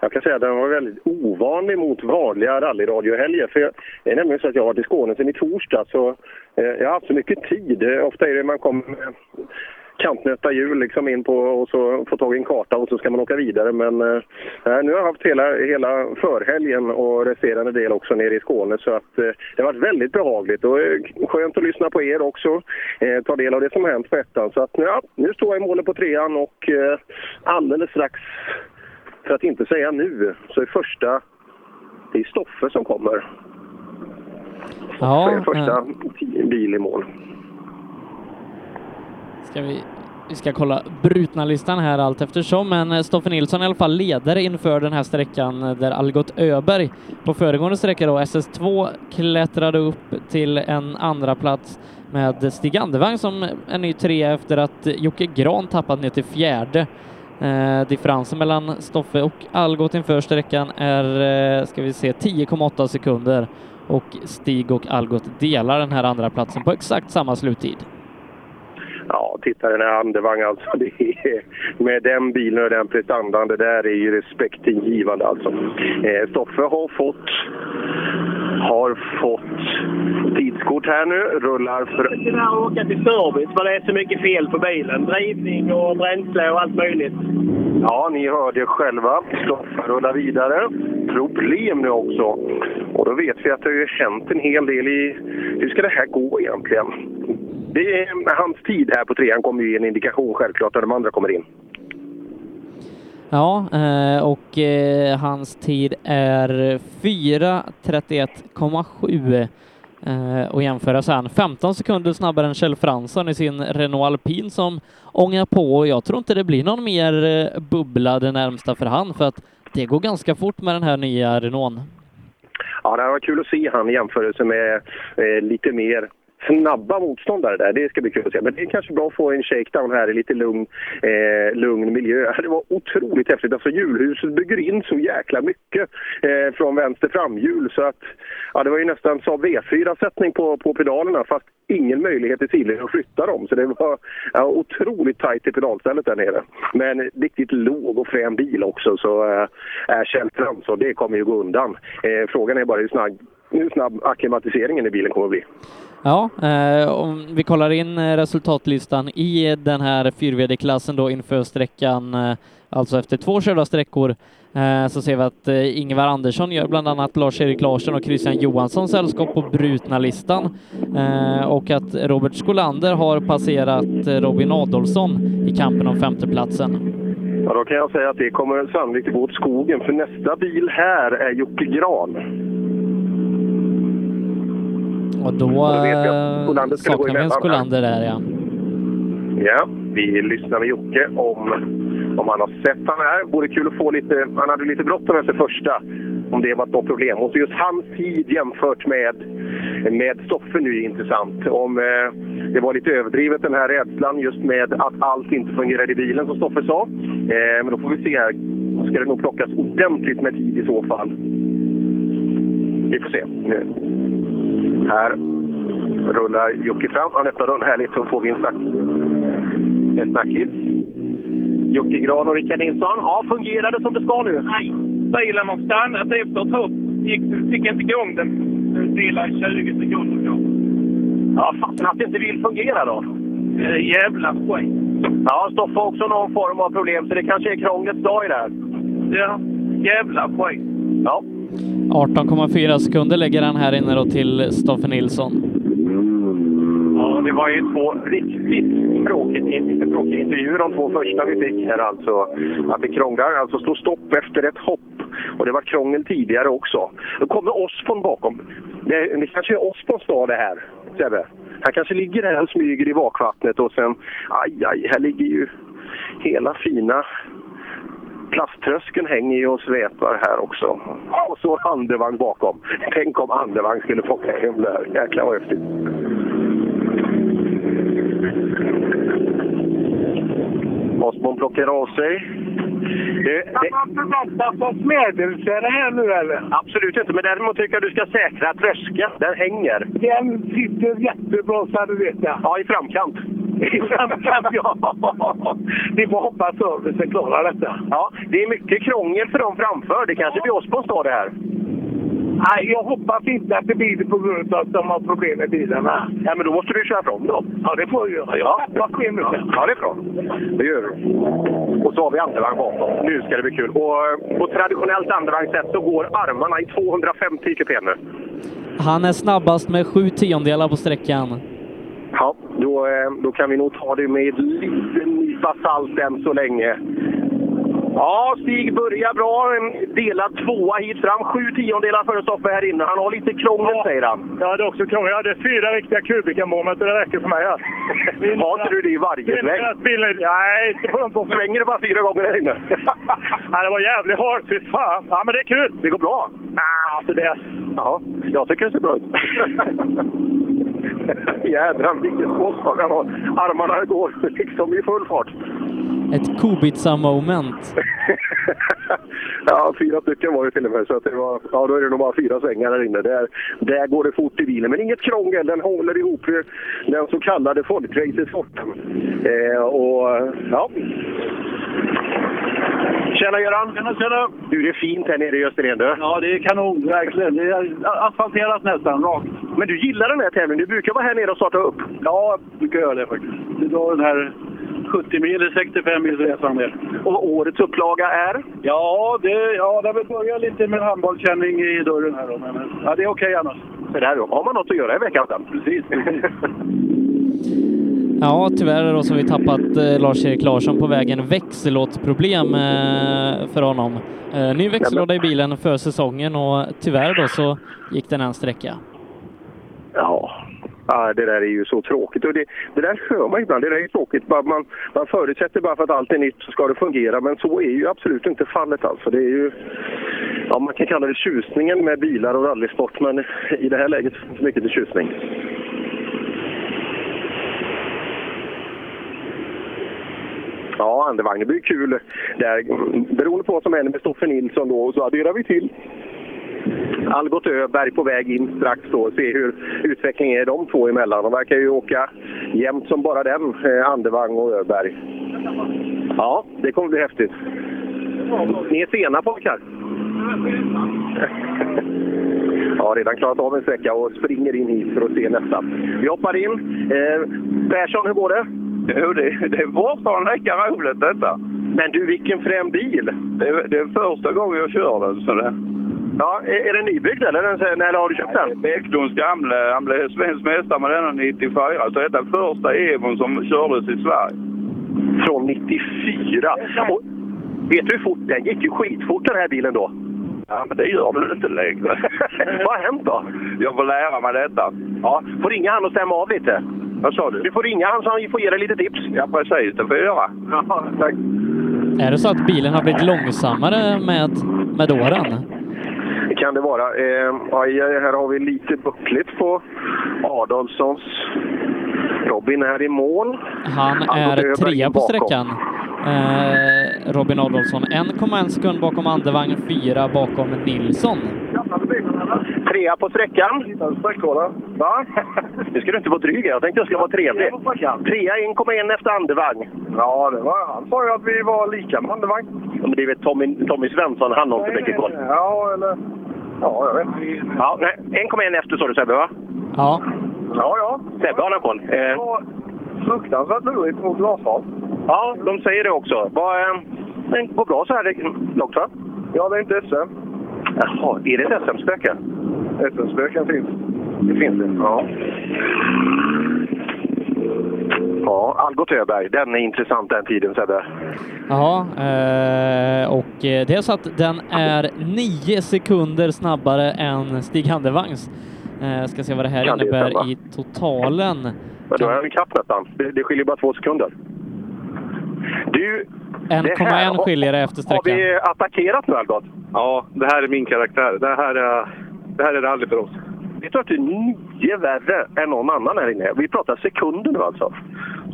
Jag kan säga att den var väldigt ovanlig mot vanliga rallyradiohelger. För jag, det är nämligen så att jag har varit i Skåne sedan i torsdag så eh, jag har haft så mycket tid. Ofta är det man kommer med kantnötta hjul liksom in på och så får tag i en karta och så ska man åka vidare. Men eh, nu har jag haft hela, hela förhelgen och resterande del också nere i Skåne så att eh, det har varit väldigt behagligt och eh, skönt att lyssna på er också. Eh, ta del av det som har hänt på ettan. Så att ja, nu står jag i målet på trean och eh, alldeles strax för att inte säga nu, så är första... Det är Stoffe som kommer. Ja, Det är första eh, bil i mål. ska vi, vi ska kolla brutna listan här allt eftersom, men eh, Stoffe Nilsson är i alla fall ledare inför den här sträckan eh, där Algot Öberg på föregående sträcka då, SS2, klättrade upp till en andra plats med Stig Andevang som är ny trea efter att Jocke Gran tappat ner till fjärde. Eh, differensen mellan Stoffe och Algot inför sträckan är, eh, ska vi se, 10,8 sekunder och Stig och Algot delar den här andra platsen på exakt samma sluttid. Ja, titta den här Andevang alltså. Det är, med den bilen och den prestandan, det där är ju respektingivande alltså. Eh, Stoffe har fått, har fått tidskort här nu, rullar för... Tyvärr åka till service för det är så mycket fel på bilen. Drivning och bränsle och allt möjligt. Ja, ni hörde själva. Stoffe rullar vidare. Problem nu också. Och då vet vi att det har hänt en hel del i... Hur ska det här gå egentligen? Det är, hans tid här på trean kommer ju ge en indikation självklart när de andra kommer in. Ja, eh, och eh, hans tid är 4.31,7 eh, och jämföra sen 15 sekunder snabbare än Kjell Fransson i sin Renault Alpin som ångar på och jag tror inte det blir någon mer bubbla det närmsta för han för att det går ganska fort med den här nya Renaulten. Ja, det var kul att se han i jämförelse med eh, lite mer snabba motståndare där. Det ska bli kul att se. Men det är kanske bra att få en shakedown här i lite lugn, eh, lugn miljö. Det var otroligt häftigt. Alltså hjulhuset bygger in så jäkla mycket eh, från vänster framhjul så att ja, det var ju nästan Saab V4-sättning på, på pedalerna fast ingen möjlighet i sidled att flytta dem. Så det var ja, otroligt tajt i pedalstället där nere. Men riktigt låg och frän bil också så eh, Kjell Fransson, det kommer ju gå undan. Eh, frågan är bara hur snabb, hur snabb akklimatiseringen i bilen kommer att bli. Ja, eh, om vi kollar in eh, resultatlistan i den här 4VD-klassen då inför sträckan, eh, alltså efter två körda sträckor, eh, så ser vi att eh, Ingvar Andersson gör bland annat Lars-Erik Larsson och Christian Johansson sällskap på brutna-listan eh, och att Robert Skolander har passerat eh, Robin Adolfsson i kampen om femteplatsen. Ja, då kan jag säga att det kommer sannolikt gå åt skogen för nästa bil här är Jocke Gran. Och då att eh, Skolander ska gå saknar vi en emellan. Skolander där ja. Ja, vi lyssnar med Jocke om, om han har sett han här. Vore kul att få lite, han hade lite bråttom efter första, om det var något problem. Och så just hans tid jämfört med, med Stoffe nu är intressant. Om eh, det var lite överdrivet den här rädslan just med att allt inte fungerade i bilen som Stoffe sa. Eh, men då får vi se här. Då ska det nog plockas ordentligt med tid i så fall. Vi får se. Nu. Här rullar Jocke fram. Han öppnar dörren härligt så får vi en snack. En snackis. Jocke Gran och Rickard Nilsson. Ja, fungerar det som det ska nu? Nej, bilen har stannat efter ett hopp. Gick, fick inte igång den lilla 20 sekunder då. Ja, fasen att det inte vill fungera då. Eh, Jävla skit. Ja, Stoffe har också någon form av problem, så det kanske är krånglets dag i det här. Ja, jävla skit. Ja. 18,4 sekunder lägger han här inne då till Stoffe Nilsson. Ja, det var ju två riktigt tråkiga, tråkiga intervjuer de två första vi fick här alltså. Att det krånglar, alltså stå stopp efter ett hopp. Och det var krångel tidigare också. Då kommer Osborn bakom. Det, det kanske är Osborns dag det här, Sebbe. Han kanske ligger där och smyger i bakvattnet och sen, aj, aj, här ligger ju hela fina plasttröskeln hänger ju och sväpar här också. Och så andevagn bakom. Tänk om andevagn skulle åka hem där. Jäklar vad häftigt. Osmond plockar av sig. Det, det... man förvänta sig smädelse det här nu eller? Absolut inte, men däremot tycker jag du ska säkra tröskeln. Den hänger. Den sitter jättebra så du vet jag. Ja, i framkant. Ja. Vi får hoppas servicen klarar detta. Ja, det är mycket krångel för dem framför. Det kanske blir Osborns dag det här. Nej, jag hoppas inte att det blir det på grund av att de har problem med bilarna. Ja, men då måste du köra från dem. Ja, det får jag göra. Jag tappar sju minuter. Ja, det är bra. Det gör du. Och så har vi andevagn bakom. Nu ska det bli kul. Och på traditionellt andevagnssätt så går armarna i 250 i kupén nu. Han är snabbast med sju tiondelar på sträckan. Ja, då, eh, då kan vi nog ta det med en liten nypa salt än så länge. Ja, Stig börjar bra. Delad tvåa hit fram. Sju tiondelar före Stoffe här inne. Han har lite krångel, säger han. Jag hade också krångel. Jag hade fyra riktiga kubikamål, det räcker för mig. Har inte du det i varje sväng? Nej, inte på de två. Svänger det bara fyra gånger här inne? nej, det var jävligt hårt. Fy fan. Ja, men det är kul. Det går bra? Ja, alltså det... Ja, jag tycker det ser bra ut. Jädrar vilket påslag han har. Armarna går liksom i full fart. Ett Kubica-moment. ja, fyra stycken var det till och med. Så att det var, ja, då är det nog bara fyra svängar där inne. Där, där går det fort i bilen. Men inget krångel. Den håller ihop den så kallade folkracersporten. Eh, och ja. Tjena Göran! Tjena, tjena! Du, det är fint här nere i Österlen du. Ja, det är kanon. Verkligen. Det är asfalterat nästan, rakt. Men du gillar den här tävlingen. Du brukar vara här nere och starta upp. Ja, jag brukar göra det faktiskt. Det drar den här 70 mil eller 65 mil resan ner. Och årets upplaga är? Ja, det, ja, det vill börja lite med handbollskänning i dörren här då. Men ja, det är okej annars. Så där då. Har man något att göra i veckan sen? Precis. precis. Ja, tyvärr då så har vi tappat eh, Lars-Erik Larsson på vägen. Växellådsproblem eh, för honom. Eh, ny växellåda i bilen för säsongen och tyvärr då så gick den en sträcka. Ja. Ja, det där är ju så tråkigt. Och det, det där hör man ibland. Det där är tråkigt. Man, man förutsätter bara för att allt är nytt så ska det fungera. Men så är ju absolut inte fallet. Alltså. Det är ju, ja, man kan kalla det tjusningen med bilar och rallysport. Men i det här läget finns det mycket till tjusning. Ja, andevagnen blir kul. Där, beroende på vad som händer med Stoffe Nilsson då, så adderar vi till Algot Öberg på väg in strax då. Se hur utvecklingen är de två emellan. De verkar ju åka jämnt som bara den, eh, Andevang och Öberg. Ja, det kommer bli häftigt. Ni är sena pojkar. Ja, redan klarat av en sträcka och springer in hit för att se nästa. Vi hoppar in. Eh, Persson, hur går det? Jo, det, det är fortfarande lika roligt detta. Men du, vilken frän bil! Det, är- det är första gången jag kör den. Så det, Ja, är, är den nybyggd eller? Den, eller har du köpt den? Bäcklunds gamle, han blev svensk mästare med denna 94. Så detta är första Evon som kördes i Sverige. Från 94. Och vet du hur fort? Den gick ju skitfort den här bilen då. Ja, men det gör den inte längre. Vad har hänt då? Jag får lära mig detta. Ja, får ringa han och stämma av lite. Vad sa du? Du får ringa han så han får ge dig lite tips. Ja, precis. Det får jag göra. Ja, tack. Är det så att bilen har blivit långsammare med, med åren? Det kan det vara. Eh, aj, här har vi lite buckligt på Adolfssons. Robin är i mål. Han är trea på bakom. sträckan. Eh, Robin Adolfsson 1,1 sekund bakom Andevang, fyra bakom Nilsson. Trea på sträckan. Va? Nu ska du inte vara dryg. Jag tänkte jag skulle vara trevlig. Trea 1,1 efter Andevang. Ja, det var, han sa ju att vi var lika med Andevang. Ja, men det är väl Tommy, Tommy Svensson, han har inte mycket koll. Ja, eller... Ja, jag vet inte. Ja, nej, 1,1 efter sa du Sebbe, va? Ja. Ja, ja. Sebbe har han koll. Eh, Fruktansvärt lurigt mot glasfat. Ja, de säger det också. Eh, men går bra så här det- långt, va? Ja, det är inte SM. Jaha, är det ett SM-spöke? SM-spöken finns. Det finns det? Ja. Ja, Algot Öberg. Den är intressant den tiden, Sebbe. Ja, eh, och eh, det är så att den är nio sekunder snabbare än Stig Handevangs. Eh, ska se vad det här det innebär i totalen. Men då är han ikapp nästan. Det, det skiljer bara två sekunder. Du, det här 1,1 har- skiljer det efter Har sträckan. vi attackerat nu, Algot? Ja, det här är min karaktär. Det här är, det här är rally för oss. Vet du att du är nio värre än någon annan här inne? Vi pratar sekunder nu alltså.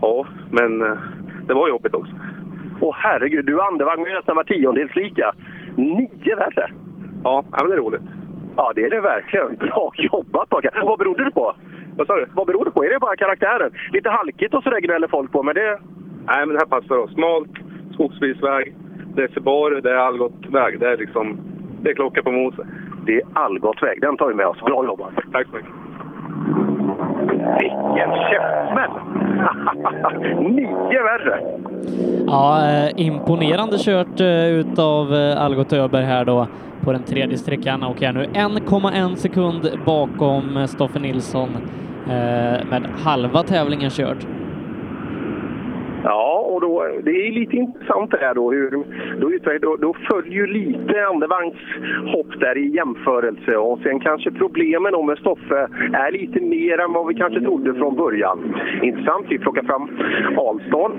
Ja, men eh, det var jobbigt också. Åh herregud, du och Andevang är nästan var tiondels lika. Nio värre! Ja, men det är roligt. Ja, det är det verkligen. Bra jobbat pojkar! Vad beror det på? Vad sa du? Vad beror det på? Är det bara karaktären? Lite halkigt och sådär gnäller folk på, men det... Nej, men det här passar oss. Smalt, skogsbilsväg, det är Seborg, det är Algot-väg. Det är liksom... Det är klocka på mose. Det är Algot-väg. Den tar vi med oss. Bra jobbat! Tack så mycket. Vilken käftsmäll! Nio värre! Ja, eh, imponerande kört eh, utav eh, Algot Öberg här då på den tredje sträckan och är nu 1,1 sekund bakom Stoffe Nilsson med halva tävlingen körd. Då, det är lite intressant det här då. Hur, då, då, då följer ju lite Andevagns hopp där i jämförelse och sen kanske problemen då med Stoffe är lite mer än vad vi kanske trodde från början. Intressant. Vi plockar fram Alston.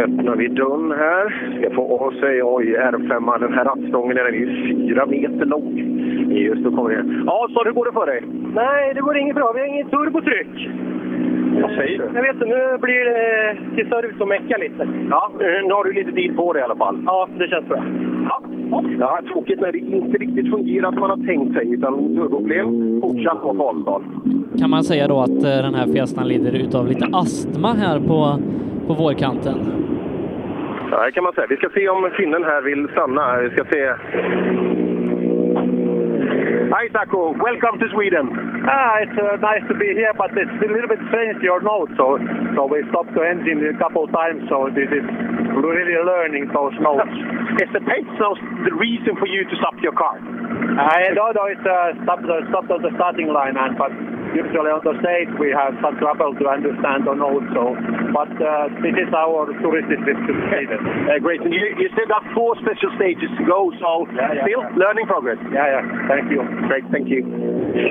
Öppnar vi dörren här. Ska få av säga oj, R5, den här rattstången den är ju fyra meter lång. Just då kommer det. Alston, hur går det för dig? Nej, det går inget bra. Vi har inget turbotryck. Vad säger du? Jag vet inte, nu blir det till service och mecka lite. Ja, eh, nu har du lite tid på det i alla fall. Ja, det känns bra. Ja, tråkigt när det inte riktigt fungerar som man har tänkt sig, utan turboproblem fortsatt på Karlsdal. Kan man säga då att eh, den här Fiestan lider utav lite astma här på, på vårkanten? Ja, det kan man säga. Vi ska se om finnen här vill stanna. Vi ska se. Hi Taco, welcome to Sweden. Ah, it's uh, nice to be here, but it's a little bit strange your note. So, so we stopped the engine a couple of times. So this is really learning those notes. Is the paint snow the reason for you to stop your car? I don't know. It's uh, stopped, stopped on the starting line, and but usually on the stage we have some trouble to understand on also. But uh, this is our touristic trip to Sweden. Uh, great. And you, you still got four special stages to go, so still learning progress. Yeah, yeah. Thank you. Great, thank you.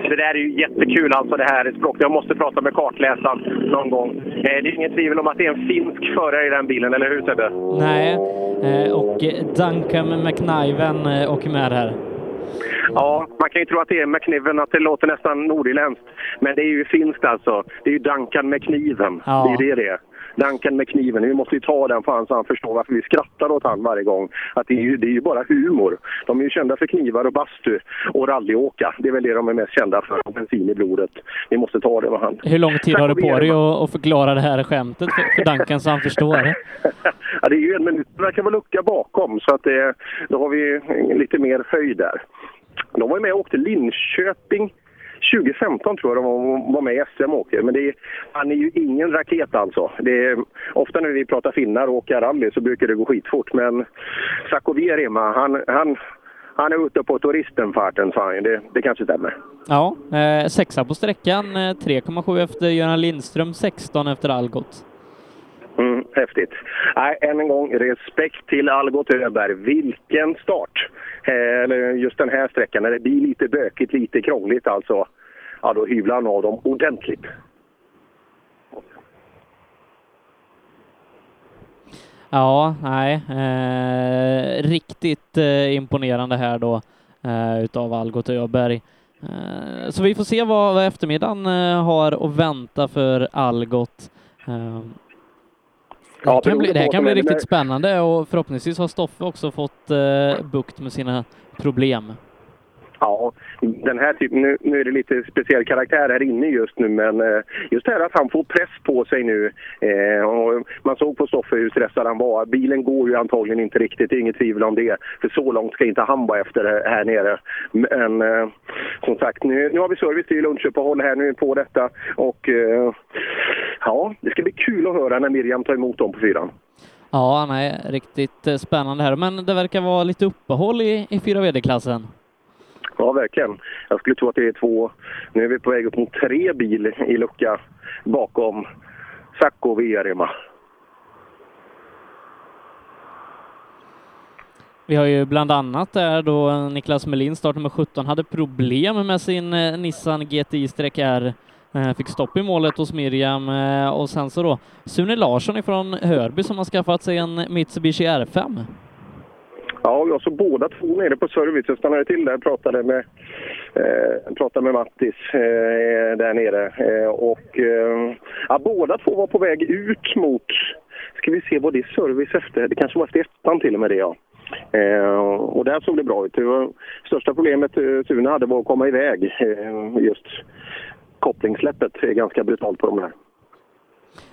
Det där är ju jättekul alltså det här språket. Jag måste prata med kartläsaren någon gång. Eh, det är inget tvivel om att det är en finsk förare i den bilen, eller hur Sebbe? Nej, eh, och Duncan McNiven eh, åker med här. Ja, man kan ju tro att det är McNiven, att det låter nästan nordirländskt. Men det är ju finskt alltså. Det är ju Duncan med kniven. Ja. Det är ju det det är. Duncan med kniven. Vi måste ju ta den för han så han förstår varför vi skrattar åt han varje gång. Att det är ju, det är ju bara humor. De är ju kända för knivar och bastu och rallyåka. Det är väl det de är mest kända för. Och bensin i blodet. Vi måste ta det med han. Hur lång tid har du på dig att förklara det här skämtet för, för Duncan så han förstår? Ja, det är ju en minut. Det verkar vara lucka bakom så att det, då har vi lite mer höjd där. De var med och åkte Linköping 2015 tror jag de var- med i SM och åker. Men det är, han är ju ingen raket alltså. Är, ofta när vi pratar finnar och åker rally så brukar det gå skitfort. Men Sacco Vierema, han, han, han är ute på turistenfarten sa han det, det kanske stämmer. Ja, eh, sexa på sträckan, eh, 3,7 efter Göran Lindström, 16 efter Algot. Mm, häftigt. Nej, än en gång, respekt till Algot Öberg. Vilken start! Eh, eller just den här sträckan, när det blir lite bökigt, lite krångligt alltså. Ja, då hyvlar han av dem ordentligt. Ja, nej, eh, riktigt eh, imponerande här då eh, utav Algot Öberg. Eh, så vi får se vad, vad eftermiddagen eh, har att vänta för Algot. Eh, Eh, det kan bli, det här kan bli riktigt spännande och förhoppningsvis har Stoffe också fått eh, bukt med sina problem. Ja, den här typen, nu, nu är det lite speciell karaktär här inne just nu men eh, just det här att han får press på sig nu. Eh, och man såg på Stoffe hur stressad han var. Bilen går ju antagligen inte riktigt, det är inget tvivel om det. För så långt ska inte han vara efter här nere. Men eh, som sagt, nu, nu har vi service till lunchuppehåll här nu på detta och eh, ja, det ska bli kul att höra när Miriam tar emot dem på fyran. Ja, nej, riktigt eh, spännande här, men det verkar vara lite uppehåll i, i 4 VD-klassen. Ja, verkligen. Jag skulle tro att det är två, nu är vi på väg upp mot tre bil i lucka bakom Sacco och Vi har ju bland annat där då Niklas Melin, startnummer 17, hade problem med sin eh, Nissan GTI-R. Eh, fick stopp i målet hos Miriam eh, och sen så då Sune Larsson ifrån Hörby som har skaffat sig en Mitsubishi R5. Ja, jag såg båda två nere på service. Jag stannade till där och pratade med, eh, pratade med Mattis eh, där nere. Eh, och eh, ja, båda två var på väg ut mot, ska vi se vad det är service efter, det kanske var efter ettan till och med det ja. Eh, och där såg det bra ut. Det var, största problemet eh, Sune hade var att komma iväg. Eh, just kopplingssläppet är ganska brutalt på de här.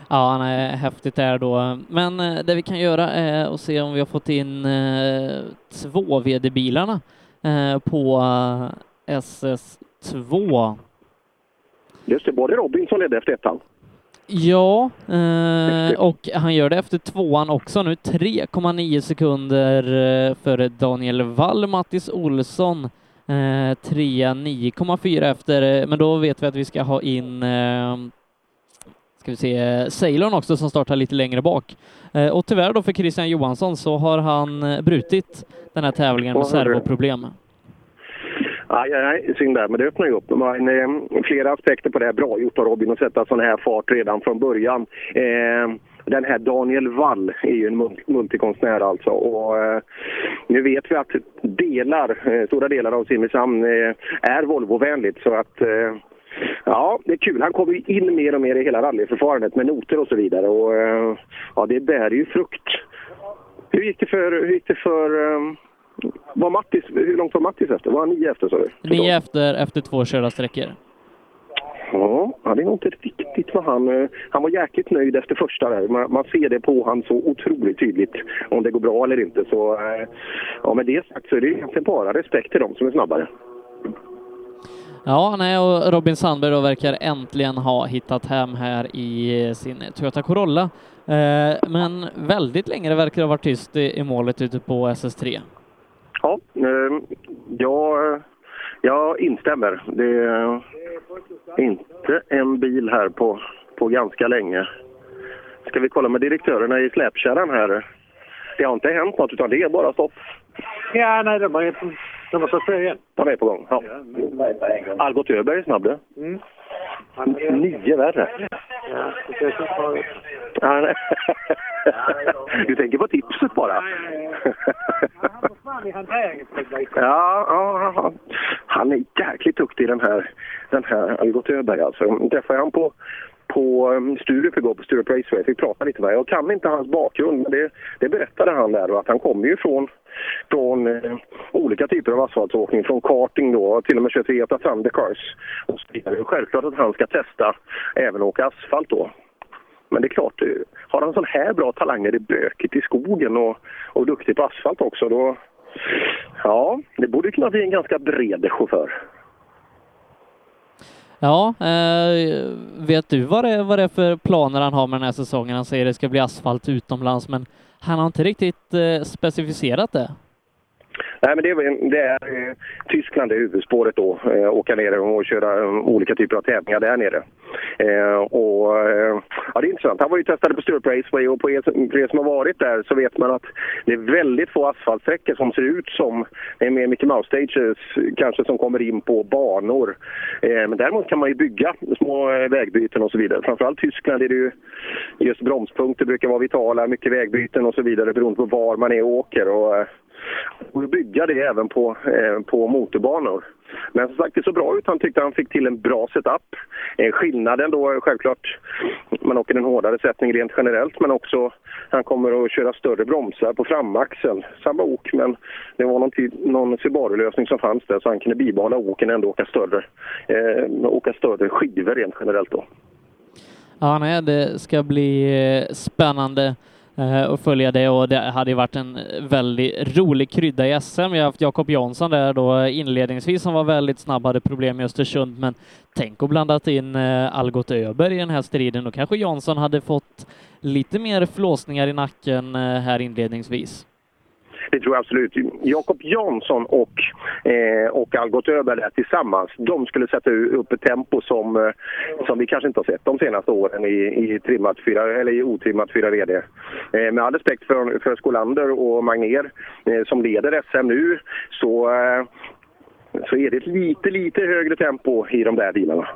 Ja, han är häftigt där då. Men eh, det vi kan göra är att se om vi har fått in eh, två VD-bilarna eh, på eh, SS2. Just det, var det Robin som ledde efter ettan? Ja, eh, och han gör det efter tvåan också nu. 3,9 sekunder före Daniel Wall, Mattis Olsson. Eh, trea 9,4 efter, men då vet vi att vi ska ha in eh, ska vi se, Ceylon också som startar lite längre bak. Eh, och tyvärr då för Christian Johansson så har han eh, brutit den här tävlingen med servoproblem. Aj, aj, synd där, men det öppnar ju upp. Men, eh, flera aspekter på det här. Bra gjort av Robin att sätta sån här fart redan från början. Eh, den här Daniel Wall är ju en mul- multikonstnär alltså. Och, eh, nu vet vi att delar, eh, stora delar av Simrishamn är Volvo-vänligt. Så att Ja, det är kul. Han kommer ju in mer och mer i hela rallyförfarandet med noter och så vidare. Och, eh, ja, det bär ju frukt. Hur gick det för... Hur gick det för eh, var Mattis, hur långt var Mattis efter? Var han nio efter sa du? Nio efter, efter två körda sträckor. Ja, ja, det är nog inte riktigt vad han... eh, Han var jäkligt nöjd efter första där. Man, man ser det på han så otroligt tydligt om det går bra eller inte. Så eh, ja, med det sagt så är det egentligen bara respekt till dem som är snabbare. Ja, nej, och Robin Sandberg då verkar äntligen ha hittat hem här i sin Toyota Corolla. Eh, men väldigt länge verkar det ha varit tyst i, i målet ute på SS3. Ja, eh, jag, jag instämmer. Det är inte inte en bil här på, på ganska länge. Ska vi kolla med direktörerna i släpkärran här? Det har inte hänt något utan det är bara stopp. Ja, nej, de har, de har satt på igen. De är på gång. Ja. Algot Öberg är snabb du. Mm. Nio värre. Ja. Du tänker på tipset bara? Ja, ja, han är jäkligt duktig den här, den här Algot Öberg alltså. Jag träffade han på, på um, Sturup igår på Sturup Raceway. Fick prata lite med Jag kan inte hans bakgrund men det, det berättade han där och att han kommer ju från, från eh, olika typer av asfaltåkning. Från karting då, till och med kört Toyota Thundercars. Och så vidare. Självklart att han ska testa även åka asfalt då. Men det är klart, eh, har han sån här bra talang är det bökigt i skogen och, och duktig på asfalt också då... Ja, det borde kunna bli en ganska bred chaufför. Ja, eh, vet du vad det, vad det är för planer han har med den här säsongen? Han säger det ska bli asfalt utomlands, men han har inte riktigt eh, specificerat det. Nej, men det är, det är eh, Tyskland är huvudspåret då. Eh, åka ner och köra eh, olika typer av tävlingar där nere. Eh, och, eh, ja, det är intressant. Han var ju testade på Sturup Raceway och på er, som har varit där så vet man att det är väldigt få asfaltsträckor som ser ut som det är mer Mickey Mouse Stages kanske som kommer in på banor. Eh, men däremot kan man ju bygga små eh, vägbyten och så vidare. Framförallt Tyskland är det ju just bromspunkter brukar vara vitala, mycket vägbyten och så vidare beroende på var man är och åker. Och, eh, och bygga det även på, eh, på motorbanor. Men som sagt, det såg bra ut. Han tyckte han fick till en bra setup. Eh, skillnaden då är självklart, man åker en hårdare sättning rent generellt, men också han kommer att köra större bromsar på framaxeln. Samma ok, men det var någon, ty- någon Subaru-lösning som fanns där så han kunde bibehålla oken och ändå åka större, eh, åka större skivor rent generellt då. Ja, nej, det ska bli eh, spännande eh, följa det och det hade ju varit en väldigt rolig krydda i SM. Vi har haft Jakob Jansson där då inledningsvis som var väldigt snabb, hade problem i Östersund, men tänk att blandat in eh, Algot Öberg i den här striden. Då kanske Jansson hade fått lite mer flåsningar i nacken eh, här inledningsvis. Det tror jag absolut. Jakob Jansson och, eh, och Algot Öberg där tillsammans, de skulle sätta upp ett tempo som, eh, som vi kanske inte har sett de senaste åren i, i, trimmat fyra, eller i otrimmat 4 VD. Eh, med all respekt för, för Skolander och Magnér eh, som leder SM nu så, eh, så är det ett lite, lite högre tempo i de där bilarna.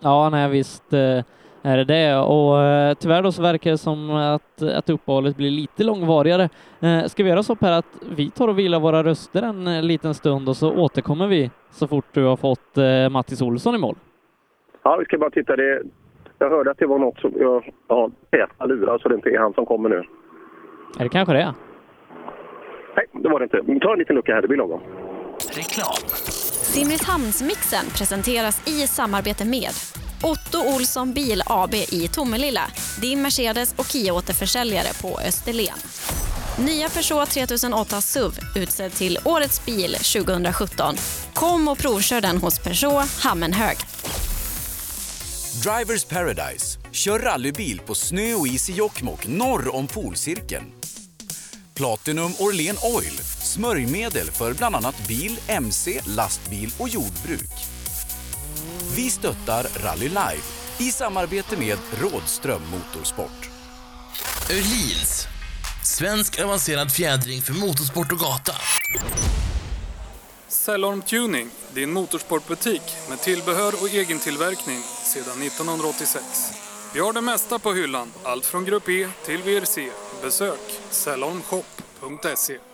Ja, nej visst eh, är det det och eh, tyvärr då så verkar det som att, att uppehållet blir lite långvarigare. Eh, Ska vi göra så Per att vi tar och vilar våra röster en eh, liten stund och så återkommer vi så fort du har fått eh, Mattis Olsson i mål? Ja, vi ska bara titta. Det, jag hörde att det var något som... Jag har täta lurar så det inte är han som kommer nu. Är det kanske det är? Nej, det var det inte. Ta en liten lucka här, det blir lagom. Reklam. Simrishamnsmixen presenteras i samarbete med Otto Olsson Bil AB i Tomelilla, din Mercedes och Kia-återförsäljare på Österlen. Nya Peugeot 3008 SUV utsedd till Årets bil 2017. Kom och provkör den hos Peugeot Hammenhög. Drivers Paradise. Kör rallybil på snö och is i Jokkmokk norr om polcirkeln. Platinum Orlen Oil. Smörjmedel för bland annat bil, mc, lastbil och jordbruk. Vi stöttar Rally Live i samarbete med Rådström Motorsport. Öhlins. Svensk avancerad fjädring för motorsport och gata. Cellorm Tuning, din motorsportbutik med tillbehör och egen tillverkning sedan 1986. Vi har det mesta på hyllan, allt från Grupp E till VRC. Besök cellormshop.se.